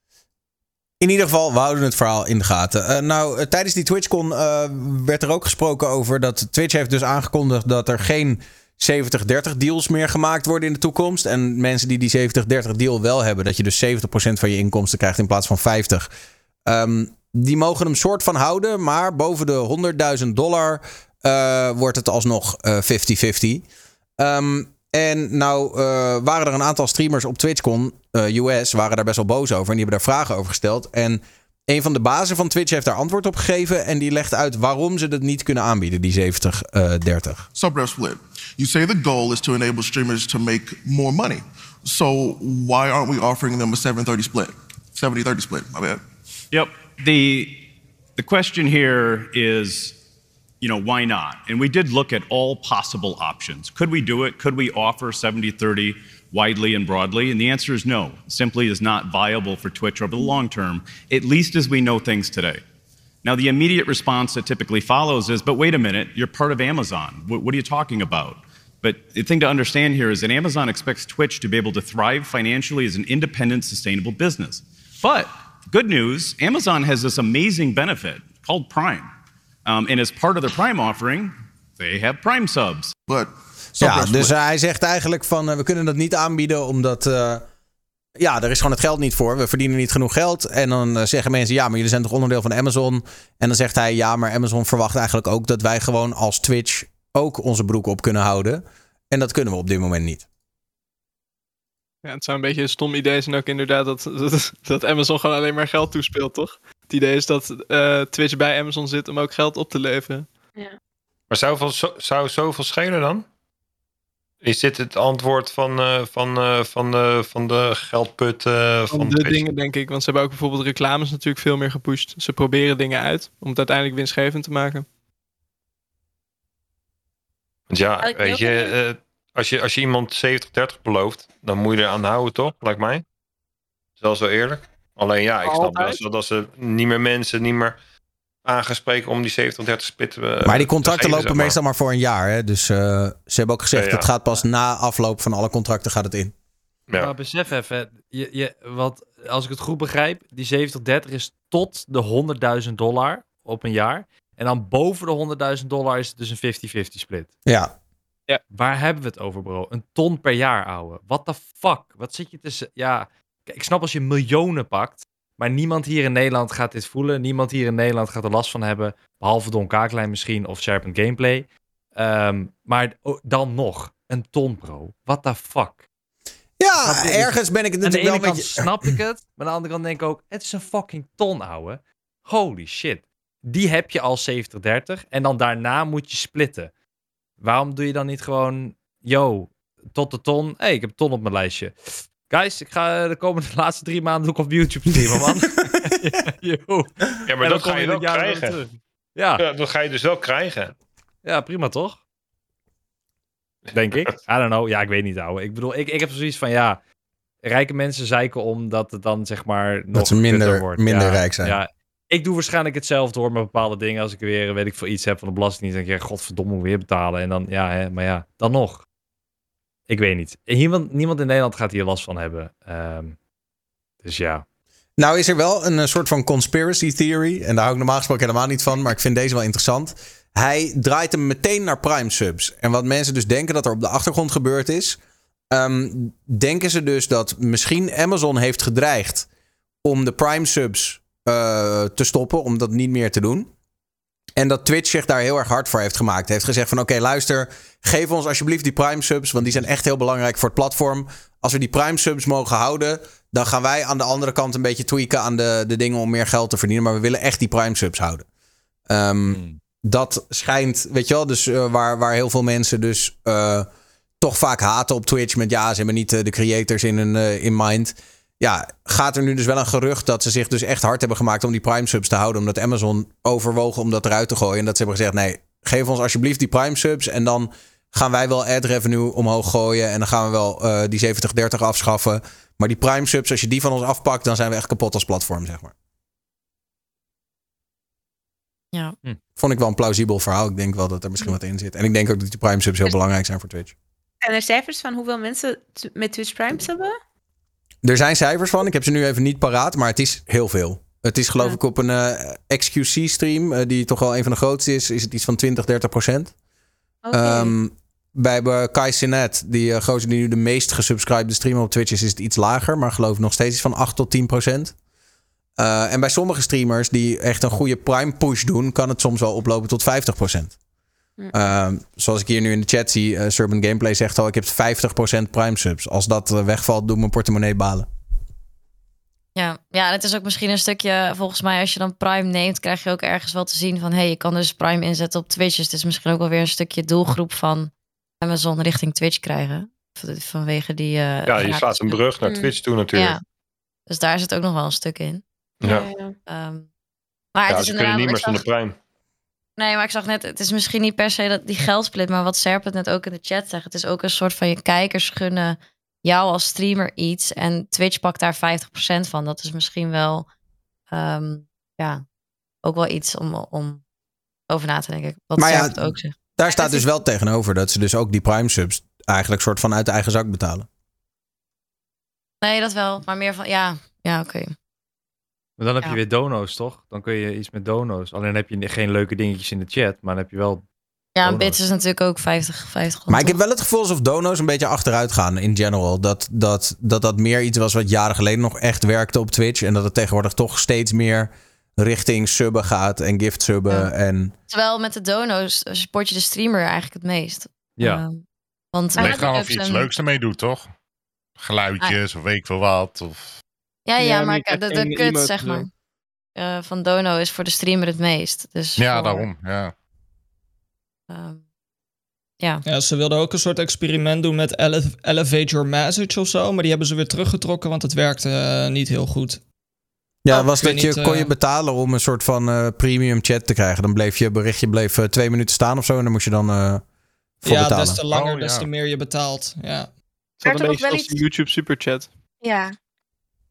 In ieder geval, we houden het verhaal in de gaten. Eh, nou, eh, tijdens die TwitchCon eh, werd er ook gesproken over dat Twitch heeft dus aangekondigd dat er geen 70-30 deals meer gemaakt worden in de toekomst. En mensen die die 70-30 deal wel hebben, dat je dus 70% van je inkomsten krijgt in plaats van 50. Ehm, die mogen hem soort van houden, maar boven de 100.000 dollar wordt het alsnog eh, 50-50. Ehm, en nou eh, waren er een aantal streamers op TwitchCon, eh, US, waren daar best wel boos over. En die hebben daar vragen over gesteld. En een van de bazen van Twitch heeft daar antwoord op gegeven. En die legt uit waarom ze dat niet kunnen aanbieden, die 70-30. Subref split. You say the goal is to enable streamers to make more money. So why aren't we offering them a 730 split? 70-30 split, my bad. Yep. The the question here is, you know, why not? And we did look at all possible options. Could we do it? Could we offer 70-30 widely and broadly? And the answer is no. Simply is not viable for Twitch over the long term, at least as we know things today. Now, the immediate response that typically follows is, but wait a minute, you're part of Amazon. What, what are you talking about? But the thing to understand here is that Amazon expects Twitch to be able to thrive financially as an independent, sustainable business. But good news Amazon has this amazing benefit called Prime. Um, and as part of their Prime offering, they have Prime subs. But Ja, dus eh, hij zegt eigenlijk van eh, we kunnen dat niet aanbieden omdat eh, ja, er is gewoon het geld niet voor. We verdienen niet genoeg geld. En dan eh, zeggen mensen ja, maar jullie zijn toch onderdeel van Amazon. En dan zegt hij ja, maar Amazon verwacht eigenlijk ook dat wij gewoon als Twitch ook onze broek op kunnen houden. En dat kunnen we op dit moment niet. Ja, het zou een beetje een stom idee zijn ook inderdaad dat, dat, dat Amazon gewoon alleen maar geld toespeelt, toch? Het idee is dat eh, Twitch bij Amazon zit om ook geld op te leveren. Maar zou, veel, zo- zou zoveel schelen dan? Is dit het antwoord van, eh, van, eh, van, de, van de geldput Van van de Twitch? dingen, denk ik. Want ze hebben ook bijvoorbeeld reclames natuurlijk veel meer gepusht. Ze proberen dingen uit om het uiteindelijk winstgevend te maken. Want ja, weet je, eh, als je, als je iemand 70-30 belooft, dan moet je er aan houden, toch? Lijkt mij. Is wel zo eerlijk. Alleen ja, ik snap Altijd. dat, ze- dat ze niet meer mensen, niet meer aangespreken om die 70-30 split eh, maar die te contracten geven, lopen zeg maar. meestal maar voor een jaar. Hè? Dus eh, ze hebben ook gezegd, Ja, ja. het gaat pas na afloop van alle contracten gaat het in. Ja. Maar besef even, je, je, wat, als ik het goed begrijp, die 70-30 is tot de 100.000 dollar op een jaar. En dan boven de 100.000 dollar is het dus een 50-50 split. Ja. Waar hebben we het over, bro? Een ton per jaar, ouwe. What the fuck? Wat zit je tussen... Ja, ik snap als je miljoenen pakt, maar niemand hier in Nederland gaat dit voelen. Niemand hier in Nederland gaat er last van hebben, behalve Don Kaaklijn misschien of Sharpen Gameplay. Ehm, maar dan nog, een ton, bro. What the fuck? Ja? Dus ergens ben ik het Aan de natuurlijk ene wel kant snap ik het, maar aan de andere kant denk ik ook, het is een fucking ton, ouwe. Holy shit. Die heb je al 70-30 en dan daarna moet je splitten. Waarom doe je dan niet gewoon, yo, tot de ton. Hé, hey, ik heb een ton op mijn lijstje. Guys, ik ga eh, de komende laatste drie maanden ook op YouTube streamen, man. Ja, maar dat ga je wel krijgen. Ja. Ja, dat ga je dus wel krijgen. Ja, prima toch? Denk ik. I don't know. Ja, ik weet niet, ouwe. Ik bedoel, ik, ik heb zoiets van, ja... Rijke mensen zeiken om dat het dan, zeg maar, nog ze minder- wordt. minder Ja, rijk zijn. Ja, ik doe waarschijnlijk hetzelfde hoor, met bepaalde dingen. Als ik weer, weet ik veel, iets heb van de belastingdienst, dan denk ik, ja, godverdomme, moet ik weer betalen. En dan, ja, hè, maar ja, dan nog. Ik weet niet. Niemand, niemand in Nederland gaat hier last van hebben. Ehm, dus ja. Nou is er wel een eh, soort van conspiracy theory. En daar hou ik normaal gesproken helemaal niet van. Maar ik vind deze wel interessant. Hij draait hem meteen naar Prime subs. En wat mensen dus denken dat er op de achtergrond gebeurd is. ehm, denken ze dus dat misschien Amazon heeft gedreigd om de Prime subs eh, te stoppen. Om dat niet meer te doen. En dat Twitch zich daar heel erg hard voor heeft gemaakt. Heeft gezegd van oké luister, geef ons alsjeblieft die Prime subs. Want die zijn echt heel belangrijk voor het platform. Als we die Prime subs mogen houden, dan gaan wij aan de andere kant een beetje tweaken aan de, de dingen om meer geld te verdienen. Maar we willen echt die Prime subs houden. Ehm, Dat schijnt, weet je wel, dus eh, waar, waar heel veel mensen dus eh, toch vaak haten op Twitch met ja, ze hebben niet eh, de creators in, hun, in mind. Ja, gaat er nu dus wel een gerucht dat ze zich dus echt hard hebben gemaakt om die Prime subs te houden. Omdat Amazon overwogen om dat eruit te gooien. En dat ze hebben gezegd, nee, geef ons alsjeblieft die Prime subs. En dan gaan wij wel ad revenue omhoog gooien. En dan gaan we wel eh, die 70-30 afschaffen. Maar die Prime subs, als je die van ons afpakt, dan zijn we echt kapot als platform, zeg maar. Ja. Vond ik wel een plausibel verhaal. Ik denk wel dat er misschien wat in zit. En ik denk ook dat die Prime subs heel belangrijk zijn voor Twitch. Zijn er cijfers van hoeveel mensen met Twitch Prime hebben? Er zijn cijfers van. Ik heb ze nu even niet paraat, maar het is heel veel. Het is geloof ik op een eh, XQC-stream, eh, die toch wel een van de grootste is, is het iets van 20, 30 procent. Oké. Ehm, bij Kai Sinet, die uh, gozer die nu de meest gesubscribede streamer op Twitch is, is het iets lager, maar geloof ik nog steeds iets van 8 tot 10 procent. Eh, en bij sommige streamers die echt een goede prime push doen, kan het soms wel oplopen tot 50 procent. Hm. Ehm, zoals ik hier nu in de chat zie, uh, Gameplay zegt al, ik heb 50% prime subs. Als dat wegvalt, doet mijn portemonnee balen. Ja, ja, en het is ook misschien een stukje, volgens mij, als je dan Prime neemt, krijg je ook ergens wel te zien van, hé, hey, je kan dus Prime inzetten op Twitch. Dus het is misschien ook wel weer een stukje doelgroep van Amazon richting Twitch krijgen. Vanwege die... eh, Ja, je gratis- slaat een brug naar Mm. Twitch toe natuurlijk. Ja, dus daar zit ook nog wel een stuk in. Ja, Ehm, maar ja het is ze kunnen niet meer zonder Prime. Nee, maar ik zag net, het is misschien niet per se dat die geldsplit, maar wat Serpent net ook in de chat zegt. Het is ook een soort van je kijkers gunnen jou als streamer iets en Twitch pakt daar 50% van. Dat is misschien wel, ehm, ja, ook wel iets om, om over na te denken. Wat Maar ja, Serpent ook zegt. Daar staat dus wel tegenover dat ze dus ook die prime subs eigenlijk soort van uit de eigen zak betalen. Nee, dat wel, maar meer van, ja, ja, oké. Maar dan heb je weer dono's, toch? Dan kun je iets met dono's. Alleen heb je geen leuke dingetjes in de chat, maar dan heb je wel... Ja, Dono's. bits is natuurlijk ook 50, 50 Maar ik heb wel het gevoel alsof dono's een beetje achteruit gaan in general. Dat dat, dat dat meer iets was wat jaren geleden nog echt werkte op Twitch. En dat het tegenwoordig toch steeds meer richting subben gaat en gift subben. Ja. En Terwijl met de dono's support je de streamer eigenlijk het meest. Ja. Ehm, want Het ligt of je iets leuks ermee doet, toch? Geluidjes of weet ik veel wat. Of... Ja, ja, Ja, maar maar de, de kut, zeg maar. eh, van Dono is voor de streamer het meest. Dus Ja, voor, daarom. Ja. ehm, ja. Ja, ze wilden ook een soort experiment doen met ele- Elevate Your Message of zo. Maar die hebben ze weer teruggetrokken, want het werkte eh, niet heel goed. Ja, Oh, was dat je, niet, kon je eh, betalen om een soort van eh, premium chat te krijgen. Dan bleef je berichtje bleef, eh, twee minuten staan of zo. En dan moest je dan eh, voor ja, betalen. des te langer, Oh, des ja. te meer je betaalt. Ja. Werd er een nog beetje wel iets- YouTube superchat. Ja.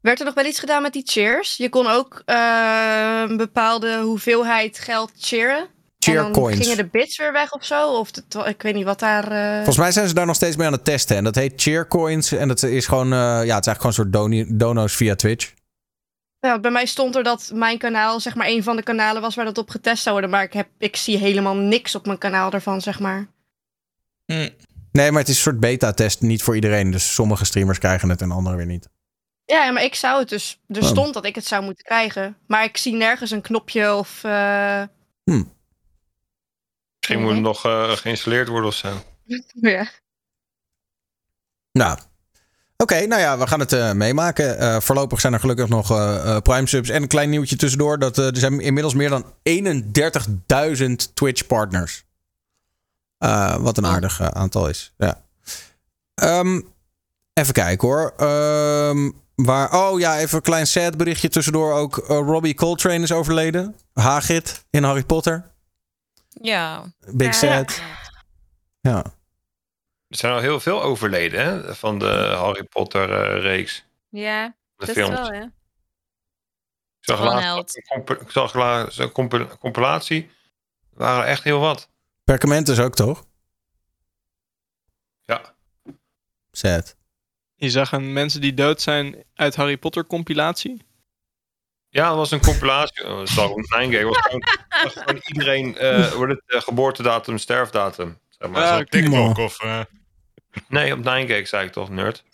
Werd er nog wel iets gedaan met die cheers? Je kon ook een bepaalde hoeveelheid geld cheeren. Cheer en dan coins. gingen de bits weer weg of zo? Of ik weet niet wat daar... eh, Volgens mij zijn ze daar nog steeds mee aan het testen. En dat heet Cheercoins. En dat is gewoon, eh, ja, het is eigenlijk gewoon een soort doni- dono's via Twitch. Ja, bij mij stond er dat mijn kanaal zeg maar een van de kanalen was waar dat op getest zou worden. Maar ik, heb, ik zie helemaal niks op mijn kanaal daarvan, zeg maar. Hm. Nee, maar het is een soort beta-test. Niet voor iedereen. Dus sommige streamers krijgen het en anderen weer niet. Ja, maar ik zou het dus... Er Oh. stond dat ik het zou moeten krijgen. Maar ik zie nergens een knopje of... eh, Misschien moet het nog eh, geïnstalleerd worden of zo. ja. Nou. Oké, nou ja, we gaan het eh, meemaken. Eh, voorlopig zijn er gelukkig nog eh, eh, Prime subs. En een klein nieuwtje tussendoor. Dat, er zijn inmiddels meer dan 31.000 Twitch partners. Eh, wat een aardig eh, aantal is. Ja. Ehm, even kijken hoor. Ehm, waar, oh ja, even een klein sad berichtje tussendoor ook. Robbie Coltrane is overleden. Hagrid in Harry Potter. Ja. Big Ja. sad. Ja. Er zijn al heel veel overleden hè, van de Harry Potter eh, reeks. Ja, De best films. wel, hè. Ik zag laatst ik zag laatst een comp- compilatie. Er waren echt heel wat. Perkamentus ook toch? Ja. Sad. Je zag een mensen die dood zijn uit Harry Potter compilatie. Ja, dat was een compilatie. Oh, Dat ik was gewoon, iedereen, eh wordt het eh, geboortedatum, sterfdatum. Zeg maar. Ah, TikTok of... eh, Nee, op Nine zei ik toch, nerd.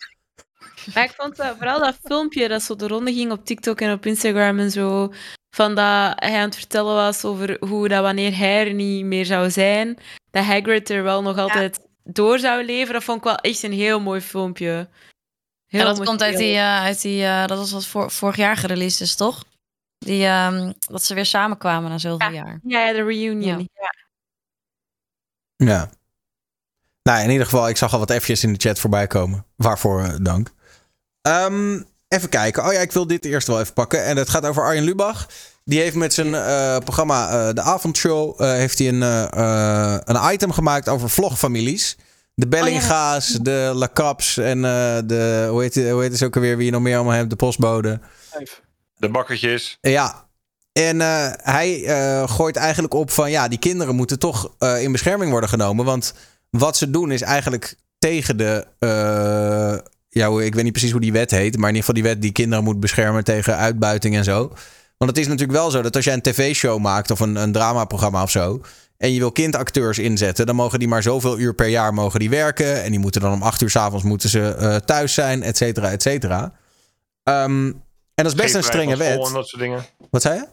Maar ik vond dat, vooral dat filmpje dat zo de ronde ging op TikTok en op Instagram en zo. Van dat hij aan het vertellen was over hoe dat wanneer hij er niet meer zou zijn, dat Hagrid er wel nog altijd door zou leven. Dat vond ik wel echt een heel mooi filmpje. Heel ja, dat mooi komt uit die, eh, uit die eh, dat was wat vorig jaar gereleased is, toch? Die, ehm, dat ze weer samenkwamen na zoveel jaar. Ja, ja, de reunion. Ja. Ja. Ja. Nou, in ieder geval, ik zag al wat F'jes in de chat voorbij komen. Waarvoor eh, dank. Ehm, even kijken. Oh ja, ik wil dit eerst wel even pakken. En het gaat over Arjen Lubach. Die heeft met zijn eh, programma eh, De Avondshow... eh, heeft hij een, eh, eh, een item gemaakt over vlogfamilies. De Bellinga's, de Lacaps en eh, de... Hoe heet, hoe heet het ook alweer? Wie je nog meer allemaal hebt? De postbode. De bakkertjes. Ja. En eh, hij eh, gooit eigenlijk op van ja, die kinderen moeten toch eh, in bescherming worden genomen. Want wat ze doen is eigenlijk tegen de. eh, ja, ik weet niet precies hoe die wet heet. Maar in ieder geval die wet die kinderen moet beschermen tegen uitbuiting en zo. Want het is natuurlijk wel zo dat als jij een tv-show maakt of een, een dramaprogramma of zo. En je wil kindacteurs inzetten, dan mogen die maar zoveel uur per jaar mogen die werken. En die moeten dan om acht uur s'avonds moeten ze eh, thuis zijn, et cetera, et cetera. Ehm, en dat is best een strenge wet. En dat soort dingen. Wat zei je?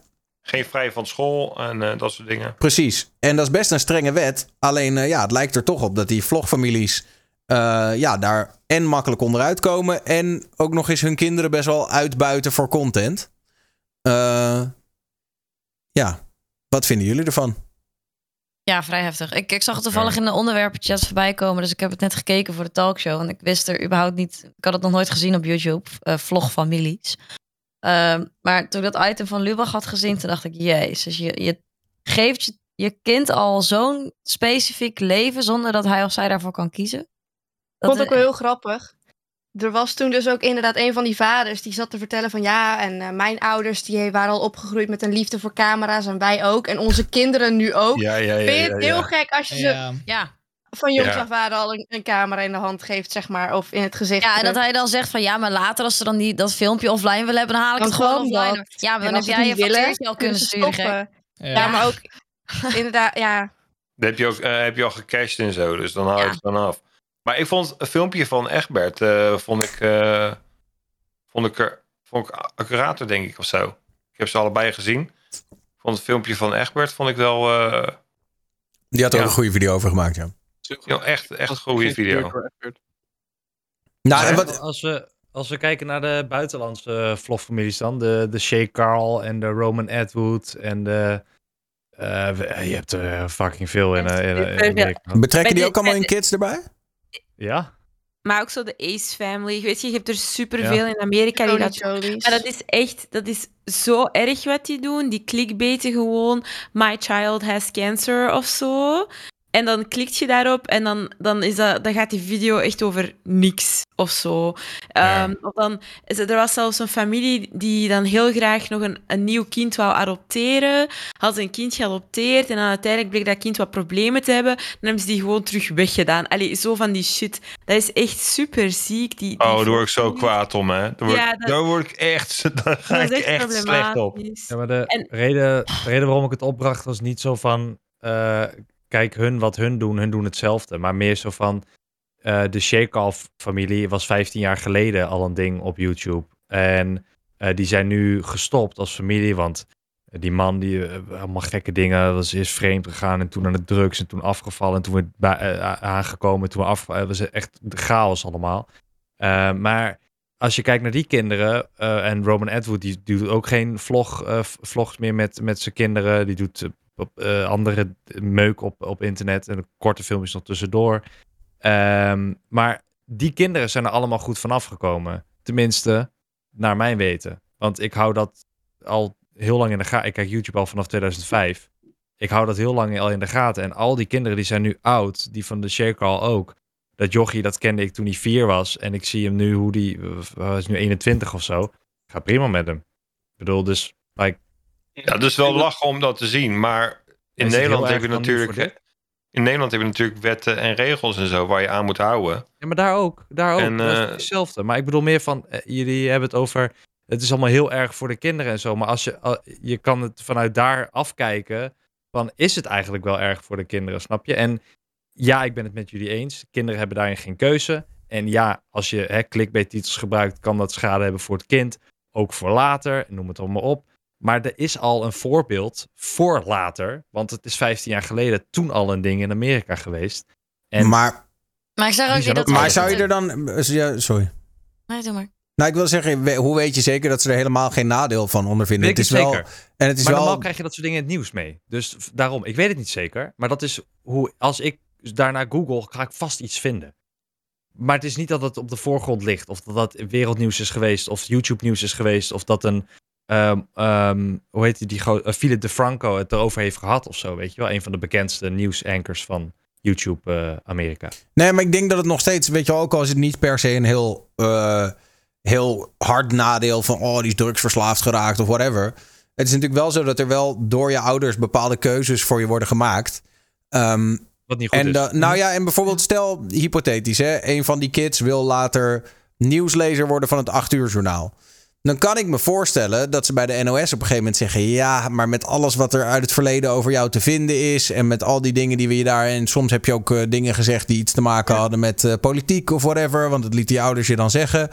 Geen vrij van school en eh, dat soort dingen. Precies. En dat is best een strenge wet. Alleen eh, ja, het lijkt er toch op dat die vlogfamilies eh, ja, daar en makkelijk onderuit komen. En ook nog eens hun kinderen best wel uitbuiten voor content. Eh, ja, wat vinden jullie ervan? Ja, vrij heftig. Ik, ik zag het toevallig in de onderwerpenchats voorbij komen. Dus ik heb het net gekeken voor de talkshow. En ik wist er überhaupt niet... Ik had het nog nooit gezien op YouTube. eh vlogfamilies. Ehm, maar toen ik dat item van Lubach had gezien... Toen dacht ik, jezus. Je, je geeft je, je kind al zo'n specifiek leven... zonder dat hij of zij daarvoor kan kiezen. Ik Dat vond het ook is- wel heel grappig. Er was toen dus ook inderdaad een van die vaders die zat te vertellen van ja, en eh, mijn ouders die waren al opgegroeid met een liefde voor camera's en wij ook. En onze kinderen nu ook. Ja, ja, ja, Vind je het heel gek als je ze Ja. Van jongs Ja. af aan al een, een camera in de hand geeft, zeg maar, of in het gezicht. Ja, en dat hij dan zegt van ja, maar later als ze dan die, dat filmpje offline willen hebben, dan haal ik Dan het gewoon offline. dat. Ja, maar dan heb jij je factuurtje al kunnen sturen. Ja. Ja, maar ook inderdaad, ja. Dat heb je, ook, eh, heb je al gecashed en zo, dus dan haal je Ja. het vanaf. Maar ik vond een filmpje van Egbert, eh, vond ik, eh, vond ik, er, vond ik accurater, denk ik, of zo. Ik heb ze allebei gezien. Ik vond het filmpje van Egbert, vond ik wel, eh, Die had er Ja. ook een goede video over gemaakt, ja. Ja, echt, echt goede video. Nou, en Ja. wat, Als we, als we kijken naar de buitenlandse eh, vlogfamilies dan, de, de Shay Carl en de Roman Atwood en de... eh, je hebt er fucking veel in, eh, in, in Amerika. betrekken Bij die de- ook allemaal in kids erbij? Ja? Maar ook zo de Ace Family. Weet je, je hebt er superveel Ja. in Amerika die dat. Maar dat is echt, dat is zo erg wat die doen. Die clickbaiten gewoon, my child has cancer of zo. En dan klikt je daarop en dan, dan, is dat, dan gaat die video echt over niks of zo. Ehm, of dan, is er was zelfs een familie die dan heel graag nog een, een nieuw kind wou adopteren. Had ze een kind geadopteerd en dan uiteindelijk bleek dat kind wat problemen te hebben. Dan hebben ze die gewoon terug weggedaan. Allee, zo van die shit. Dat is echt super ziek. Die, die Oh, daar word ik zo kwaad om, hè. Daar word, Ja, dat- daar word ik echt, daar ga dat ik is echt echt slecht op. Ja, maar de, En- reden, de reden waarom ik het opbracht was niet zo van... eh, kijk, hun wat hun doen, hun doen hetzelfde. Maar meer zo van... eh, de Sheikhoff-familie was 15 jaar geleden al een ding op YouTube. En eh, die zijn nu gestopt als familie, want die man die eh, allemaal gekke dingen, was eerst vreemd gegaan en toen aan de drugs en toen afgevallen en toen weer aangekomen, toen af, was echt chaos allemaal. Maar als je kijkt naar die kinderen en Roman Atwood, die, doet ook geen vlog, vlogs meer met, met zijn kinderen, die doet op, eh, andere meuk op, op internet en korte filmpjes nog tussendoor. Ehm, maar die kinderen zijn er allemaal goed vanaf gekomen. Tenminste, naar mijn weten. Want ik hou dat al heel lang in de gaten. Ik kijk YouTube al vanaf 2005. Ik hou dat heel lang al in de gaten. En al die kinderen die zijn nu oud. Die van de Shaker al ook. Dat jochie, dat kende ik toen hij vier was. En ik zie hem nu, hoe die... eh, Hij is nu 21 of zo. Gaat prima met hem. Ik bedoel, dus... Like, Ja, het is wel lachen om dat te zien, maar in Nederland heel heb je erg dan nu voor natuurlijk... In Nederland heb je natuurlijk wetten en regels en zo waar je aan moet houden. Ja, maar daar ook. Daar ook. En, dat is eh, hetzelfde. Maar ik bedoel meer van, eh, jullie hebben het over, het is allemaal heel erg voor de kinderen en zo. Maar als je, je kan het vanuit daar afkijken, van is het eigenlijk wel erg voor de kinderen, snap je? En ja, ik ben het met jullie eens. Kinderen hebben daarin geen keuze. En ja, als je hè, clickbait-titels gebruikt, kan dat schade hebben voor het kind. Ook voor later, noem het allemaal op. Maar er is al een voorbeeld voor later. Want het is 15 jaar geleden toen al een ding in Amerika geweest. En maar Maar ik zeg ook dat... maar zou je er dan... Ja, sorry. Nee, doe maar. Nou, ik wil zeggen, hoe weet je zeker dat ze er helemaal geen nadeel van ondervinden? Weet ik het is wel. En het is maar wel... normaal krijg je dat soort dingen in het nieuws mee. Dus daarom, ik weet het niet zeker. Maar dat is hoe, als ik daarna google, ga ik vast iets vinden. Maar het is niet dat het op de voorgrond ligt. Of dat dat wereldnieuws is geweest. Of YouTube nieuws is geweest. Of dat een, ehm, ehm, hoe heet die, die eh, Philip DeFranco het erover heeft gehad of zo. Weet je wel, een van de bekendste nieuwsankers van YouTube eh, Amerika. Nee, maar ik denk dat het nog steeds, weet je wel, ook al is het niet per se een heel, eh, heel hard nadeel van, oh, die is drugsverslaafd geraakt of whatever. Het is natuurlijk wel zo dat er wel door je ouders bepaalde keuzes voor je worden gemaakt. Ehm, Wat niet goed en is. da- nou ja, en bijvoorbeeld stel, hypothetisch, hè, een van die kids wil later nieuwslezer worden van het 8 uur journaal. Dan kan ik me voorstellen dat ze bij de NOS op een gegeven moment zeggen: Ja, maar met alles wat er uit het verleden over jou te vinden is. En met al die dingen die we je daar. En soms heb je ook eh, dingen gezegd die iets te maken hadden met eh, politiek of whatever. Want dat liet die ouders je dan zeggen.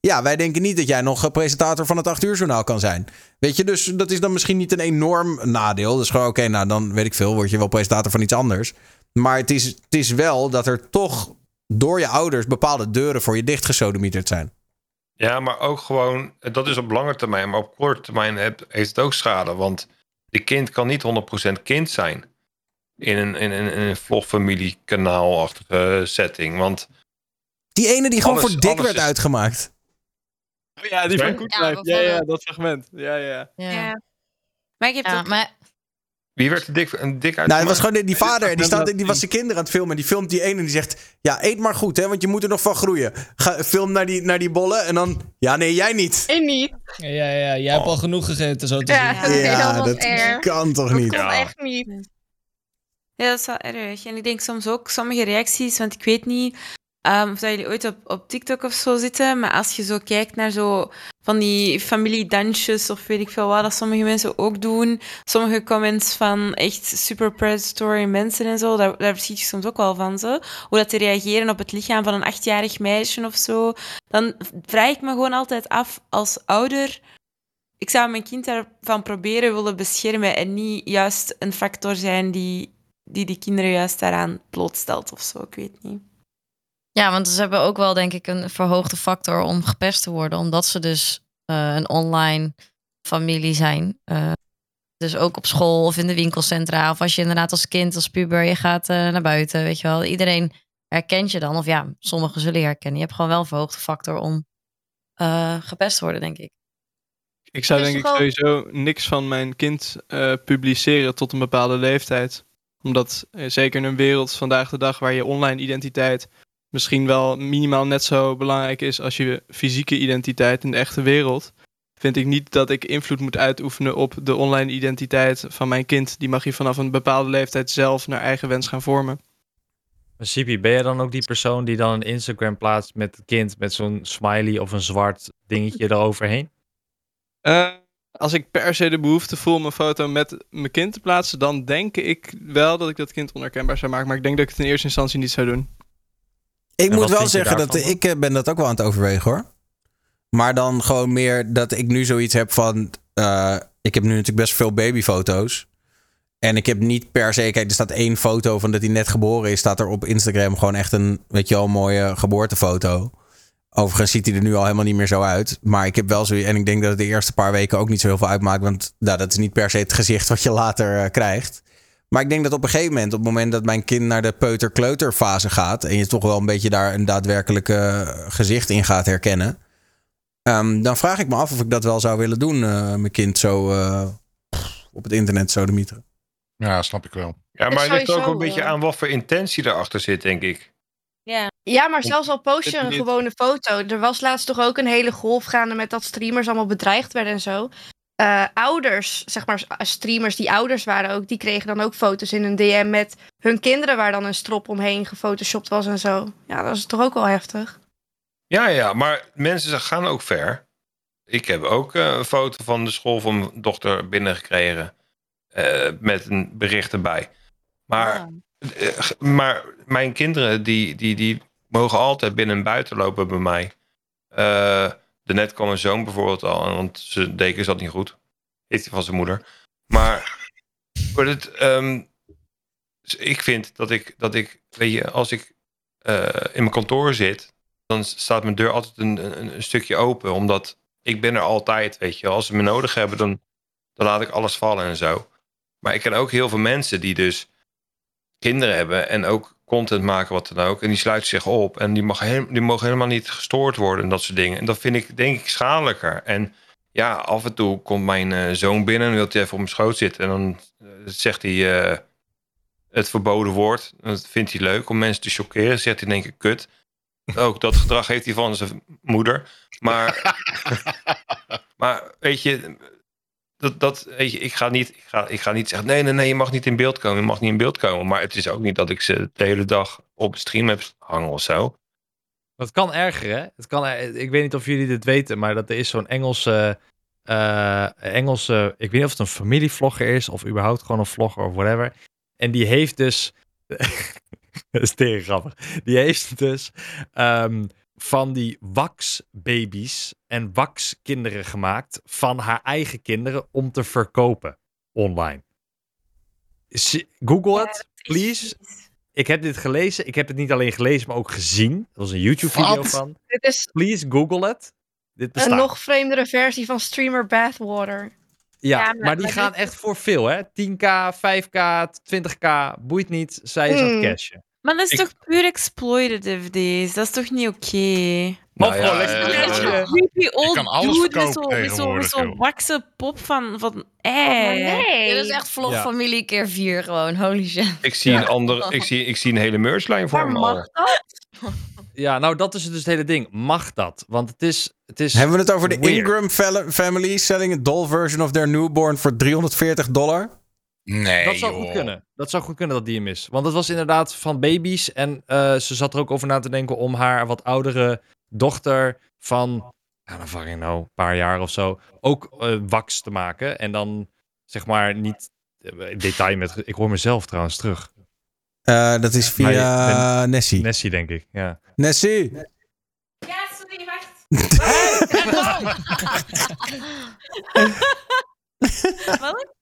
Ja, wij denken niet dat jij nog eh, presentator van het 8 uur journaal kan zijn. Weet je, dus dat is dan misschien niet een enorm nadeel. Dus gewoon, oké, nou dan weet ik veel, word je wel presentator van iets anders. Maar het is, het is wel dat er toch door je ouders bepaalde deuren voor je dichtgesodemieterd zijn. Ja, maar ook gewoon, dat is op lange termijn, maar op korte termijn heb- heeft het ook schade. Want die kind kan niet 100% kind zijn in een, in een, in een vlogfamilie-kanaalachtige setting. Want Die ene die gewoon Alles- voor dik werd is- uitgemaakt. Ja, die van? Goed Ja, Life. Ja, ja, dat fragment. Ja, ja. Ja. Ja. Maar ik heb Ja, ook... maar wie werd er dik, een dik uit? Nou, het was gewoon die, die vader, die, dat- staat, dat- die was zijn kinderen aan het filmen. En die filmt die ene en die zegt... Ja, eet maar goed, hè, want je moet er nog van groeien. Ga, film naar die, naar die bollen en dan... Ja, nee, jij niet. En niet. Ja, ja, ja, jij hebt al genoeg gegeten, zo te Ja, zien. dat, Ja, dat dat kan toch Dat niet? kon Ja. echt niet. Ja, dat is wel erg. En ik denk soms ook sommige reacties, want ik weet niet ehm, of dat jullie ooit op, op TikTok of zo zitten, maar als je zo kijkt naar zo van die familiedansjes of weet ik veel wat, dat sommige mensen ook doen, sommige comments van echt super predatory mensen en zo, daar, daar schiet je soms ook wel van ze. Hoe dat te reageren op het lichaam van een achtjarig meisje of zo. Dan vraag ik me gewoon altijd af als ouder. Ik zou mijn kind daarvan proberen willen beschermen en niet juist een factor zijn die die die kinderen juist daaraan blootstelt of zo. Ik weet niet. Ja, want ze hebben ook wel, denk ik, een verhoogde factor om gepest te worden. Omdat ze dus eh, een online familie zijn. Eh, dus ook op school of in de winkelcentra. Of als je inderdaad als kind, als puber, je gaat eh, naar buiten. Weet je wel, iedereen herkent je dan. Of ja, sommigen zullen je herkennen. Je hebt gewoon wel een verhoogde factor om eh, gepest te worden, denk ik. Ik zou Dus denk ik gewoon- sowieso niks van mijn kind eh, publiceren tot een bepaalde leeftijd. Omdat zeker in een wereld vandaag de dag waar je online identiteit misschien wel minimaal net zo belangrijk is als je fysieke identiteit in de echte wereld, vind ik niet dat ik invloed moet uitoefenen op de online identiteit van mijn kind. Die mag je vanaf een bepaalde leeftijd zelf naar eigen wens gaan vormen. Sipi, ben je dan ook die persoon die dan een Instagram plaatst met het kind met zo'n smiley of een zwart dingetje eroverheen? Eh, als ik per se de behoefte voel om een foto met mijn kind te plaatsen, dan denk ik wel dat ik dat kind onherkenbaar zou maken. Maar ik denk dat ik het in eerste instantie niet zou doen. Ik En moet wel zeggen dat daarvan ik eh, ben dat ook wel aan het overwegen hoor. Maar dan gewoon meer dat ik nu zoiets heb van. eh, ik heb nu natuurlijk best veel babyfoto's. En ik heb niet per se. Kijk, er staat één foto van dat hij net geboren is. Staat er op Instagram gewoon echt een. Weet je wel, mooie geboortefoto. Overigens ziet hij er nu al helemaal niet meer zo uit. Maar ik heb wel zo. En ik denk dat het de eerste paar weken ook niet zo heel veel uitmaakt. Want nou, dat is niet per se het gezicht wat je later eh, krijgt. Maar ik denk dat op een gegeven moment, op het moment dat mijn kind naar de peuter-kleuter fase gaat. en je toch wel een beetje daar een daadwerkelijk eh, gezicht in gaat herkennen. ehm, dan vraag ik me af of ik dat wel zou willen doen, eh, mijn kind zo eh, op het internet zo de mieteren. Ja, snap ik wel. Ja, maar het ligt ook een beetje eh, aan wat voor intentie erachter zit, denk ik. Ja. Ja, maar zelfs al post je een gewone foto. Er was laatst toch ook een hele golf gaande met dat streamers allemaal bedreigd werden en zo. Eh, ouders, zeg maar s- streamers die ouders waren ook, die kregen dan ook foto's in een DM met hun kinderen waar dan een strop omheen gefotoshopt was en zo. Ja, dat is toch ook wel heftig. Ja, ja, maar mensen gaan ook ver. Ik heb ook eh, een foto van de school van mijn dochter binnengekregen. eh, met een bericht erbij. Maar, eh, g- maar mijn kinderen, die, die, die mogen altijd binnen en buiten lopen bij mij. Net kwam mijn zoon bijvoorbeeld al, want zijn deken zat niet goed. Heeft van zijn moeder. Maar, maar het, ehm, ik vind dat ik, dat ik, weet je, als ik eh, in mijn kantoor zit, dan staat mijn deur altijd een, een, een stukje open. Omdat ik ben er altijd, weet je. Als ze me nodig hebben, dan, dan laat ik alles vallen en zo. Maar ik ken ook heel veel mensen die dus kinderen hebben en ook content maken, wat dan ook. En die sluiten zich op en die, mag die mogen helemaal niet gestoord worden en dat soort dingen. En dat vind ik, denk ik, schadelijker. En ja, af en toe komt mijn eh, zoon binnen en wil hij even op mijn schoot zitten. En dan eh, zegt hij eh, het verboden woord. Dat vindt hij leuk om mensen te choqueren. Zegt hij denk ik kut. Ook dat gedrag heeft hij van zijn moeder. Maar, maar weet je, dat, dat, weet je ik, ga niet, ik, ga, ik ga niet zeggen: nee, nee, nee, je mag niet in beeld komen. Je mag niet in beeld komen. Maar het is ook niet dat ik ze de hele dag op stream heb hangen of zo. Dat kan erger, hè? Het kan, er- ik weet niet of jullie dit weten, maar dat er is zo'n Engelse, eh, Engelse... Ik weet niet of het een familievlogger is of überhaupt gewoon een vlogger of whatever. En die heeft dus... dat is tegen grappig. Die heeft dus ehm, van die waxbabies en waxkinderen gemaakt van haar eigen kinderen om te verkopen online. Google het, please. Ik heb dit gelezen. Ik heb het niet alleen gelezen, maar ook gezien. Dat was een YouTube-video Wat? van. Dit is Please Google het. Dit een nog vreemdere versie van streamer Bathwater. ja, Ja, maar, maar- die maar gaan dit- echt voor veel, hè? 10k, 5k, 20k, boeit niet. Zij is aan Hmm. het cashen. Maar dat is Ik- toch puur exploitative deze? Dat is toch niet oké? Nou Of ja, gewoon eh, eh, Ja. creepy old kan alles dude met verkopen zo'n zo, wakse pop van, van Oh, nee. Dit is echt vlog Ja. familie keer vier gewoon. Holy shit. Ik zie, een andere, ik, zie, ik zie een hele merchlijn voor Maar me al. dat? Ja, nou dat is dus het hele ding. Mag dat? Want het is... Het is Hebben we het over de. Ingram fam- family selling a doll version of their newborn voor 340 dollar? Nee, Dat zou joh. goed kunnen. Dat zou goed kunnen dat die hem is. Want het was inderdaad van baby's. En eh, ze zat er ook over na te denken om haar wat oudere dochter van, ja, dan vang ik nou, een paar jaar of zo, ook eh wax te maken. En dan zeg maar niet eh, detail met. Ik hoor mezelf trouwens terug. Eh, dat is Maar via Nessie. Nessie, denk ik. Ja. Nessie! Ja, sorry, wacht. Wat?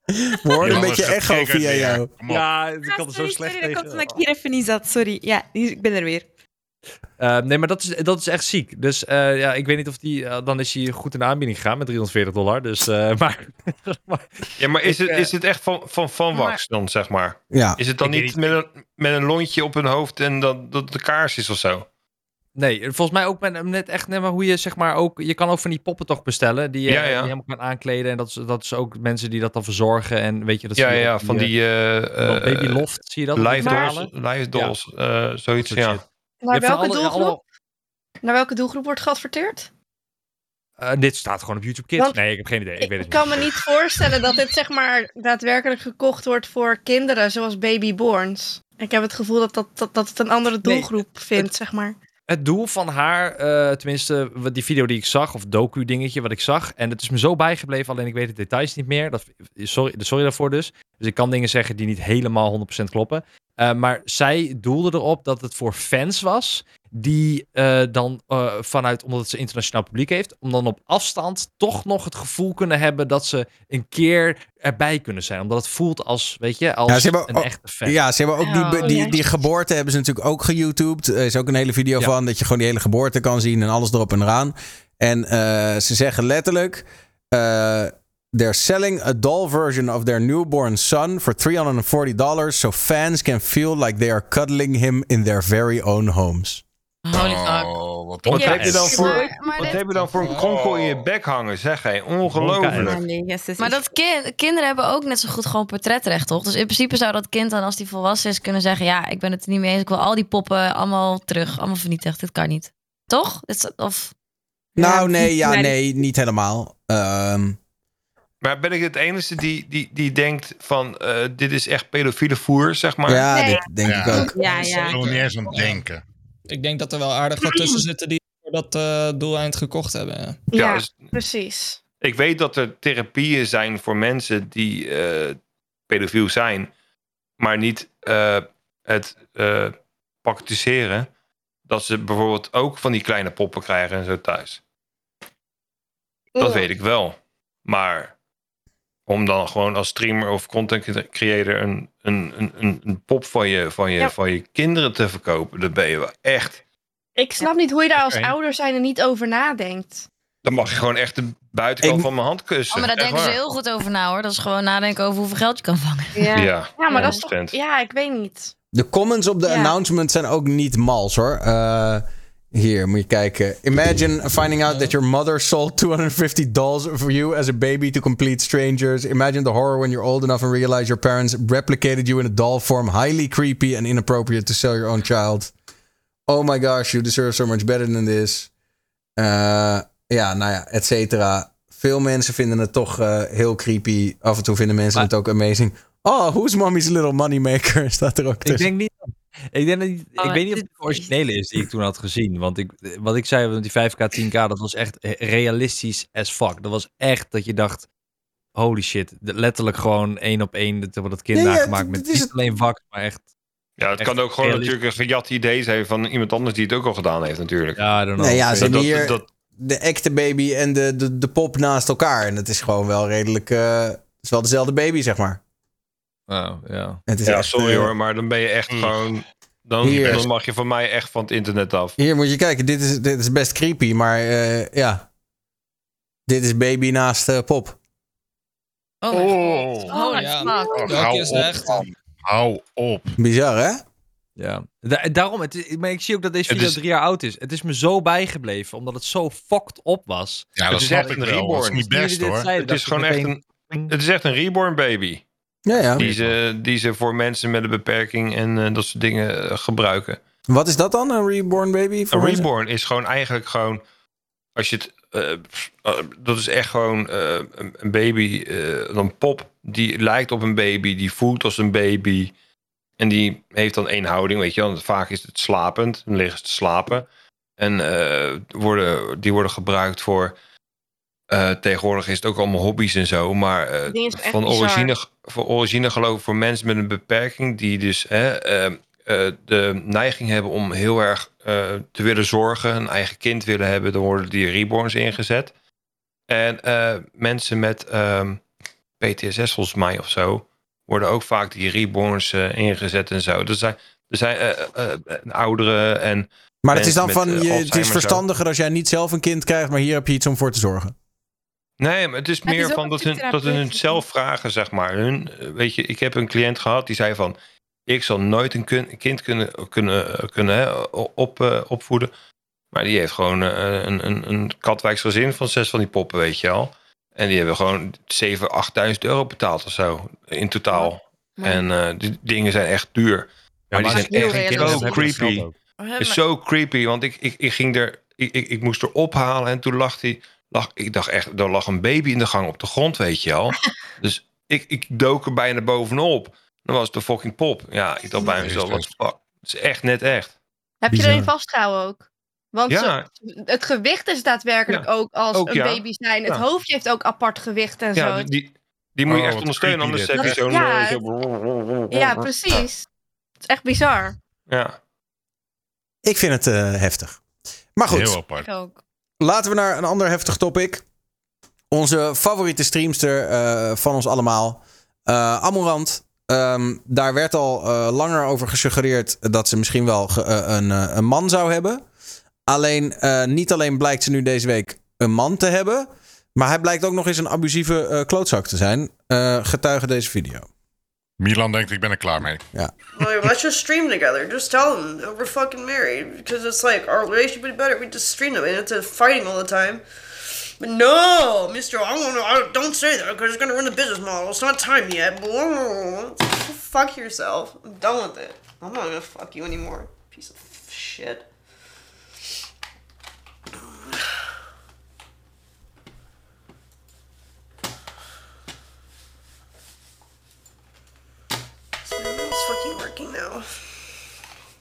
We een beetje echo via jou. Ja, ik had er zo sorry, slecht sorry, dat tegen. omdat ik hier even niet zat. Sorry. Ja, ik ben er weer. Eh, nee, maar dat is, dat is echt ziek. Dus eh, ja, ik weet niet of die. eh, dan is hij goed in de aanbieding gegaan met 340 dollar. Dus, eh, maar, maar Ja, maar is Ik, het, is het echt van, van, van wax dan, zeg maar? Ja. Is het dan Ik weet niet met een, met een lontje op hun hoofd en dat, dat de kaars is of zo? Nee, volgens mij ook met, net echt net maar hoe je zeg maar ook... Je kan ook van die poppen toch bestellen die je, Ja, ja. die je helemaal kan aankleden. En dat is, dat is ook mensen die dat dan verzorgen. En weet je, dat ja, je ja, van die... eh, eh eh, Baby Loft, zie je dat? die Live dolls, live dolls eh, zoiets, ja. van welke alle- doelgroep? alle- Naar welke doelgroep wordt geadverteerd? Eh, dit staat gewoon op YouTube Kids. Want nee, ik heb geen idee. Ik, weet het Ik kan me niet voorstellen dat dit zeg maar daadwerkelijk gekocht wordt voor kinderen zoals babyborns. Ik heb het gevoel dat, dat, dat, dat het een andere doelgroep vindt, zeg maar. Het doel van haar, eh, tenminste die video die ik zag, of docu dingetje wat ik zag, en het is me zo bijgebleven, alleen ik weet de details niet meer. Dat, sorry, sorry daarvoor dus. Dus ik kan dingen zeggen die niet helemaal 100% kloppen. Eh, maar zij doelde erop dat het voor fans was, die eh, dan eh, vanuit, omdat het ze internationaal publiek heeft, om dan op afstand toch nog het gevoel kunnen hebben dat ze een keer erbij kunnen zijn. Omdat het voelt als, weet je, als Ja, ze hebben een ook- echte fan. Ja, ze hebben ook die, Oh, die, die geboorte hebben ze natuurlijk ook geYouTubed. Er is ook een hele video van dat je gewoon die hele geboorte kan zien en alles erop en eraan. En eh, ze zeggen letterlijk: eh, They're selling a doll version of their newborn son for $340 so fans can feel like they are cuddling him in their very own homes. Holy fuck. Oh, wat Wat, heb je dan voor, maar wat dit- heb je dan voor een kronkel in je bek hangen? Zeg hé, ongelooflijk. Maar dat kind, kinderen hebben ook net zo goed gewoon portretrecht, toch? Dus in principe zou dat kind dan, als die volwassen is, kunnen zeggen... ja, ik ben het er niet mee eens, ik wil al die poppen allemaal terug, allemaal vernietigd. Dit kan niet. Toch? Of... Nou, nee, ja, Nee. nee, niet helemaal. Ehm, Maar ben ik het enige die, die, die denkt van eh, dit is echt pedofiele voer, zeg maar? Ja, Nee. dit denk ik ook. Ja, ja. Ik wil niet eens aan denken. Ik denk dat er wel aardig wat tussen zitten die voor dat eh doeleind gekocht hebben. Ja. Ja, Ja, dus- precies. Ik weet dat er therapieën zijn voor mensen die eh, pedofiel zijn, maar niet eh, het eh praktiseren. Dat ze bijvoorbeeld ook van die kleine poppen krijgen en zo thuis. Dat Ja. weet ik wel. Maar om dan gewoon als streamer of content creator een, een, een, een, een pop van je, van, je, Ja. van je kinderen te verkopen, dan ben je wel echt. Ik snap niet hoe je daar als ouder zijn er niet over nadenkt. Dan mag je gewoon echt de buitenkant van mijn hand kussen. Oh, maar daar denken ze heel goed over na, hoor. Dat is gewoon nadenken over hoeveel geld je kan vangen. Ja, Ja, ja maar dat is toch... 100%. Ja, ik weet niet. De comments op de Ja. announcement zijn ook niet mals hoor. Eh, hier, moet je kijken. Imagine finding out that your mother sold 250 dolls for you as a baby to complete strangers. Imagine the horror when you're old enough and realize your parents replicated you in a doll form. Highly creepy and inappropriate to sell your own child. Oh my gosh, you deserve so much better than this. Eh, ja, nou ja, et cetera. Veel mensen vinden het toch eh, heel creepy. Af en toe vinden mensen het ook amazing. Oh, who's mommy's little moneymaker? Staat er ook Ik tussen. denk niet. Ik, denk dat niet, Oh, ik weet niet of het de originele is die ik toen had gezien. Want ik, wat ik zei, want die 5K, 10K, dat was echt realistisch as fuck. Dat was echt dat je dacht, holy shit. Letterlijk gewoon één op één dat, dat kind Ja, ja, nagemaakt. met is niet alleen vak, maar echt... Ja, het kan ook gewoon natuurlijk een gejat idee zijn van iemand anders die het ook al gedaan heeft natuurlijk. Ja, I don't know. Nee, ja, ze Dat- hebben dat- hier dat- de echte baby en de, de, de pop naast elkaar. En het is gewoon wel redelijk... eh, het is wel dezelfde baby, zeg maar. Oh, ja. Het is ja, echt, sorry eh, hoor, maar dan ben je echt gewoon... Dan, Hier. dan mag je van mij echt van het internet af. Hier moet je kijken. Dit is, dit is best creepy, maar eh, ja. Dit is baby naast eh, pop. Oh, Oh, Holy ja. Oh, hou op, echte? man. Hou op. Bizar, hè? Ja, Da- daarom. Het is, maar ik zie ook dat deze Het video is- drie jaar oud is. Het is me zo bijgebleven, omdat het zo fucked op was. Ja, Het dat is snap echt ik wel. Dat is reborn. niet best hoor. zeiden, Het is gewoon echt een... Het is echt een reborn baby. Ja, ja. Die ze, die ze voor mensen met een beperking en eh, dat soort dingen eh, gebruiken. Wat is dat dan, een reborn baby? Voor Een mensen? reborn is gewoon eigenlijk gewoon... Als je het... eh, dat is echt gewoon een, baby, een pop. Die lijkt op een baby, die voelt als een baby. En die heeft dan één houding, weet je wel. Vaak is het slapend, dan liggen ze te slapen. En worden, die worden gebruikt voor... eh, tegenwoordig is het ook allemaal hobby's en zo. Maar eh, van, origine, van origine geloof ik voor mensen met een beperking... die dus hè, eh, eh, de neiging hebben om heel erg eh, te willen zorgen... een eigen kind willen hebben... dan worden die reborns ingezet. En eh, mensen met ehm, PTSS volgens mij of zo... worden ook vaak die reborns eh, ingezet en zo. Er zijn, er zijn ouderen en... Maar het is dan van, je, het is verstandiger als jij niet zelf een kind krijgt, maar hier heb je iets om voor te zorgen. Nee, maar het is Het meer is van dat hun, dat hun zelf vragen, zeg maar. Hun, weet je, ik heb een cliënt gehad die zei van... ik zal nooit een kun- kind kunnen, kunnen, kunnen hè, op, eh, opvoeden... Maar die heeft gewoon eh, een, een, een Katwijks gezin van zes van die poppen, weet je wel. En die hebben gewoon 7.000, 8.000 euro betaald of zo in totaal. En eh, die dingen zijn echt duur. Maar, maar die zijn echt kinderen zo creepy. Het is zo creepy, want ik, ik, ik ging er, ik, ik, ik moest er ophalen en toen lag die, lag, ik dacht echt, er lag een baby in de gang op de grond, weet je wel. dus ik, ik dook er bijna bovenop. Dan was het de fucking pop. Ja, ik dacht bij mezelf, wat fuck. Het is echt net echt. Heb je Bizar. erin vastgehouden ook? Want Ja. zo- het gewicht is daadwerkelijk Ja, ook als ook een ja. baby zijn. Het hoofdje heeft ook apart gewicht en Ja, zo. die, die, die moet je Oh, echt ondersteunen, anders heb je zo'n... Ja, eh, Ja, precies. Het is echt bizar. Ja. Ik vind het eh, heftig. Maar goed. Heel apart. ook. Laten we naar een ander heftig topic. Onze favoriete streamster eh, van ons allemaal, eh Amorant. Ehm, daar werd al eh, langer over gesuggereerd dat ze misschien wel een, een man zou hebben. Alleen, niet alleen blijkt ze nu deze week een man te hebben, maar hij blijkt ook nog eens een abusieve klootzak te zijn. Getuige deze video. Milan denkt, ik ben er klaar mee. Ja. Like, let's just stream together. Just tell them that we're fucking married. Because it's like, our relationship would be better we just stream them. And it's a fighting all the time. But no, Mr. I don't, I don't say that because it's going to ruin the business model. It's not time yet. Blah. Fuck yourself. I'm done with it. I'm not going to fuck you anymore. Piece of shit. So it's fucking working now.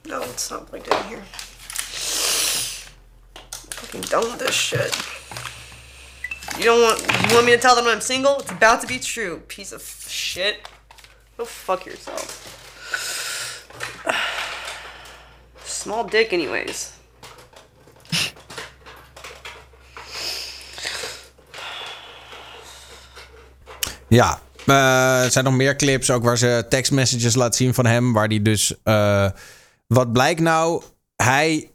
No, it's not plugged in here. fucking done with this shit. You don't want you want me to tell them I'm single? It's about to be true, piece of shit. Go fuck yourself. Small dick anyways. Ja, eh, er zijn nog meer clips ook waar ze tekstmessages laat zien van hem. Waar die dus. eh, wat blijkt nou? Hij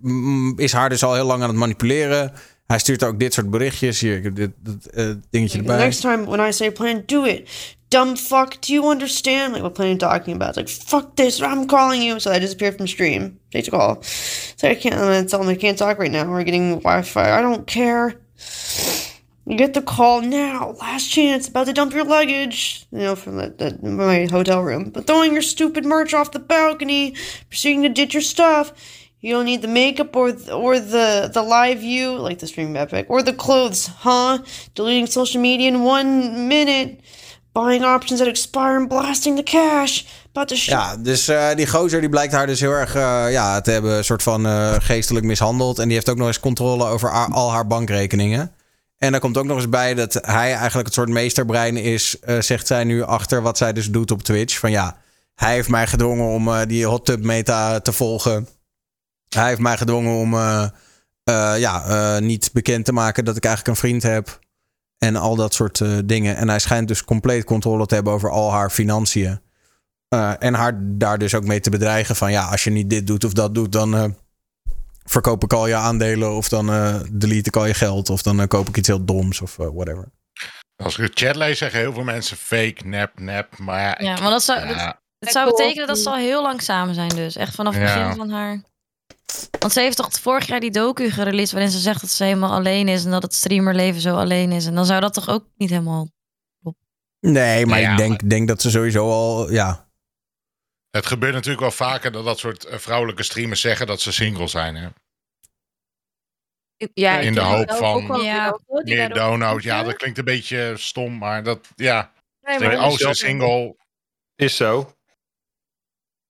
mm, is haar dus al heel lang aan het manipuleren. Hij stuurt ook dit soort berichtjes. Hier, dit, dit dingetje The erbij. next time when I say plan, do it. Dumb fuck, do you understand? Like what plan talking about? It's like fuck this, I'm calling you. So I disappeared from stream. Take a call. So I can't. I'm gonna tell them I can't talk right now. We're getting Wi-Fi. I don't care. You get the call now. Last chance. About to dump your luggage. You know, from my hotel room. But throwing your stupid merch off the balcony. Proceeding to ditch your stuff. You don't need the makeup or th- or the the live view, like the stream epic, or the clothes, huh? Deleting social media in one minute. Buying options that expire and blasting the cash. About to Ja, dus eh, die gozer die blijkt haar dus heel erg eh, ja, te hebben een soort van eh, geestelijk mishandeld. En die heeft ook nog eens controle over a- al haar bankrekeningen. En daar komt ook nog eens bij dat hij eigenlijk het soort meesterbrein is, eh, zegt zij nu achter wat zij dus doet op Twitch. Van ja, hij heeft mij gedwongen om eh, die hot tub meta te volgen. Hij heeft mij gedwongen om eh, ja, niet bekend te maken dat ik eigenlijk een vriend heb. En al dat soort dingen. En hij schijnt dus compleet controle te hebben over al haar financiën. En haar daar dus ook mee te bedreigen van ja, als je niet dit doet of dat doet, dan verkoop ik al je aandelen of dan eh, delete ik al je geld of dan eh, koop ik iets heel doms of eh, whatever. Als ik de chat lees, zeggen heel veel mensen fake, nep, nep. Maar ja, Ja, ik- maar dat zou, ja. dat, dat zou betekenen dat ze al heel lang samen zijn dus. Echt vanaf het Ja. begin van haar... Want ze heeft toch vorig jaar die docu gereleased... waarin ze zegt dat ze helemaal alleen is... en dat het streamerleven zo alleen is. En dan zou dat toch ook niet helemaal... Nee, maar Ja, ik denk, denk dat ze sowieso al, ja. Het gebeurt natuurlijk wel vaker dat dat soort eh, vrouwelijke streamers zeggen dat ze single zijn. Hè? Ja, In de hoop van Ja. Meer download. Ja, dat klinkt een beetje stom, maar dat, ja. Nee, maar oh, ze is single. Is zo.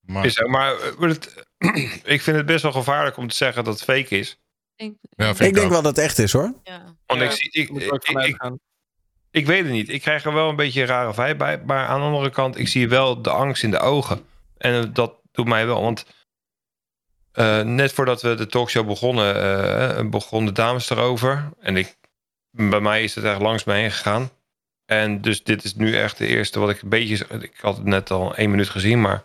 Maar, Is zo. Maar eh, het, ik vind het best wel gevaarlijk om te zeggen dat het fake is. ja, Ik denk ook. wel dat het echt is hoor. Want Ja, ik, zie, ik, er ik weet het niet. Ik krijg er wel een beetje een rare vibe bij. Maar aan de andere kant, ik zie wel de angst in de ogen. En dat doet mij wel. Want eh, net voordat we de talkshow begonnen, eh, begonnen de dames erover. En ik, bij mij is het echt langs me heen gegaan. En dus dit is nu echt de eerste wat ik een beetje... Ik had het net al één minuut gezien, maar...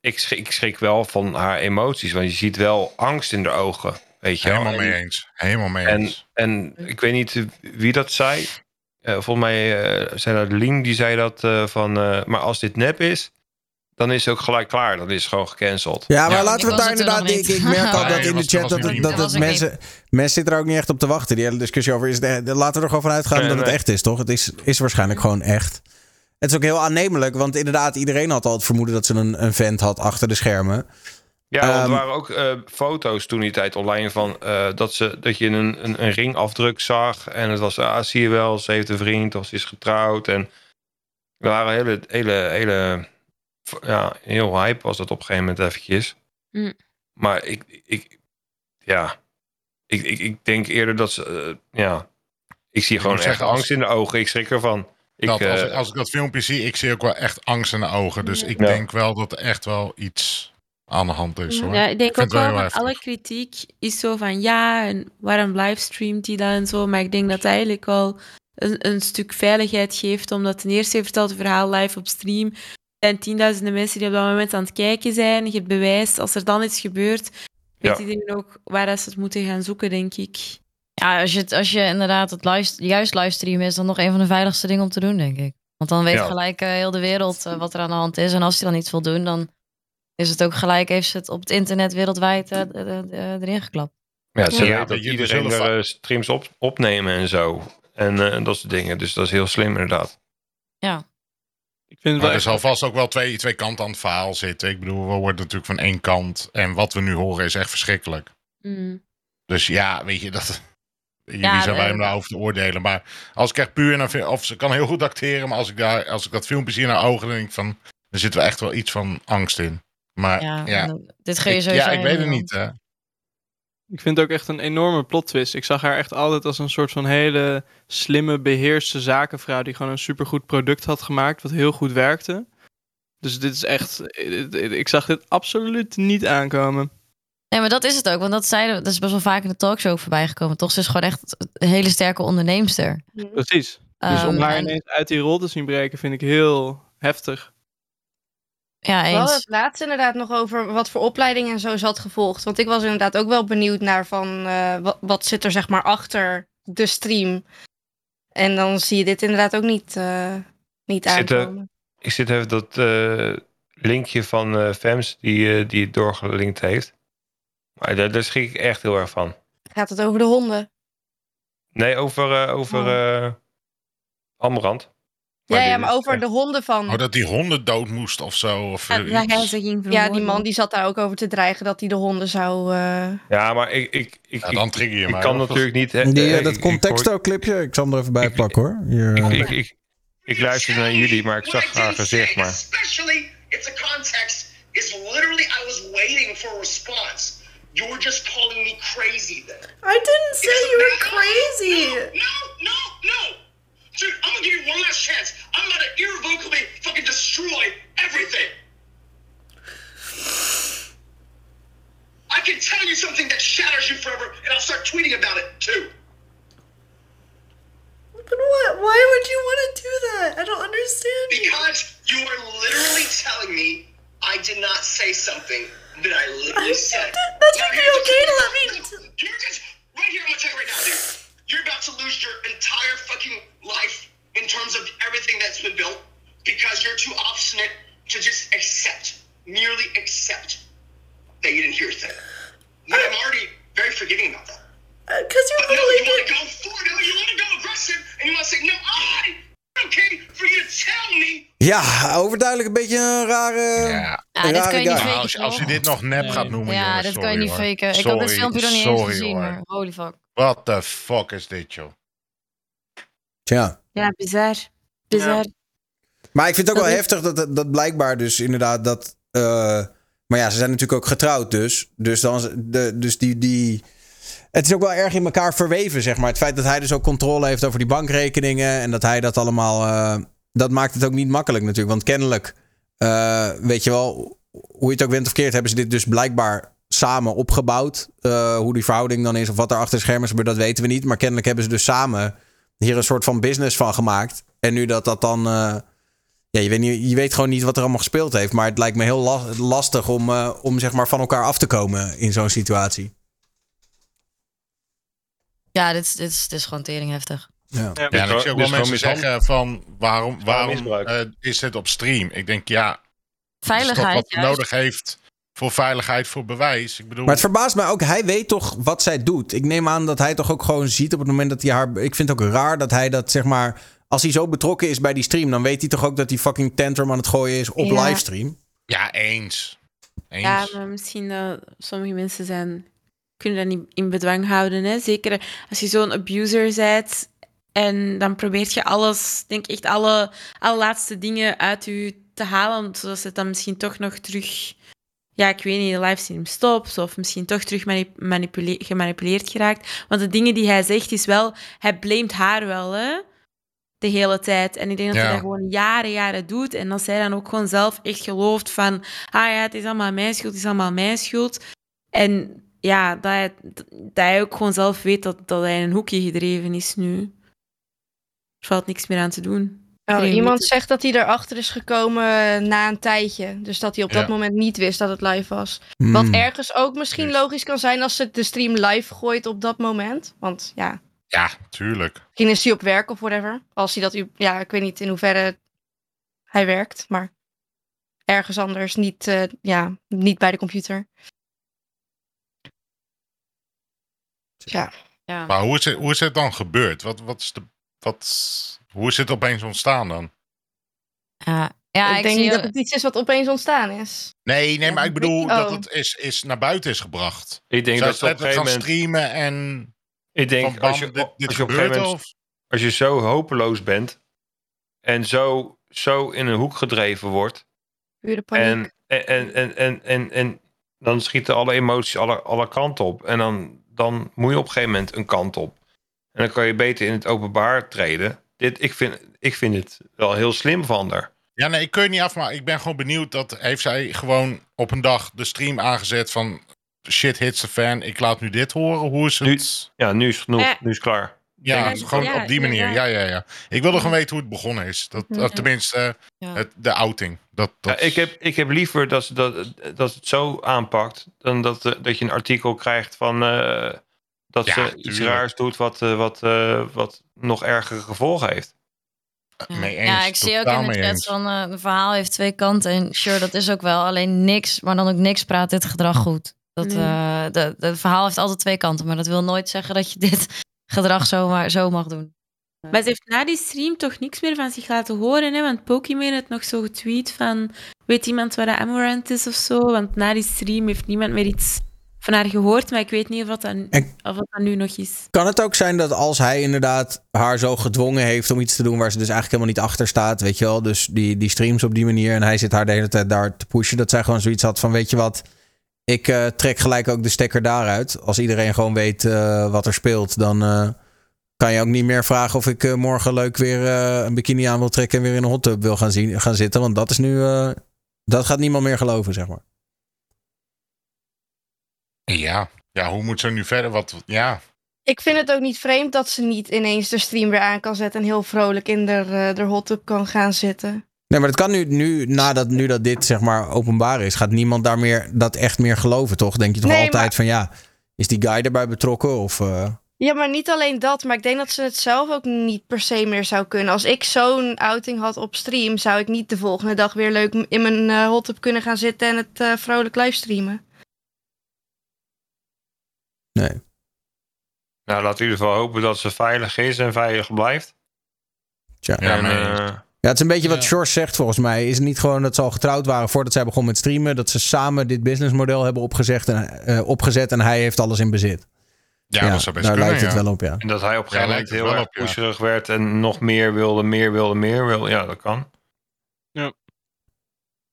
Ik schrik, ik schrik wel van haar emoties. Want je ziet wel angst in de ogen. Weet je. Helemaal En- mee eens. Helemaal mee en, eens. en ik weet niet wie dat zei. Eh, volgens mij zei dat Lien, die zei dat van... maar als dit nep is, dan is het ook gelijk klaar. Dan is het gewoon gecanceld. Ja, maar Ja. laten we het daar inderdaad... Ik, ik merk al Nee, dat in de chat dat, dat ik mensen... Mensen zitten er ook niet echt op te wachten. Die hele discussie over... Is de, de- laten we er gewoon van uitgaan Nee, dat het echt is, toch? Het is, is waarschijnlijk gewoon echt. Het is ook heel aannemelijk, want inderdaad... Iedereen had al het vermoeden dat ze een, een vent had achter de schermen. Ja, want er Ehm, waren ook eh, foto's toen die tijd online van eh, dat, ze, dat je een, een, een ringafdruk zag. En het was, ah, zie je wel, ze heeft een vriend of ze is getrouwd. En er waren hele, hele, hele, ja, heel hype was dat op een gegeven moment eventjes. Mm. Maar ik, ik ja, ik, ik, ik denk eerder dat ze, eh, ja, ik zie gewoon echt zeggen, als- angst in de ogen. Ik schrik ervan. Ik, dat, als, eh, ik- als ik dat filmpje zie, ik zie ook wel echt angst in de ogen. Dus ik Ja. denk wel dat er echt wel iets aan de hand is. Hoor. Ja, ik denk vind ook wel alle kritiek is zo van ja, en waarom livestreamt hij dat en zo. Maar ik denk dat eigenlijk wel een, een stuk veiligheid geeft. Omdat ten eerste je vertelt het verhaal live op stream. Er zijn tienduizenden mensen die op dat moment aan het kijken zijn. Je hebt bewijs. Als er dan iets gebeurt, weet Ja. iedereen ook waar dat ze het moeten gaan zoeken, denk ik. Ja, als je, het, als je inderdaad het live, juist livestreamen is dan nog een van de veiligste dingen om te doen, denk ik. Want dan weet Ja. gelijk eh, heel de wereld eh, wat er aan de hand is. En als hij dan iets wil doen, dan is het ook gelijk, heeft ze het op het internet wereldwijd eh, erin geklapt. Ja, ze Ja, weten dat er iedereen er streams op, opnemen en zo. En eh, dat soort dingen. Dus dat is heel slim inderdaad. Ja. Ik vind Maar er zal vast ook wel twee, twee kanten aan het verhaal zitten. Ik bedoel, we worden natuurlijk van één kant. En wat we nu horen is echt verschrikkelijk. Mm. Dus ja, weet je, dat... Jullie Ja, zijn wij om daarover te oordelen. Maar als ik echt puur naar... Of ze kan heel goed acteren. Maar als ik, daar, als ik dat filmpje zie naar ogen, dan denk ik van... Er zit wel echt wel iets van angst in. Maar Ja, dit ga je ik, sowieso Ja, ik weet het niet. Hè. Ik vind het ook echt een enorme plot twist. Ik zag haar echt altijd als een soort van hele slimme, beheerste zakenvrouw die gewoon een supergoed product had gemaakt, wat heel goed werkte. Dus dit is echt, ik zag dit absoluut niet aankomen. Nee, maar dat is het ook. Want dat, zeiden, dat is best wel vaak in de talkshow voorbij gekomen. Toch? Ze is gewoon echt een hele sterke onderneemster. Precies. Dus om Ehm, haar en- ineens uit die rol te zien breken, vind ik heel heftig. Ja, We hadden eens. het laatst inderdaad nog over wat voor opleiding en zo ze had gevolgd. Want ik was inderdaad ook wel benieuwd naar van eh, wat, wat zit er zeg maar achter de stream. En dan zie je dit inderdaad ook niet, eh, niet Ik zit, aankomen. ik zit even dat eh, linkje van eh Fems die, die het doorgelinkt heeft. Maar daar, daar schrik ik echt heel erg van. Gaat het over de honden? Nee, over, eh over eh Amrand. Ja, ja, maar over echt- de honden van. Oh, dat die honden dood moest of zo. Of, Ja, ging die man die zat daar ook over te dreigen dat hij de honden zou. eh, Ja, maar ik, ik, ik, Ja, dan trigger je ik mij, kan natuurlijk niet... hè, Die, eh, eh, ik- dat ik contexto-clipje, ik zal hem er even bij plakken hoor. Hier, hoor- eh. Ik, ik, ik luister naar jullie, maar ik zag haar gezicht. Maar Especially if the context is literally I was waiting for a response. You're just calling me crazy then. I didn't say you were crazy. No, no, no. Dude, I'm gonna give you one last chance. I'm gonna irrevocably fucking destroy everything. I can tell you something that shatters you forever, and I'll start tweeting about it too. But what? Why would you want to do that? I don't understand. Because you are literally telling me I did not say something that I literally said. That should be okay to let me. You're just right here. I'm gonna tell you right now, dude. You're about to lose your entire fucking life in terms of everything that's been built because you're too obstinate to just accept, merely accept that you didn't hear a thing. But I'm already very forgiving about that. Because you But no, literally you want to go forward. No, you want to go aggressive, and you want to say, "No, I okay for you to tell me." Ja, overduidelijk een beetje een rare. Ja, een dit rare kan je niet faken, als, je- als je dit nog nep gaat noemen, Ja, jongens, dit sorry, kan je niet faken. Ik had dit Sorry, filmpje nog niet eens sorry, gezien, hoor. maar holy fuck. What the fuck is dit, joh? Tja. Ja, bizar. Bizar. Maar ik vind het ook Dat wel is- heftig dat, dat, dat blijkbaar dus inderdaad dat... eh, maar ja, ze zijn natuurlijk ook getrouwd dus. Dus, dan, de, dus die, die... Het is ook wel erg in elkaar verweven, zeg maar. Het feit dat hij dus ook controle heeft over die bankrekeningen... en dat hij dat allemaal... eh, dat maakt het ook niet makkelijk natuurlijk. Want kennelijk, eh, weet je wel... hoe je het ook went of keert... hebben ze dit dus blijkbaar samen opgebouwd. Eh, hoe die verhouding dan is of wat er achter de schermen is... gebeurt, dat weten we niet. Maar kennelijk hebben ze dus samen hier een soort van business van gemaakt. En nu dat dat dan... eh, ja, je weet, niet, je weet gewoon niet wat er allemaal gespeeld heeft. Maar het lijkt me heel la- lastig om, eh, om zeg maar van elkaar af te komen in zo'n situatie. Ja, dit, is- dit, is, dit is gewoon tering heftig. Ja, Ja, en ik zie ook wel Dus gewoon mensen zeggen van waarom, waarom misbruik. eh, is dit op stream? Ik denk ja, Veiligheid, wat hij juist. nodig heeft voor veiligheid, voor bewijs. Ik bedoel, Maar het verbaast mij ook, hij weet toch wat zij doet. Ik neem aan dat hij toch ook gewoon ziet op het moment dat hij haar... Ik vind het ook raar dat hij dat, zeg maar... Als hij zo betrokken is bij die stream, dan weet hij toch ook dat hij fucking tantrum aan het gooien is op Ja. livestream. Ja, eens. eens. Ja, maar misschien dat sommige mensen zijn, kunnen dat niet in bedwang houden. Hè? Zeker als je zo'n abuser bent en dan probeert je alles, denk ik echt alle allerlaatste dingen uit je te halen, zodat het dan misschien toch nog terug, ja, ik weet niet, de livestream stopt of misschien toch terug mani- manipule- gemanipuleerd geraakt. Want de dingen die hij zegt is wel, hij blamet haar wel, hè? De hele tijd. En ik denk dat Ja. hij dat gewoon jaren, jaren doet. En als zij dan ook gewoon zelf echt gelooft van... Ah ja, het is allemaal mijn schuld, het is allemaal mijn schuld. En ja, dat hij, dat hij ook gewoon zelf weet dat, dat hij in een hoekje gedreven is nu. Er valt niks meer aan te doen. Nou, Iedereen iemand zegt dat hij erachter is gekomen na een tijdje. Dus dat hij op dat Ja. moment niet wist dat het live was. Hmm. Wat ergens ook misschien logisch kan zijn als ze de stream live gooit op dat moment. Want ja, Ja, tuurlijk. misschien is hij op werk of whatever. Als hij dat, ja, ik weet niet in hoeverre hij werkt, maar ergens anders, niet, eh, ja, niet bij de computer. Ja. ja. Maar hoe is, het, hoe is het dan gebeurd? Wat, wat is de, wat, hoe is het opeens ontstaan dan? Ja, ja ik, ik denk zie dat het iets is wat opeens ontstaan is. Nee, nee, maar ik bedoel Oh. dat het is, is naar buiten is gebracht. Ik denk Zij dat op gegeven gaan moment... streamen en... Ik denk, van bam, als je, dit, dit als je op een gebeurt gegeven of... moment... Als je zo hopeloos bent... en zo, zo in een hoek gedreven wordt... Pure paniek. En, en, en, en, en, en, en dan schieten alle emoties alle, alle kanten op. En dan, dan moet je op een gegeven moment een kant op. En dan kan je beter in het openbaar treden. Dit, ik, vind, ik vind het wel heel slim van haar. Ja, nee, ik kun je niet afmaken. Ik ben gewoon benieuwd dat heeft zij gewoon op een dag de stream aangezet van shit hits the fan. Ik laat nu dit horen. Hoe is het? Ja, nu is genoeg. Eh. Nu is het klaar. Ja, gewoon ja, op die manier. Ja, ja, ja. Ik wilde gewoon weten hoe het begonnen is. Dat, Ja. tenminste, Ja. het, de outing. Dat, dat Ja, ik, heb, ik heb liever dat ze dat, dat ze het zo aanpakt... dan dat, eh, dat je een artikel krijgt van... eh, dat Ja, ze iets raars doet wat, eh, wat, eh, wat nog ergere gevolgen heeft. mee eens. ja, ik zie ook in de chat van eh een verhaal heeft twee kanten. En sure, dat is ook wel. Alleen niks, maar dan ook niks praat dit gedrag goed. Dat, Nee. eh, de, de verhaal heeft altijd twee kanten. Maar dat wil nooit zeggen dat je dit gedrag zo, maar, zo mag doen. Maar ze heeft na die stream toch niks meer van zich laten horen, hè? Want Pokémon had nog zo getweet van... Weet iemand waar de Amorant is of zo? Want na die stream heeft niemand meer iets van haar gehoord. Maar ik weet niet of dat, dan, of dat dan nu nog is. Kan het ook zijn dat als hij inderdaad haar zo gedwongen heeft om iets te doen waar ze dus eigenlijk helemaal niet achter staat, weet je wel, dus die, die streams op die manier en hij zit haar de hele tijd daar te pushen, dat zij gewoon zoiets had van, weet je wat, ik eh, trek gelijk ook de stekker daaruit. Als iedereen gewoon weet eh, wat er speelt, dan eh, kan je ook niet meer vragen of ik morgen leuk weer een bikini aan wil trekken en weer in een hot tub wil gaan, zien, gaan zitten, want dat is nu, dat gaat niemand meer geloven, zeg maar. Ja. ja, hoe moet ze nu verder? Wat, ja. Ik vind het ook niet vreemd dat ze niet ineens de stream weer aan kan zetten en heel vrolijk in de, eh, de hot tub kan gaan zitten. Nee, maar dat kan nu, nu, nadat nu dat dit zeg maar openbaar is, gaat niemand daar meer dat echt meer geloven, toch? Denk je toch Nee, altijd maar- van ja, is die guy erbij betrokken? Of, eh, Ja, maar niet alleen dat, maar ik denk dat ze het zelf ook niet per se meer zou kunnen. Als ik zo'n outing had op stream, zou ik niet de volgende dag weer leuk in mijn eh hot tub kunnen gaan zitten en het eh, vrolijk livestreamen. Nee. Nou, laat in ieder geval hopen dat ze veilig is en veilig blijft. Tja. En, mee eh, Ja, het is een beetje wat George zegt volgens mij. Is het niet gewoon dat ze al getrouwd waren voordat zij begon met streamen? Dat ze samen dit businessmodel hebben opgezet en, eh, opgezet en hij heeft alles in bezit. Ja, dat zou best daar kunnen, lijkt het ja. wel op, ja. En dat hij op een Ja, gegeven moment heel erg op, ja. pusherig werd en nog meer wilde, meer wilde, meer wilde. Ja, dat kan.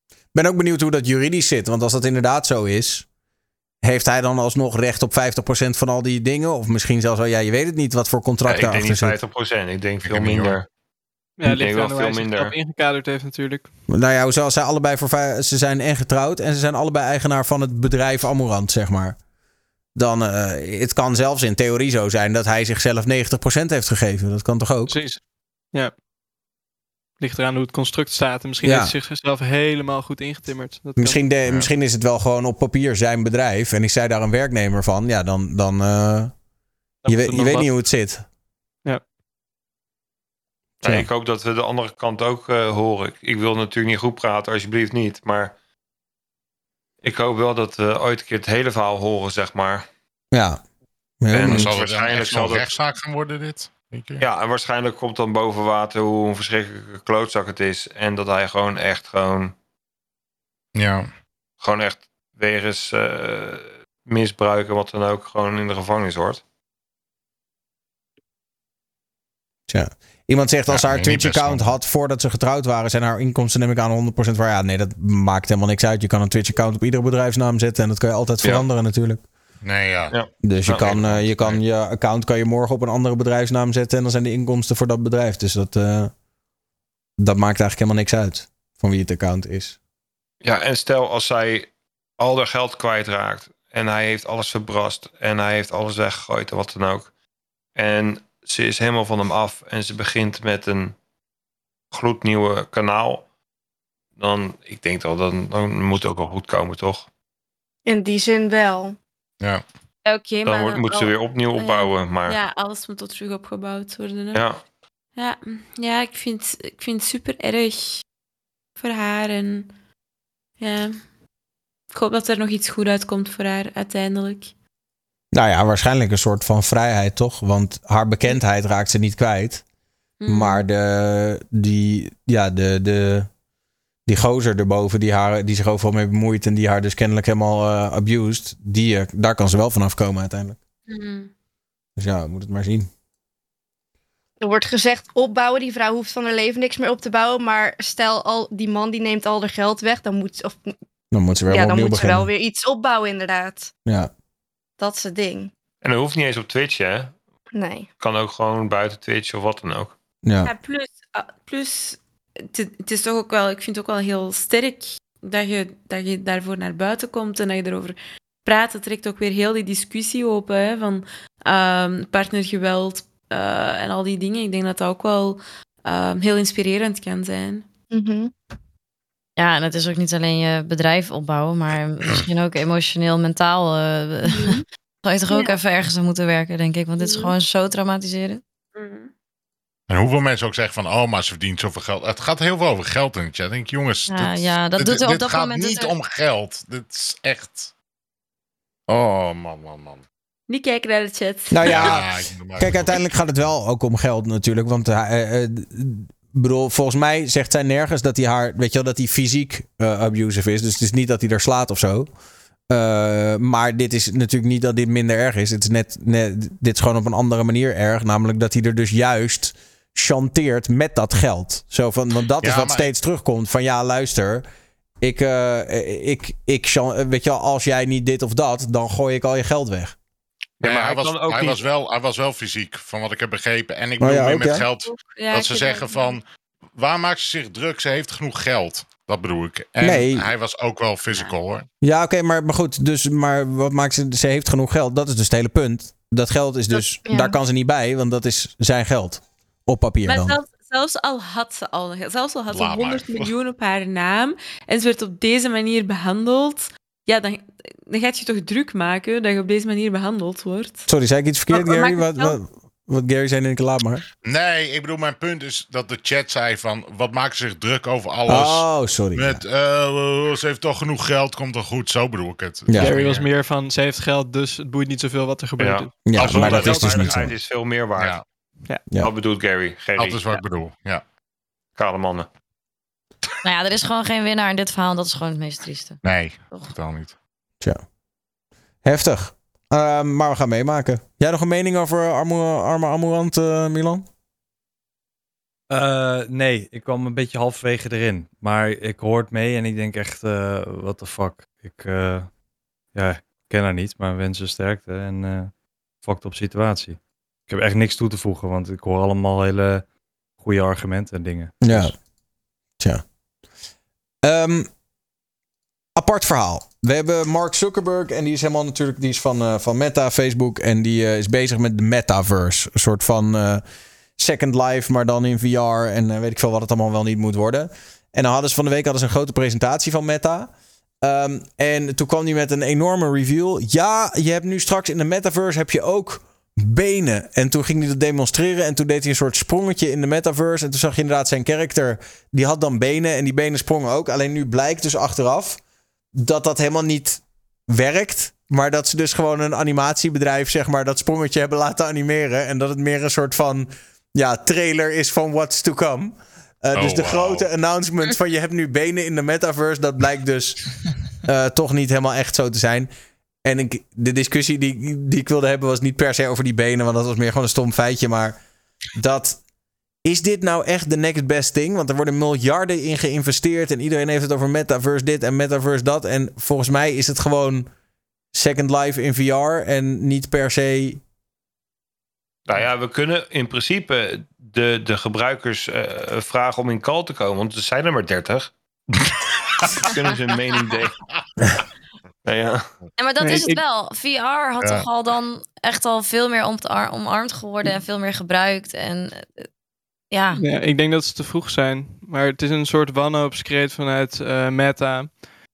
Ik ben ook benieuwd hoe dat juridisch zit. Want als dat inderdaad zo is, heeft hij dan alsnog recht op 50% van al die dingen? Of misschien zelfs wel, ja, je weet het niet wat voor Ja, contract ik denk daarachter niet zit. 50%, ik denk veel minder. Ja, Ik denk ligt wel aan hoe veel hij minder. ingekaderd heeft natuurlijk. Nou ja, zoals zij allebei voor ze zijn en getrouwd en ze zijn allebei eigenaar van het bedrijf Amorant, zeg maar. Dan, eh, het kan zelfs in theorie zo zijn dat hij zichzelf 90% heeft gegeven. Dat kan toch ook? Precies. Ja. Ligt eraan hoe het construct staat. En misschien Ja. heeft hij zichzelf helemaal goed ingetimmerd. Dat. Misschien, de, misschien is het wel gewoon op papier zijn bedrijf en is zij daar een werknemer van. Ja, dan, dan eh, je, weet- je nog weet wat. niet hoe het zit. Ja. Ik hoop dat we de andere kant ook eh, horen. Ik, ik wil natuurlijk niet goed praten, alsjeblieft niet. Maar Ik hoop wel dat we ooit een keer het hele verhaal horen, zeg maar. Ja. Ja, en Dan zal waarschijnlijk zal zo'n dat... rechtszaak gaan worden, dit? Ja, en waarschijnlijk komt dan boven water hoe een verschrikkelijke klootzak het is. En dat hij gewoon echt gewoon... Ja. Gewoon echt wegens eh misbruiken, wat dan ook, gewoon in de gevangenis hoort. Tja. Iemand zegt als Ja, haar Twitch-account had voordat ze getrouwd waren, zijn haar inkomsten neem ik aan 100% waar. Ja, nee, dat maakt helemaal niks uit. Je kan een Twitch-account op iedere bedrijfsnaam zetten en dat kan je altijd Ja. veranderen natuurlijk. Nee, ja. Ja. Dus je, Ja, kan, eh, je kan je account kan je morgen op een andere bedrijfsnaam zetten en dan zijn de inkomsten voor dat bedrijf. Dus dat, eh, dat maakt eigenlijk helemaal niks uit van wie het account is. Ja, en stel als zij al haar geld kwijtraakt en hij heeft alles verbrast en hij heeft alles weggegooid en wat dan ook. En ze is helemaal van hem af en ze begint met een gloednieuwe kanaal. Dan, ik denk dat dan, dan moet het ook wel goed komen, toch? In die zin wel. Ja. Oké, Dan maar wordt- moet ze weer opnieuw ja. opbouwen, maar- Ja, alles moet tot terug opgebouwd worden. Hè? Ja. Ja, ja ik, vind, ik vind het super erg voor haar. En ja, ik hoop dat er nog iets goed uitkomt voor haar uiteindelijk. Nou ja, waarschijnlijk een soort van vrijheid toch? Want haar bekendheid raakt ze niet kwijt. Mm. Maar de, die, ja, de, de, die gozer erboven die, haar, die zich overal mee bemoeit en die haar dus kennelijk helemaal eh, abused, die, eh, daar kan ze wel vanaf komen uiteindelijk. Mm. Dus ja, we moeten het maar zien. Er wordt gezegd opbouwen. Die vrouw hoeft van haar leven niks meer op te bouwen. Maar stel al die man die neemt al haar geld weg. Dan moet, of, Dan moet ze weer ja, dan moet ze wel weer iets opbouwen inderdaad. Ja. Dat is het ding. En dat hoeft niet eens op Twitch, hè? Nee. Kan ook gewoon buiten Twitch of wat dan ook. Ja. plus, ah, plus het, het is toch ook wel, ik vind het ook wel heel sterk dat je, dat je daarvoor naar buiten komt en dat je erover praat. Het trekt ook weer heel die discussie open hè, van ehm, partnergeweld eh, en al die dingen. Ik denk dat dat ook wel ehm, heel inspirerend kan zijn. Mhm. Ja, en het is ook niet alleen je bedrijf opbouwen, maar misschien ook emotioneel, mentaal. eh zou je toch ook Ja. even ergens aan moeten werken, denk ik. Want dit is Mhm. gewoon zo traumatiserend. En hoeveel mensen ook zeggen van, oh, maar ze verdient zoveel geld. Het gaat heel veel over geld in het chat. Ik denk, jongens, Ja, dit, ja, dat dit, doet er op dit dat gaat moment niet er- om geld. Dit is echt... Oh, man, man, man. Niet kijken naar de chat. Nou ja, kijk, uiteindelijk gaat het wel ook om geld natuurlijk. Want hij, eh, eh, bedoel, volgens mij zegt zij nergens dat hij haar, weet je wel, dat hij fysiek eh, abusive is. Dus het is niet dat hij er slaat of zo. Eh, maar dit is natuurlijk niet dat dit minder erg is. Het is net, net, dit is gewoon op een andere manier erg. Namelijk dat hij er dus juist chanteert met dat geld. Zo van, want dat is Ja, wat maar- steeds terugkomt. Van ja, luister. Ik, eh, ik, ik, weet je wel, als jij niet dit of dat, dan gooi ik al je geld weg. Nee, maar hij, was, ook hij, niet- was wel, hij was wel fysiek, van wat ik heb begrepen. En ik Oh bedoel ja, meer met ja? geld, Ja, dat ze zeggen van... Waar maakt ze zich druk? Ze heeft genoeg geld. Dat bedoel ik. En Nee. hij was ook wel physical, hoor. Ja, oké, maar, maar goed. Dus, maar wat maakt ze? Ze heeft genoeg geld. Dat is dus het hele punt. Dat geld is dus. ja. Daar kan ze niet bij, want dat is zijn geld. Op papier Maar dan. zelfs, zelfs al had ze al, zelfs al had ze Laat maar. 100 miljoen op haar naam en ze werd op deze manier behandeld, ja, dan, dan gaat je toch druk maken dat je op deze manier behandeld wordt. Sorry, zei ik iets verkeerd, Gary? Wat, wat, wat Gary zei, denk ik, laat maar. Nee, ik bedoel, mijn punt is dat de chat zei van... Wat maakt ze zich druk over alles? Oh, sorry. Met, eh, ze heeft toch genoeg geld, komt toch goed? Zo bedoel ik het. Ja. Gary was meer van, ze heeft geld, dus het boeit niet zoveel wat er gebeurt. Ja. Ja, maar dat is dus niet zo. Is veel meer waard. Ja. Wat bedoelt Gary? Gary. dat is wat ik bedoel. Ja. Kale mannen. Nou ja, er is gewoon geen winnaar in dit verhaal. En dat is gewoon het meest trieste. Nee, Toch. totaal niet. Tja. Heftig. Ehm, maar we gaan meemaken. Jij nog een mening over arme, arme Amorant, eh, Milan? Eh, nee, ik kwam een beetje halverwege erin. Maar ik hoor het mee en ik denk echt, eh what the fuck. Ik eh, ja, ken haar niet, maar wens ze sterkte en eh fucked op situatie. Ik heb echt niks toe te voegen, want ik hoor allemaal hele goede argumenten en dingen. Ja. Dus- Tja. Ehm, apart verhaal. We hebben Mark Zuckerberg en die is helemaal natuurlijk die is van, eh, van Meta, Facebook. En die eh, is bezig met de metaverse. Een soort van eh, Second Life, maar dan in VR. En weet ik veel wat het allemaal wel niet moet worden. En dan hadden ze van de week hadden ze een grote presentatie van Meta. Ehm, en toen kwam hij met een enorme reveal. Ja, je hebt nu straks in de metaverse heb je ook benen. En toen ging hij dat demonstreren. En toen deed hij een soort sprongetje in de metaverse. En toen zag je inderdaad zijn karakter. Die had dan benen. En die benen sprongen ook. Alleen nu blijkt dus achteraf dat dat helemaal niet werkt. Maar dat ze dus gewoon een animatiebedrijf, zeg maar, dat sprongetje hebben laten animeren. En dat het meer een soort van ja, trailer is van what's to come. Uh, Oh, dus de wauw. grote announcement van je hebt nu benen in de metaverse, dat blijkt dus uh, toch niet helemaal echt zo te zijn. En ik, de discussie die, die ik wilde hebben was niet per se over die benen, want dat was meer gewoon een stom feitje. Maar dat. Is dit nou echt de next best thing? Want er worden miljarden in geïnvesteerd en iedereen heeft het over metaverse dit en metaverse dat. En volgens mij is het gewoon Second Life in VR en niet per se. Nou ja, we kunnen in principe de, de gebruikers uh, vragen om in call te komen, want er zijn er maar 30. kunnen ze een mening delen. Nou ja. Ja, maar dat Nee, is het ik- wel. VR had Ja. toch al dan echt al veel meer omarm- omarmd geworden en veel meer gebruikt. En eh, ja, Ja, ik denk dat ze te vroeg zijn. Maar het is een soort wanhoopskreet vanuit eh, Meta.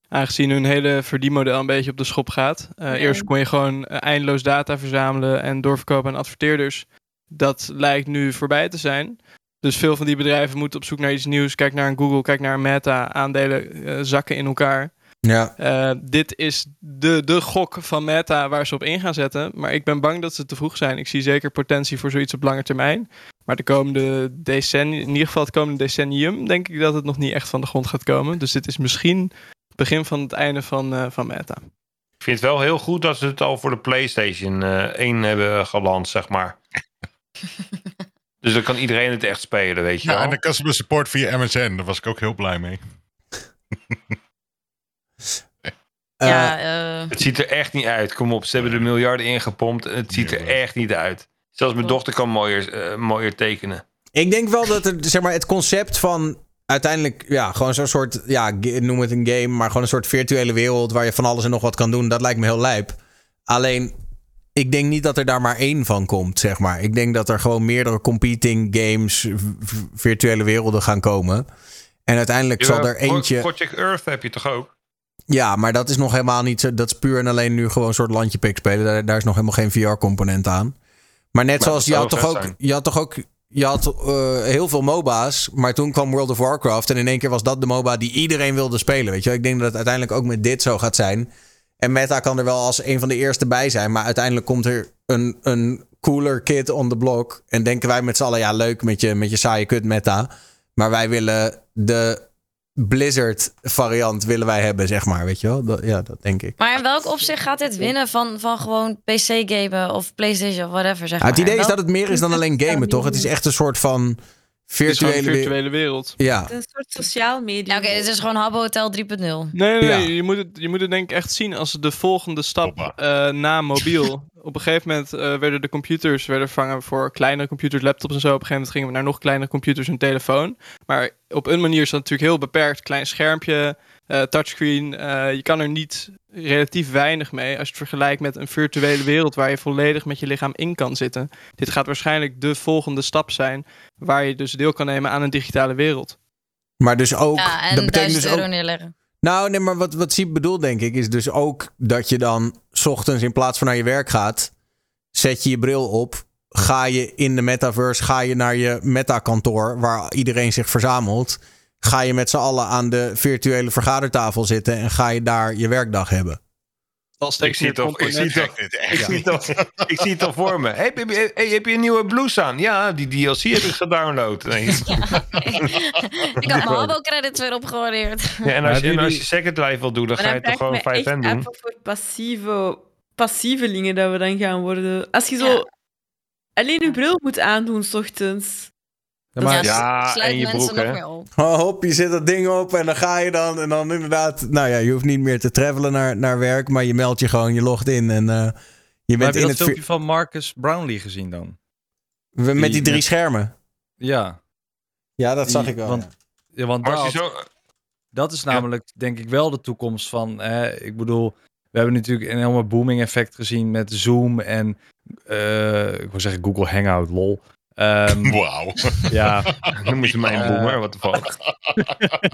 Aangezien hun hele verdienmodel een beetje op de schop gaat. Eh, Eerst kon je gewoon eindeloos data verzamelen en doorverkopen aan adverteerders. Dat lijkt nu voorbij te zijn. Dus veel van die bedrijven moeten op zoek naar iets nieuws. Kijk naar een Google, kijk naar een Meta. Aandelen zakken in elkaar. Ja. Eh, dit is de, de gok van Meta waar ze op in gaan zetten. Maar ik ben bang dat ze te vroeg zijn. Ik zie zeker potentie voor zoiets op lange termijn. Maar de komende decennium, in ieder geval het komende decennium, denk ik dat het nog niet echt van de grond gaat komen. Dus dit is misschien het begin van het einde van, eh, van Meta. Ik vind het wel heel goed dat ze het al voor de PlayStation eh 1 hebben geland, zeg maar. dus dan kan iedereen het echt spelen, weet je Ja, wel. en de customer support via MSN, daar was ik ook heel blij mee. ja eh, Het ziet er echt niet uit. Kom op, ze hebben er miljarden in gepompt en het ziet er echt niet uit. Zelfs mijn dochter kan mooier, eh, mooier tekenen. Ik denk wel dat het, zeg maar, het concept van uiteindelijk, ja, gewoon zo'n soort, ja, noem het een game, maar gewoon een soort virtuele wereld waar je van alles en nog wat kan doen, dat lijkt me heel lijp. Alleen, ik denk niet dat er daar maar één van komt, zeg maar. Ik denk dat er gewoon meerdere competing games, virtuele werelden gaan komen. En uiteindelijk zal er eentje. Project Earth heb je toch ook? Ja, maar dat is nog helemaal niet zo. Dat is puur en alleen nu gewoon een soort landje pik spelen. Daar, daar is nog helemaal geen VR-component aan. Maar net Maar zoals je had toch ook. zijn. Je had toch ook. Je had eh, heel veel MOBA's. Maar toen kwam World of Warcraft. En in één keer was dat de MOBA die iedereen wilde spelen. Weet je wel? Ik denk dat het uiteindelijk ook met dit zo gaat zijn. En Meta kan er wel als een van de eerste bij zijn. Maar uiteindelijk komt er een, een cooler kid on the block. En denken wij met z'n allen, ja, leuk met je, met je saaie kut Meta. Maar wij willen de Blizzard variant willen wij hebben, zeg maar. Weet je wel? Dat, ja, dat denk ik. maar in welk opzicht gaat dit winnen van, van gewoon PC-gamen of PlayStation of whatever? Zeg Ja, het idee is dat het meer is dan alleen gamen, toch? Het is echt een soort van virtuele, een wereld. virtuele wereld. Ja. Een soort sociaal medium. Oké, dit is gewoon Habbo Hotel 3.0. Nee, nee, Ja. nee, je, moet het, je moet het denk ik echt zien als de volgende stap eh, na mobiel. Op een gegeven moment eh, werden de computers werden vervangen voor kleinere computers, laptops en zo. Op een gegeven moment gingen we naar nog kleinere computers en telefoon. Maar op een manier is dat natuurlijk heel beperkt. Klein schermpje, eh, touchscreen. eh, je kan er niet relatief weinig mee als je het vergelijkt met een virtuele wereld waar je volledig met je lichaam in kan zitten. Dit gaat waarschijnlijk de volgende stap zijn waar je dus deel kan nemen aan een digitale wereld. Maar dus ook. Ja, en dat betekent 1000 dus euro ook. neerleggen. Nou, nee, maar wat, wat Siep bedoelt, denk ik, is dus ook dat je dan 's ochtends in plaats van naar je werk gaat, zet je je bril op. Ga je in de metaverse, ga je naar je metakantoor waar iedereen zich verzamelt. Ga je met z'n allen aan de virtuele vergadertafel zitten en ga je daar je werkdag hebben. Ik zie het al, ik zie het al, voor me. Hey, heb, je, hey, heb je een nieuwe blouse aan? Ja, die DLC heb ik gedownload. Nee. Ik had mijn Habbo-credits weer opgewaardeerd. Ja, en als je, en als je Second Life wil doen, dan Maar ga je toch gewoon vraag ik 5 me n doen. voor passieve, passievelingen dat we dan gaan worden. Als je zo alleen je bril moet aandoen, s ochtends. Ja, maar- Ja, sluit en je mensen broek, nog hè? meer op. Oh, hop, je zet dat ding op en dan ga je dan. En dan inderdaad, nou ja, je hoeft niet meer te travelen naar, naar werk, maar je meldt je gewoon, je logt in en eh, je Maar bent heb je in dat het filmpje van Marcus Brownlee gezien dan? we- met die drie met- schermen. Ja. Ja, dat zag Die- ik wel. Want, ja, want je dat, zo, dat is namelijk denk ik wel de toekomst van... Hè, ik bedoel, we hebben natuurlijk een enorme booming effect gezien met Zoom en... eh, ik wil zeggen Google Hangout, lol. Ehm, Wauw. Ja. noem je mij een Eh, boomer, wat de fuck.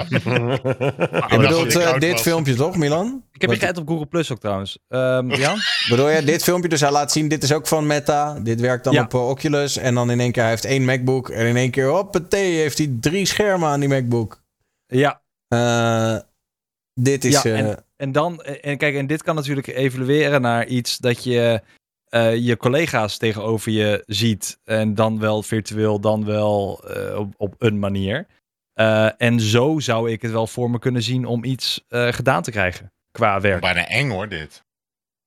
Je bedoelt eh, dit filmpje toch, Milan? Ik heb je geëd op Google Plus ook trouwens. Ehm Jan? Bedoel je dit filmpje? Dus hij laat zien, dit is ook van Meta. Dit werkt dan Ja. op eh, Oculus. En dan in één keer, hij heeft één MacBook. En in één keer, hoppatee, heeft hij drie schermen aan die MacBook. Ja. Eh, dit is... Ja, eh, en- En dan, en kijk, en dit kan natuurlijk evolueren naar iets dat je eh, je collega's tegenover je ziet. En dan wel virtueel, dan wel eh, op, op een manier. Eh, en zo zou ik het wel voor me kunnen zien om iets eh, gedaan te krijgen qua werk. Bijna eng hoor, dit.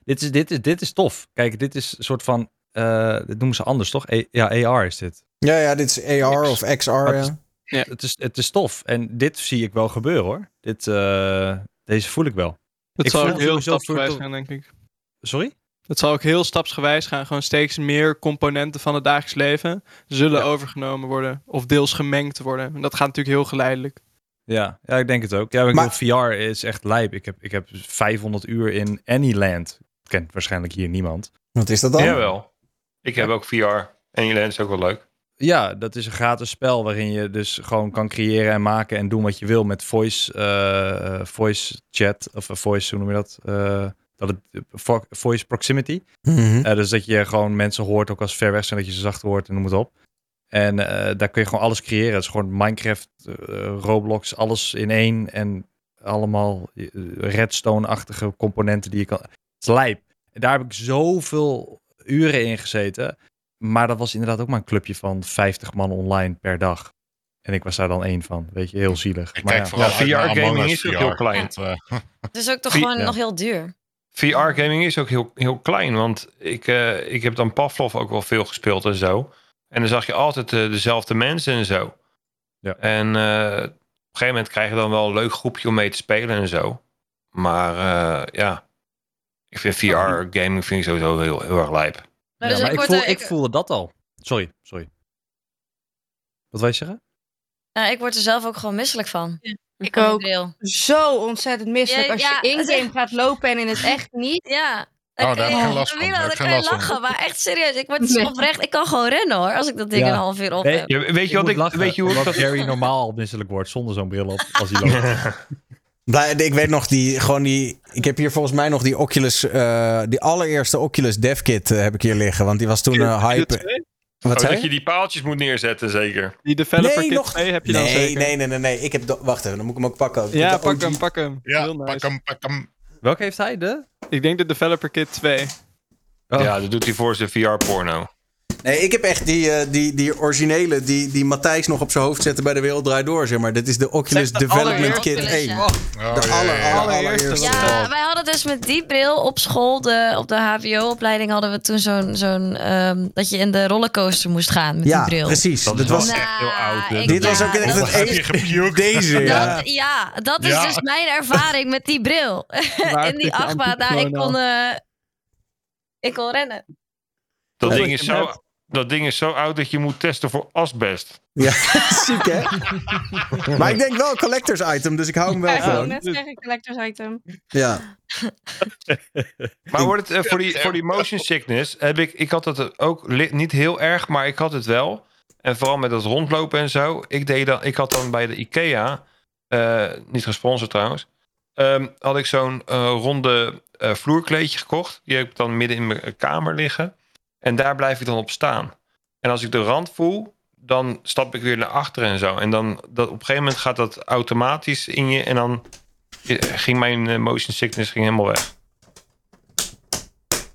Dit is, dit is, dit is tof. Kijk, dit is een soort van. eh dit noemen ze anders, toch? A- ja, AR is dit. Ja, ja, dit is AR of XR. Het, Ja. is, het, is, het is tof. En dit zie ik wel gebeuren hoor. Dit, eh, deze voel ik wel. Het Ik ook heel virtual- gaan, denk ik. Sorry? Het zal ook heel stapsgewijs gaan. Gewoon steeds meer componenten van het dagelijks leven zullen overgenomen worden. Of deels gemengd worden. En dat gaat natuurlijk heel geleidelijk. Ja, ja, ik denk het ook. Ja, ik Maar- bedoel, VR is echt lijp. Ik heb, ik heb 500 uur in Anyland. Kent waarschijnlijk hier niemand. Wat is dat dan? Jawel. Ik heb ook VR. En jullie is ook wel leuk. Ja, dat is een gratis spel waarin je dus gewoon kan creëren en maken en doen wat je wil met voice, eh, voice chat of voice, hoe noem je dat? Eh, dat het, vo- voice proximity. Mhm. Eh, dus dat je gewoon mensen hoort, ook als ze ver weg zijn, dat je ze zacht hoort en noem het op. En eh, daar kun je gewoon alles creëren. Het is gewoon Minecraft, eh, Roblox, alles in één. En allemaal redstone-achtige componenten die je kan... Het is lijp. En daar heb ik zoveel uren in gezeten. Maar dat was inderdaad ook maar een clubje van 50 man online per dag. En ik was daar dan één van. Weet je, heel zielig. Ik maar kijk ja. vooral Ja, VR-gaming is ook heel klein. Het is ook toch gewoon ja. nog heel duur. VR-gaming is ook heel, heel klein, want ik, eh, ik heb dan Pavlov ook wel veel gespeeld en zo. En dan zag je altijd eh, dezelfde mensen en zo. Ja. En eh, op een gegeven moment krijg je dan wel een leuk groepje om mee te spelen en zo. Maar eh, ja, ik vind VR-gaming vind ik sowieso heel, heel erg lijp. Nou, Ja, dus maar ik voel, ik voelde dat al. Sorry, sorry. Wat wil je zeggen? Nou, ik word er zelf ook gewoon misselijk van. Ik ook. Zo ontzettend misselijk Ja, als ja, je in-game echt- gaat lopen en in het echt niet. Ja. Oh, Dan daar kan heb ik last van. Daar kan je lachen, maar echt serieus. Ik word Nee. oprecht, ik kan gewoon rennen hoor, als ik dat ding Ja. een half uur op Nee, heb. Weet je wat ik, lachen, weet je hoe ik dat... Jerry normaal al misselijk wordt zonder zo'n bril op als hij loopt. Ik weet nog die, gewoon die. Ik heb hier volgens mij nog die Oculus, eh, die allereerste Oculus Dev Kit eh, heb ik hier liggen, want die was toen eh, hype. Wat Oh, zei dat je? die paaltjes moet neerzetten, zeker. Die developer Nee, kit nog- 2 heb je dan nee, zeker. nee, nee, nee, nee. Ik heb. Wacht even, dan moet ik hem ook pakken. Ik Ja, pak OG hem, pak hem. Ja, heel nice. pak hem, pak hem. Welke heeft hij? De? Ik denk de developer kit 2. Oh. Ja, dat doet hij voor zijn VR-porno. Nee, ik heb echt die, eh, die, die originele, die, die Matthijs nog op zijn hoofd zette bij de Wereld Draait Door, zeg maar. Dit is de Oculus Development Kit Oculus, 1. ja. Oh, De aller, aller, Allereerste. Ja, wij hadden dus met die bril op school, de, op de HBO-opleiding, hadden we toen zo'n, zo'n ehm, dat je in de rollercoaster moest gaan met Ja, die bril. precies. Dat was, echt heel oud. hè. ik- dit was ook echt het enige. Deze, ja. Dat, ja, dat is Ja. dus mijn ervaring met die bril. In die achtbaan, nou, ik kon, eh, ik kon rennen. Dat, ding is zo. Dat ding is zo oud dat je moet testen voor asbest. Ja, ziek hè? Maar ik denk wel een collectors item, dus ik hou hem wel Ja, ik gewoon. net zeggen, collectors item. Ja. Maar wordt het, eh, voor, die, voor die motion sickness heb ik, ik had het ook niet heel erg, maar ik had het wel. En vooral met dat rondlopen en zo. Ik, deed dan, ik had dan bij de IKEA, eh, niet gesponsord trouwens, ehm, had ik zo'n eh, ronde eh, vloerkleedje gekocht. Die heb ik dan midden in mijn kamer liggen. En daar blijf ik dan op staan. En als ik de rand voel, dan stap ik weer naar achteren en zo. En dan dat, op een gegeven moment gaat dat automatisch in je. En dan ging mijn eh, motion sickness ging helemaal weg.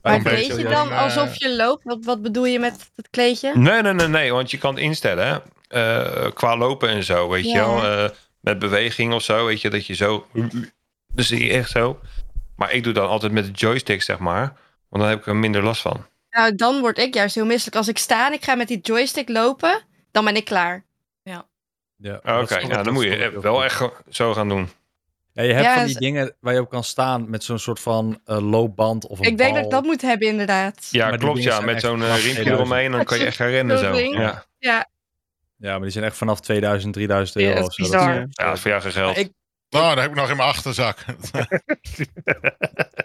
Maar beetje, je dan alsof je loopt? Wat, wat bedoel je met het kleedje? Nee, nee, nee, nee. Want je kan het instellen. hè. Eh, qua lopen en zo, weet je wel. Eh, met beweging of zo, weet je. Dat je zo... Dus zie je echt zo. Maar ik doe dan altijd met de joystick, zeg maar. Want dan heb ik er minder last van. Nou, dan word ik juist heel misselijk. Als ik sta en ik ga met die joystick lopen, dan ben ik klaar. Ja, Ah, Oké, nou, dan moet je wel echt zo gaan doen. Ja, je hebt Ja, van die z- dingen waar je op kan staan met zo'n soort van eh, loopband of een Ik denk bal. dat ik dat moet hebben, inderdaad. Ja, Maar die klopt. Ja, met zo'n eh, riempje 2000. eromheen. Dan kan je echt gaan rennen zo. Ja. Ja, Ja, maar die zijn echt vanaf 2000, 3000 Ja, euro dat of zo. Dat is- ja, dat is voor jou geen geld. Ik, Nou, dat heb ik nog in mijn achterzak.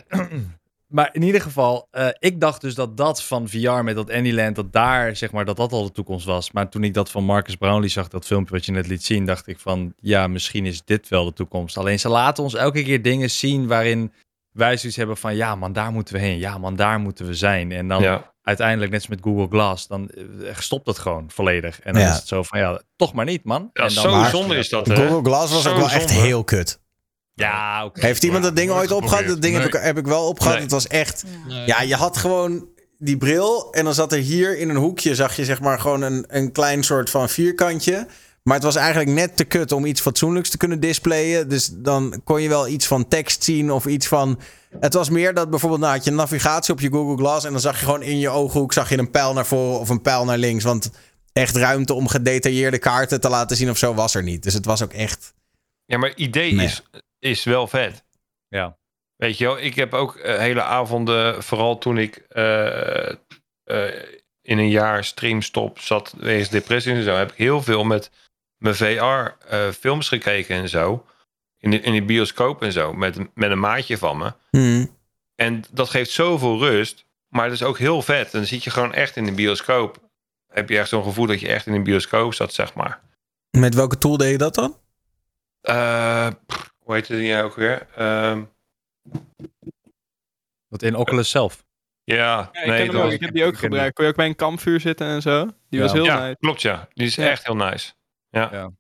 Maar in ieder geval, eh, ik dacht dus dat dat van VR met dat Anyland, dat daar, zeg maar, dat dat al de toekomst was. Maar toen ik dat van Marcus Brownlee zag, dat filmpje wat je net liet zien, dacht ik van, ja, misschien is dit wel de toekomst. Alleen ze laten ons elke keer dingen zien waarin wij zoiets hebben van, ja man, daar moeten we heen. Ja man, daar moeten we zijn. En dan Ja. uiteindelijk, net als met Google Glass, dan eh, stopt het gewoon volledig. En dan Ja. is het zo van, ja, toch maar niet man. Ja, en dan zo Maar- zonde is dat, hè? Google Glass was Zo ook wel echt heel kut. Ja, oké. Heeft iemand dat ding ooit opgehad? Dat ding heb, ik, heb ik wel opgehad. Nee. Het was echt... Nee. Ja, je had gewoon die bril en dan zat er hier in een hoekje, zag je zeg maar gewoon een, een klein soort van vierkantje. Maar het was eigenlijk net te kut om iets fatsoenlijks te kunnen displayen. Dus dan kon je wel iets van tekst zien of iets van... Het was meer dat bijvoorbeeld, nou had je navigatie op je Google Glass... en dan zag je gewoon in je ooghoek zag je een pijl naar voren of een pijl naar links. Want echt ruimte om gedetailleerde kaarten te laten zien of zo was er niet. Dus het was ook echt... Ja, maar idee Nee. is, is wel vet. Ja. Weet je wel, ik heb ook eh, hele avonden, vooral toen ik eh, eh, in een jaar streamstop zat wegens depressie en zo, heb ik heel veel met mijn VR eh, films gekeken en zo. In de, in de bioscoop en zo, met, met een maatje van me. Hmm. En dat geeft zoveel rust, maar het is ook heel vet. En dan zit je gewoon echt in de bioscoop. Heb je echt zo'n gevoel dat je echt in een bioscoop zat, zeg maar. Met welke tool deed je dat dan? Eh, pff, hoe heet die ook weer? Ehm, Wat in Oculus zelf. ja, Ja, ik, nee, ken hem dat ook, was- ik heb die ook gebruikt. Kon je ook bij een kampvuur zitten en zo? Die Ja. was heel ja, nice. klopt ja. Die is Ja. echt heel nice. Ja. Ja.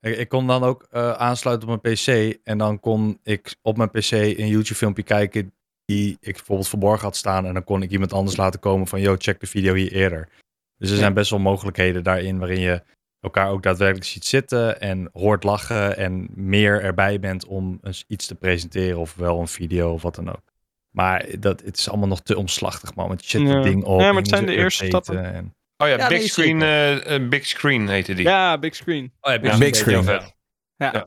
Ik, ik kon dan ook eh, aansluiten op mijn PC. En dan kon ik op mijn PC een YouTube-filmpje kijken. die ik bijvoorbeeld verborgen had staan. En dan kon ik iemand anders laten komen van. Yo, check de video hier eerder. Dus er zijn best wel mogelijkheden daarin. waarin je elkaar ook daadwerkelijk ziet zitten. en hoort lachen. en meer erbij bent om eens iets te presenteren. of wel een video of wat dan ook. Maar dat, het is allemaal nog te omslachtig, man. Want je zet Ja. het ding op. Ja, maar en het zijn de eerste stappen. En... Oh ja, Ja, Big nee, Screen, eh, eh, Big Screen heette die. Ja, big screen. Oh ja, Ja, Big Screen. heel vet. Ja.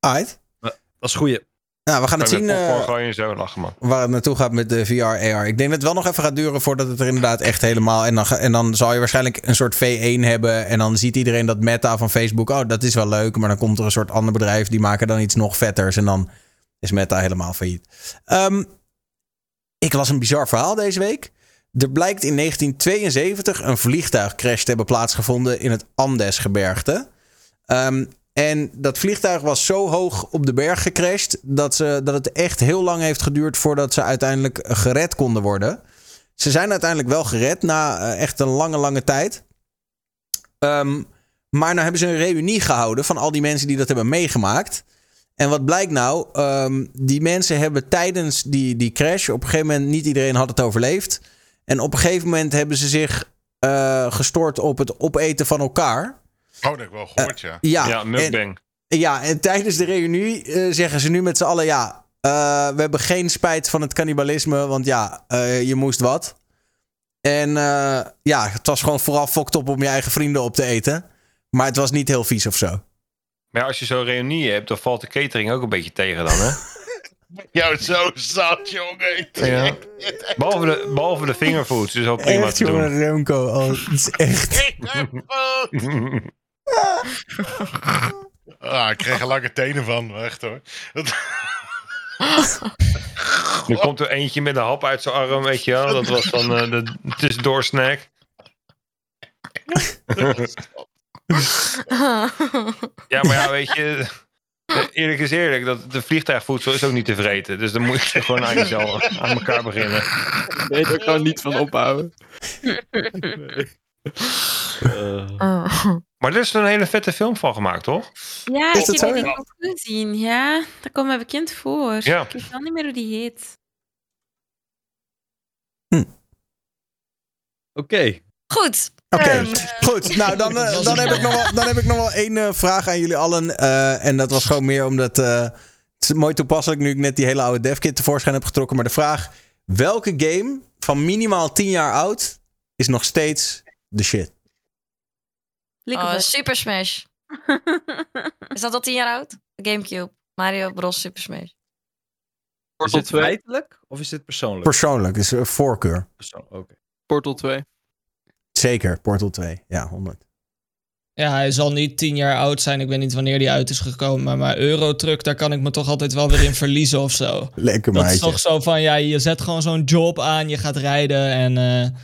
Alright. Dat is goeie. Nou, we gaan het zien eh, zo lachen, man. waar het naartoe gaat met de VR, AR. Ik denk dat het wel nog even gaat duren voordat het er inderdaad echt helemaal... En dan, en dan zal je waarschijnlijk een soort V1 hebben. En dan ziet iedereen dat Meta van Facebook... Oh, dat is wel leuk. Maar dan komt er een soort ander bedrijf... die maken dan iets nog vetters. En dan is Meta helemaal failliet. Ehm, ik las een bizar verhaal deze week. Er blijkt in 1972 een vliegtuigcrash te hebben plaatsgevonden... in het Andesgebergte. Ehm, en dat vliegtuig was zo hoog op de berg gecrashed dat, ze, dat het echt heel lang heeft geduurd voordat ze uiteindelijk gered konden worden. Ze zijn uiteindelijk wel gered na eh, echt een lange, lange tijd. Ehm, maar nou hebben ze een reunie gehouden van al die mensen die dat hebben meegemaakt. En wat blijkt nou? Ehm, die mensen hebben tijdens die, die crash, op een gegeven moment, niet iedereen had het overleefd. En op een gegeven moment hebben ze zich eh, gestort op het opeten van elkaar. Oh, dat heb ik wel gehoord, ja. Ja, Ja, en- mukbang. ja, en tijdens de reunie eh, zeggen ze nu met z'n allen: ja, eh, we hebben geen spijt van het cannibalisme, want ja, eh, je moest wat. En eh, ja, het was gewoon vooral fokt op om je eigen vrienden op te eten. Maar het was niet heel vies of zo. Maar ja, als je zo'n reunie hebt, dan valt de catering ook een beetje tegen dan, hè? Jou zo zat, jongen. Ja. Behalve de, behalve de fingerfoods, is ook prima echt, te doen. jongen, Remco. Oh, het is echt. Ah, ik kreeg er lange tenen van, echt hoor. Dat- Nu komt er eentje met een hap uit zijn arm, weet je wel. Dat was dan eh, de tussendoorsnack. Ja, maar ja, weet je... Eerlijk is eerlijk, dat de vliegtuigvoedsel is ook niet te vreten. Dus dan moet je gewoon aan jezelf aan elkaar beginnen. Weet er gewoon niet van ophouden. Maar er is een hele vette film van gemaakt, toch? Ja, Is ik dat heb die ook gezien. Ja, dat komt me bekend voor. Ja. Ik weet wel niet meer hoe die heet. Oké. Goed. Oké, Ehm, goed. Nou, dan, eh, dan, heb ik nog wel, dan heb ik nog wel één eh, vraag aan jullie allen. Eh, en dat was gewoon meer omdat... eh, het is mooi toepasselijk nu ik net die hele oude devkit tevoorschijn heb getrokken. Maar de vraag... Welke game van minimaal 10 jaar oud is nog steeds de shit? League oh, of Super Smash. Is dat al tien jaar oud? Gamecube. Mario Bros. Super Smash. Is Portal 2. feitelijk of is dit persoonlijk? Persoonlijk, dus een voorkeur. Persoon- Oké. Portal 2. Zeker, Portal 2. Ja, 100. Ja, hij zal niet tien jaar oud zijn. Ik weet niet wanneer die uit is gekomen. Maar Eurotruck, daar kan ik me toch altijd wel weer in verliezen of zo. Lekker Dat is maatje. toch zo van, ja, je zet gewoon zo'n job aan, je gaat rijden en... eh,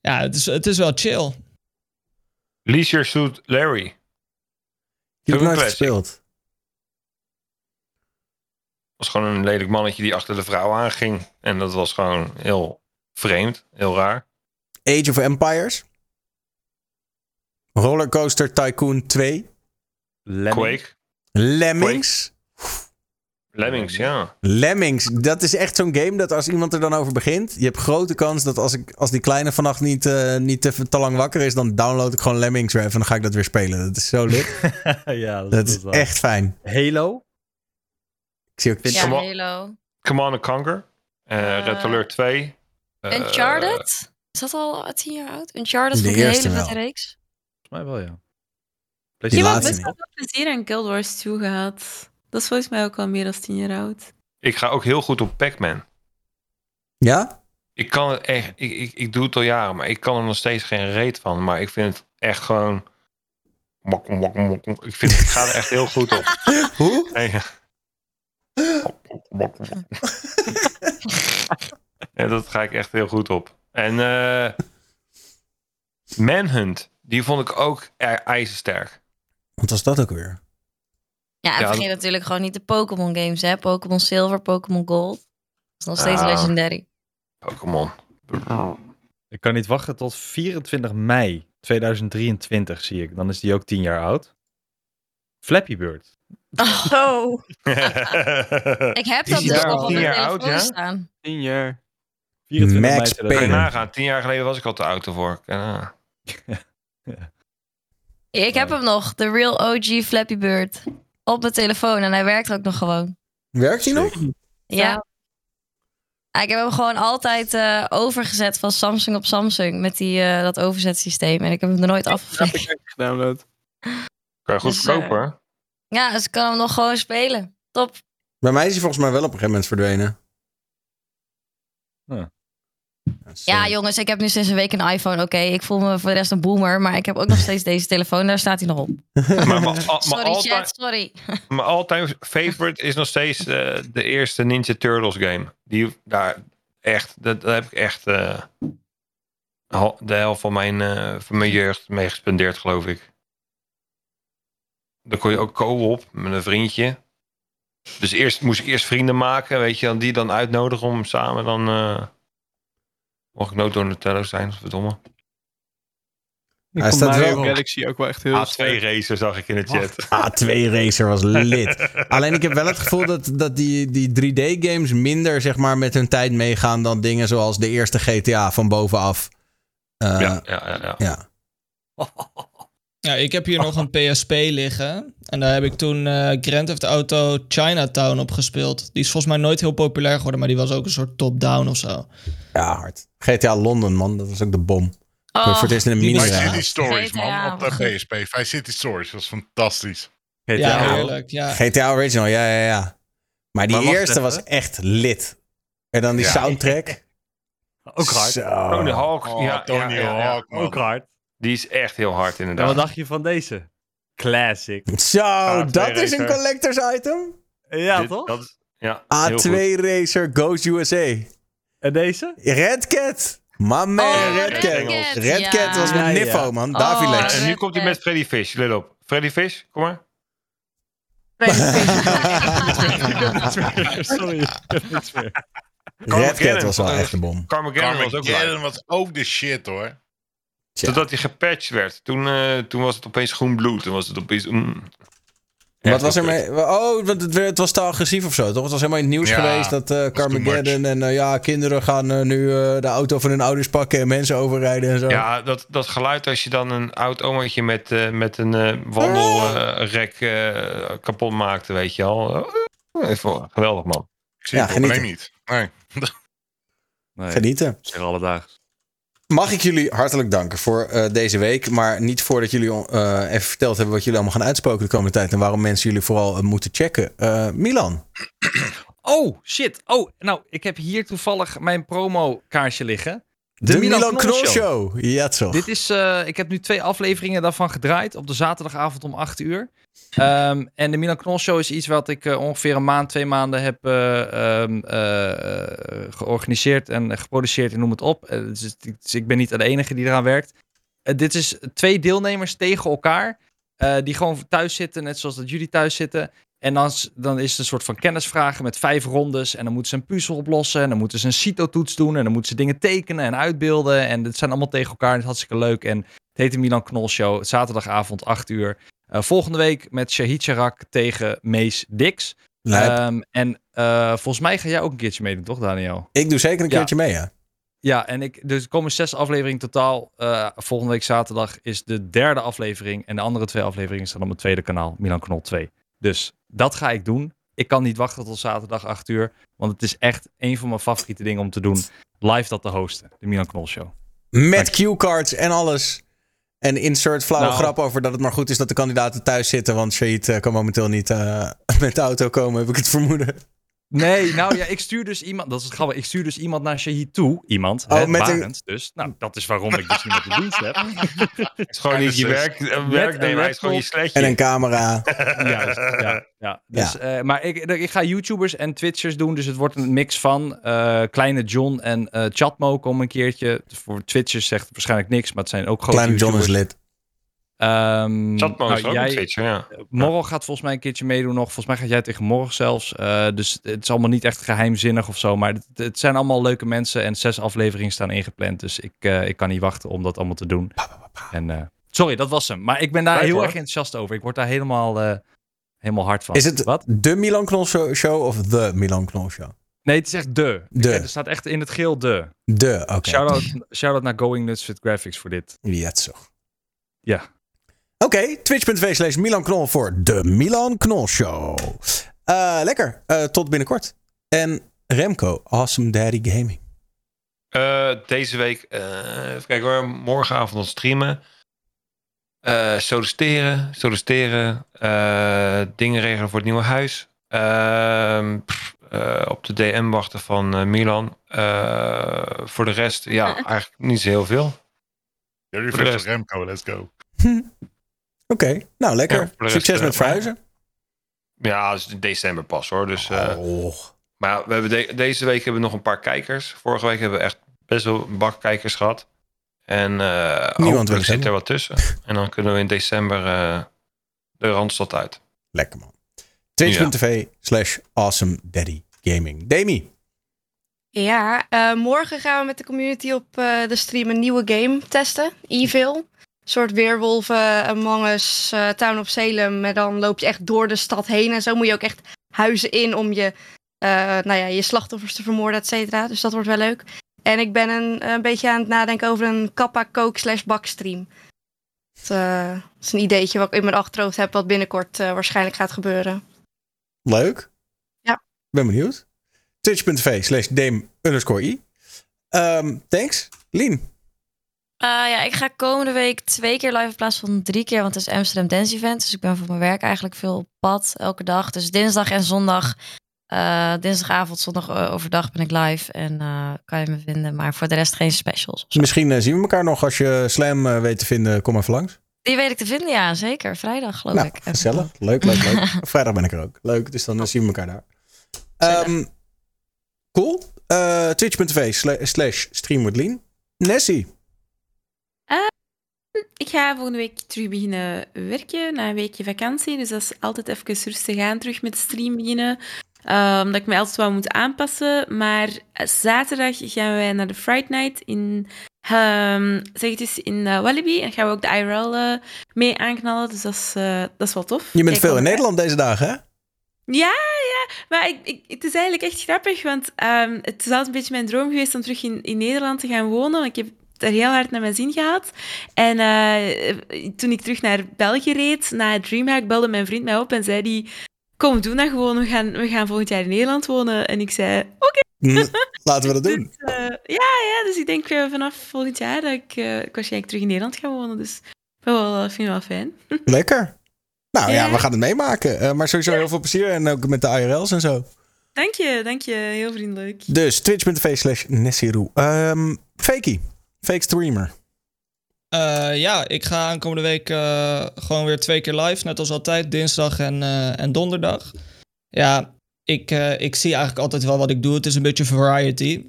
ja, het is, het is wel chill. Leisure Suit Larry. Die heb ik nooit gespeeld. was gewoon een lelijk mannetje die achter de vrouw aanging. En dat was gewoon heel vreemd, heel raar. Age of Empires. Rollercoaster Tycoon 2. Quake. Lemmings. Lemmings, ja. Lemmings, dat is echt zo'n game dat als iemand er dan over begint, je hebt grote kans dat als, ik, als die kleine vannacht niet, eh, niet te, te lang wakker is, dan download ik gewoon Lemmings weer en dan ga ik dat weer spelen. Dat is zo lit. ja, dat, dat is wel. echt fijn. Halo? Ik zie ook Ja, Come on, Halo. Come on Conquer. eh Red Alert 2. eh, Uncharted? Is dat al tien jaar oud? Uncharted De een eerste hele vette reeks. Volgens mij wel, ja. Ik heb Die ook laatste best wel plezier aan Guild Wars 2 gehad. Dat is volgens mij ook al meer dan 10 jaar oud. Ik ga ook heel goed op Pac-Man. Ja? Ik kan het echt, ik, ik, ik doe het al jaren, maar ik kan er nog steeds geen reet van. Maar ik vind het echt gewoon. mok, mok, mok. Ik, vind, ik ga er echt heel goed op. Hoe? Nee. Ja, dat ga ik echt heel goed op. En eh Manhunt, die vond ik ook er- ijzersterk. Wat was dat ook weer? Ja, en Ja, vergeet natuurlijk gewoon niet de Pokémon games, hè? Pokémon Silver, Pokémon Gold. Dat is nog steeds Ah. legendary. Pokémon. Ik kan niet wachten tot 24 mei 2023, zie ik. Dan is die ook 10 jaar oud. Flappy Bird. Oh, ik heb dat dus al nog op tien mijn jaar oud, telefoon ja? staan. 10 jaar. 24 Max mei Kan je 2023. nagaan, tien jaar geleden was ik al te oud ervoor. Ah. Ik heb hem nog, de Real OG Flappy Bird. Op mijn telefoon en hij werkt ook nog gewoon. Werkt hij nog? Ja. Ja, Ik heb hem gewoon altijd eh, overgezet van Samsung op Samsung met die, eh, dat overzetsysteem. En ik heb hem er nooit afgevraagd. Gedownload. Kan je goed Dus, verkopen eh, hoor. Ja, dus ik kan hem nog gewoon spelen. Top. Bij mij is hij volgens mij wel op een gegeven moment verdwenen. Ja, jongens, ik heb nu sinds een week een iPhone. Oké, ik voel me voor de rest een boomer, maar ik heb ook nog steeds deze telefoon. Daar staat hij nog op. Maar, maar, maar, Sorry, altijd, chat, sorry. mijn all-time favorite is nog steeds eh, de eerste Ninja Turtles game. Die daar echt, dat, daar heb ik echt eh, de helft van mijn, eh, van mijn jeugd mee gespendeerd, geloof ik. Dan kon je ook co-op met een vriendje. Dus eerst moest ik eerst vrienden maken, weet je, en die dan uitnodigen om samen dan. Mocht ik nooit Donatello zijn, verdomme. Ik Hij staat Mario wel- Galaxy ook wel echt heel A2 sterk. racer zag ik in de chat. A2 Racer was lit. Alleen ik heb wel het gevoel dat, dat die, die 3D-games minder zeg maar, met hun tijd meegaan dan dingen zoals de eerste GTA van bovenaf. Eh, ja, ja, ja, ja. ja. Ja, ik heb hier nog een PSP liggen. En daar heb ik toen eh Grand Theft Auto Chinatown op gespeeld. Die is volgens mij nooit heel populair geworden, maar die was ook een soort top-down of zo. Ja, hard. GTA Londen, man. Dat was ook de bom. Oh, voor het eerst in een die mini Vice. City Stories, GTA, man. Op de. PSP. Vice City Stories. Dat was fantastisch. Ja, heerlijk. Ja. GTA Original, ja, ja, ja. Maar die Maar eerste even. was echt lit. En dan die Ja. soundtrack. Ook hard. Zo. Tony Hawk. Oh, ja, Tony ja, ja, ja. Hawk, man. Ook hard. Die is echt heel hard En inderdaad. wat dacht je van deze? Classic. Zo, A2 dat is een collectors item? Ja, Dit- toch? Dat is, ja, heel A2 goed. Racer Goes USA. En deze? Red Cat. My man, Oh, Red Red Cat. Cat, Red ja. Cat was met Ja, ja. Niffo, man. Oh, Davilex. En nu komt hij met Freddy Fish. Let op. Freddy Fish, kom maar. Sorry. Red Cat was wel echt een bom. Carmageddon was ook was ook de shit, hoor. Tja. Totdat hij gepatcht werd. Toen, eh, toen was het opeens groen bloed. Toen was het opeens... mm. Wat was er mee? Oh, want het, werd- het was te agressief of zo, toch? Het was helemaal in het nieuws Ja, geweest dat eh too Carmageddon en eh, ja, kinderen gaan nu eh, de auto van hun ouders pakken en mensen overrijden en zo. Ja, dat, dat geluid als je dan een oud omaatje met, eh, met een wandelrek eh, kapot maakte, weet je al. Even, geweldig man. Ik zie Ja, het niet. Nee. Nee, Genieten. zeg alledaags. Mag ik jullie hartelijk danken voor eh, deze week. Maar niet voordat jullie eh, even verteld hebben wat jullie allemaal gaan uitspoken de komende tijd. En waarom mensen jullie vooral eh, moeten checken. Milan. Oh, shit. Oh, nou, ik heb hier toevallig mijn promo kaartje liggen. De, Milan, Knol Show. Ja, toch. Dit is, eh, ik heb nu twee afleveringen daarvan gedraaid op de zaterdagavond om 8 uur. Ehm, en de Milan Knol Show is iets wat ik eh, ongeveer een maand, twee maanden heb eh, ehm, eh, eh, georganiseerd en geproduceerd en noem het op. Dus, dus ik ben niet de enige die eraan werkt. Dit is twee deelnemers tegen elkaar. die gewoon thuis zitten, net zoals dat jullie thuis zitten. En dan, is- dan is het een soort van kennisvragen met vijf rondes. En dan moeten ze een puzzel oplossen. En dan moeten ze een CITO-toets doen. En dan moeten ze dingen tekenen en uitbeelden. En dit zijn allemaal tegen elkaar. En het is hartstikke leuk. En het heet de Milan Knol Show. Zaterdagavond 8 uur. Eh, volgende week met Shahid Sharak tegen Mees Dix. Ehm, en eh, volgens mij ga jij ook een keertje meedoen, toch Daniel? Ik doe zeker een Ja. keertje mee, ja. Ja, en ik, dus er komen zes afleveringen totaal. Eh, volgende week zaterdag is de derde aflevering. En de andere twee afleveringen staan op mijn tweede kanaal, Milan Knol 2. Dus dat ga ik doen. Ik kan niet wachten tot zaterdag 8 uur. Want het is echt een van mijn favoriete dingen om te doen. Live dat te hosten, de Milan Knol Show. Met cue-cards en alles. En insert flauwe Nou. grap over dat het maar goed is dat de kandidaten thuis zitten. Want Shahid eh, kan momenteel niet eh, met de auto komen, heb ik het vermoeden. Nee, nou ja, ik stuur dus iemand. Dat is het grappige. Ik stuur dus iemand naar Shahid toe. Iemand. Oh, hè, met een- dus. Nou, dat is waarom ik dus iemand in dienst heb. Het is gewoon niet je werk, eh, werknemer, is gewoon je sletje. En een camera. Juist, ja. ja. Dus, eh, maar ik, ik ga YouTubers en Twitchers doen, dus het wordt een mix van eh, Kleine John en eh Chatmo komen een keertje. Voor Twitchers zegt het waarschijnlijk niks, maar het zijn ook grote Kleine John is lid. Ehm, Chatmo is ook jij- een ja. Morrel gaat volgens mij een keertje meedoen nog. Volgens mij gaat jij tegen morgen zelfs. Eh, dus het is allemaal niet echt geheimzinnig of zo. Maar het, het zijn allemaal leuke mensen en zes afleveringen staan ingepland. Dus ik, eh, ik kan niet wachten om dat allemaal te doen. En, eh, sorry, dat was hem. Maar ik ben daar heel hoor. erg enthousiast over. Ik word daar helemaal, eh, helemaal hard van. Is het Wat? de Milan Knol show, show of de Milan Knol show? Nee, het is echt de. De. Er staat echt in het geel de. De, oké. Shout-out shout naar Going Nuts with Graphics voor dit. Ja, zo. Ja. Oké, twitch.tv slash Milan Knol voor de Milan Knol Show. Eh, lekker, Eh, tot binnenkort. En Remco, Awesome Daddy Gaming. Eh, deze week, eh, even kijken hoor, morgenavond nog streamen. Eh solliciteren, solliciteren. eh, dingen regelen voor het nieuwe huis. Ehm, pff, eh, op de DM wachten van Milan. Eh, voor de rest, ja, eigenlijk niet zo heel veel. Jullie Voor Remco, let's go. Oké, nou lekker. Ja, rest, Succes eh, met verhuizen. Ja, is in december pas hoor. Dus, eh, Oh. Maar ja, we hebben de- deze week hebben we nog een paar kijkers. Vorige week hebben we echt best wel een bak kijkers gehad. En eh wil hopelijk het zit er wat tussen. En dan kunnen we in december eh, de Randstad uit. Lekker man. Twitch.tv slash Awesome Daddy Gaming. Demi. Ja, eh, morgen gaan we met de community op eh, de stream een nieuwe game testen. Evil. Soort weerwolven, Among Us, eh, Town of Salem. Maar dan loop je echt door de stad heen. En zo moet je ook echt huizen in om je, eh, nou ja, je slachtoffers te vermoorden, et cetera. Dus dat wordt wel leuk. En ik ben een, een beetje aan het nadenken over een kappa kook slash bakstream. Dat eh, is een ideetje wat ik in mijn achterhoofd heb, wat binnenkort waarschijnlijk gaat gebeuren. Leuk. Ja. Ben benieuwd. Twitch.tv slash Dame underscore i. Ehm, thanks. Lien. Eh, ja, ik ga komende week twee keer live in plaats van drie keer, want het is Amsterdam Dance Event. Dus ik ben voor mijn werk eigenlijk veel op pad, elke dag. Dus dinsdag en zondag, eh, dinsdagavond, zondag eh, overdag ben ik live en kan je me vinden. Maar voor de rest geen specials. Misschien zien we elkaar nog als je Slam weet te vinden. Kom even langs. Die weet ik te vinden, ja, zeker. Vrijdag, geloof Nou, ik. gezellig. Leuk, leuk, leuk. Vrijdag ben ik er ook. Leuk, dus dan zien we elkaar daar. Ehm, cool. Twitch.tv sla- slash stream with Lien. Nessie. Ik ga volgende week terug beginnen werken na een weekje vakantie. Dus dat is altijd even rustig aan terug met stream beginnen. Eh, omdat ik me altijd wel moet aanpassen. Maar zaterdag gaan wij naar de Friday Night in, ehm, zeg het eens, in eh, Walibi. En gaan we ook de IRL eh, mee aanknallen. Dus dat is, eh, dat is wel tof. Je bent Kijk veel in Nederland deze dagen, hè? ja, ja, maar ik, ik, het is eigenlijk echt grappig, want ehm, het is altijd een beetje mijn droom geweest om terug in, in Nederland te gaan wonen. Want ik heb er heel hard naar mijn zin gehad. En eh, toen ik terug naar België reed, na Dreamhack, belde mijn vriend mij op en zei die, kom, doe dat gewoon, we gaan, we gaan volgend jaar in Nederland wonen. En ik zei, oké. Hm, Laten we dat doen. Eh, ja, ja, dus ik denk eh, vanaf volgend jaar dat ik, ik waarschijnlijk terug in Nederland ga wonen. Dus ik wel, vind het wel fijn. Lekker. Nou ja, Ja. we gaan het meemaken. Maar sowieso heel veel plezier. En ook met de IRL's en zo. Dank je, dank je. Heel vriendelijk. Dus twitch.tv slash Nessiroe. Ehm Fakey. Fake streamer. Eh, ja, ik ga aankomende week eh, gewoon weer twee keer live, net als altijd, dinsdag en, eh, en donderdag. Ja, ik, ik zie eigenlijk altijd wel wat ik doe. Het is een beetje variety.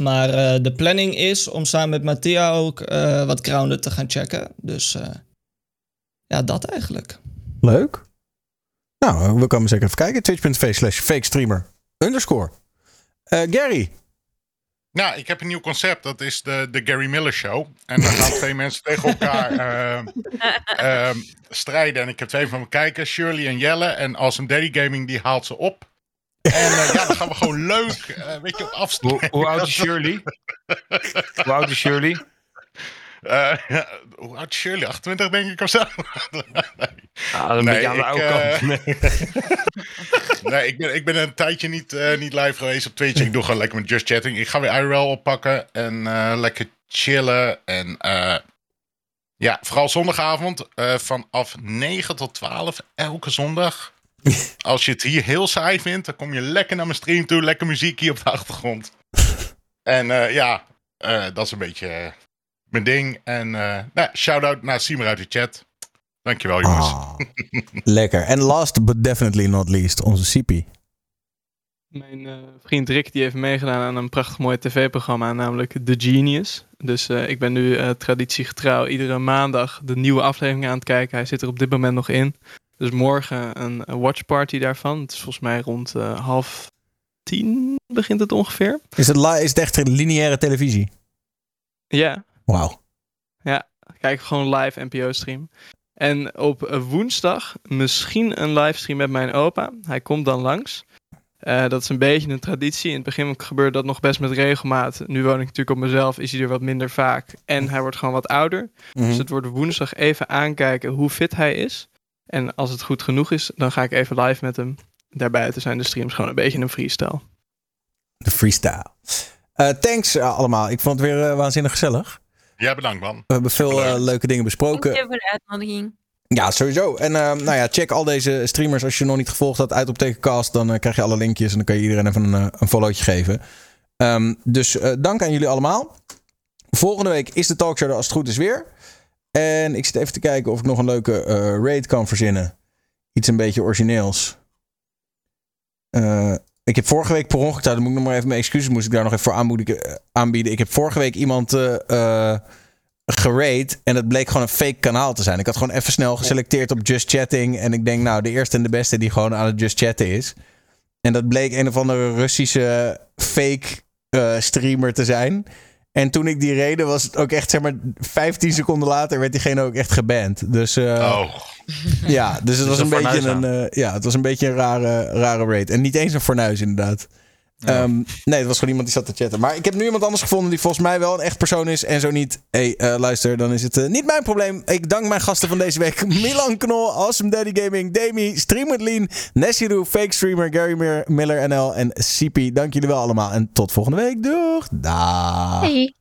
Maar de planning is om samen met Mattia ook wat Grounded te gaan checken. Dus ja, dat eigenlijk. Leuk. Nou, we komen zeker even kijken. Twitch.tv slash fake streamer underscore. Gary. Nou, ik heb een nieuw concept. Dat is de, de Gary Miller Show. En dan gaan twee mensen tegen elkaar eh, ehm, strijden. En ik heb twee van mijn kijkers, Shirley en Jelle. En als een Daddy Gaming, die haalt ze op. En eh, ja, dan gaan we gewoon leuk, eh, weet je, op afstand. Hoe, hoe oud is Shirley? hoe oud is Shirley? Eh, hoe oud is Shirley? 28 denk ik of zo? Ah, een beetje aan de oude eh. Nee. nee, ik ben, ik ben een tijdje niet, eh, niet live geweest op Twitch. Ik doe gewoon lekker met Just Chatting. Ik ga weer IRL oppakken en lekker chillen. En ja, vooral zondagavond vanaf 9 tot 12 elke zondag. Als je het hier heel saai vindt, dan kom je lekker naar mijn stream toe. Lekker muziek hier op de achtergrond. En ja, dat is een beetje mijn ding. En eh nou, shout-out naar Siemer uit de chat. Dankjewel jongens. Ah, lekker. En last but definitely not least, onze Sipi. Mijn eh, vriend Rick die heeft meegedaan aan een prachtig mooi tv-programma, namelijk The Genius. Dus eh, ik ben nu eh, traditiegetrouw iedere maandag de nieuwe aflevering aan het kijken. Hij zit er op dit moment nog in. Dus morgen een, watchparty daarvan. Het is volgens mij rond eh, half tien begint het ongeveer. Is het, is het echt lineaire televisie? Ja, Wauw. Ja, kijk gewoon live NPO-stream. En op woensdag misschien een livestream met mijn opa. Hij komt dan langs. Eh, dat is een beetje een traditie. In het begin gebeurde dat nog best met regelmaat. Nu woon ik natuurlijk op mezelf, is hij er wat minder vaak. En hij wordt gewoon wat ouder. Mhm. Dus het wordt woensdag even aankijken hoe fit hij is. En als het goed genoeg is, dan ga ik even live met hem. Daarbuiten zijn de streams gewoon een beetje een freestyle. De freestyle. Eh, thanks eh, allemaal. Ik vond het weer waanzinnig gezellig. Ja, bedankt man. We hebben veel eh, leuke dingen besproken. Dank je voor de uitnodiging. Ja, sowieso. En eh, nou ja, check al deze streamers als je nog niet gevolgd had uit op Tekencast. Dan eh, krijg je alle linkjes en dan kan je iedereen even een, een followtje geven. Ehm, dus eh, dank aan jullie allemaal. Volgende week is de talkshow er als het goed is weer. En ik zit even te kijken of ik nog een leuke eh, raid kan verzinnen. Iets een beetje origineels. Ik heb vorige week per ongeluk, daar moet ik nog maar even mijn excuses, moest ik daar nog even voor eh, aanbieden. Ik heb vorige week iemand gerate en het bleek gewoon een fake kanaal te zijn. Ik had gewoon even snel geselecteerd op Just Chatting en ik denk nou de eerste en de beste die gewoon aan het Just Chatten is. En dat bleek een of andere Russische fake streamer te zijn. En toen ik die reden was het ook echt zeg maar 15 seconden later werd diegene ook echt geband. Dus eh, Oh. ja, dus het was een beetje een, eh, ja, het was een beetje een rare, rare raid. En niet eens een fornuis inderdaad. Ehm, nee, het was gewoon iemand die zat te chatten. Maar ik heb nu iemand anders gevonden die volgens mij wel een echt persoon is. En zo niet, hey, eh, luister, dan is het eh, niet mijn probleem. Ik dank mijn gasten van deze week. Milan Knol, Awesome Daddy Gaming, Demi, Stream with Lean, Nessiru, Fake Streamer, Gary Miller NL en CP. Dank jullie wel allemaal. En tot volgende week. Doeg. Daag. Hey.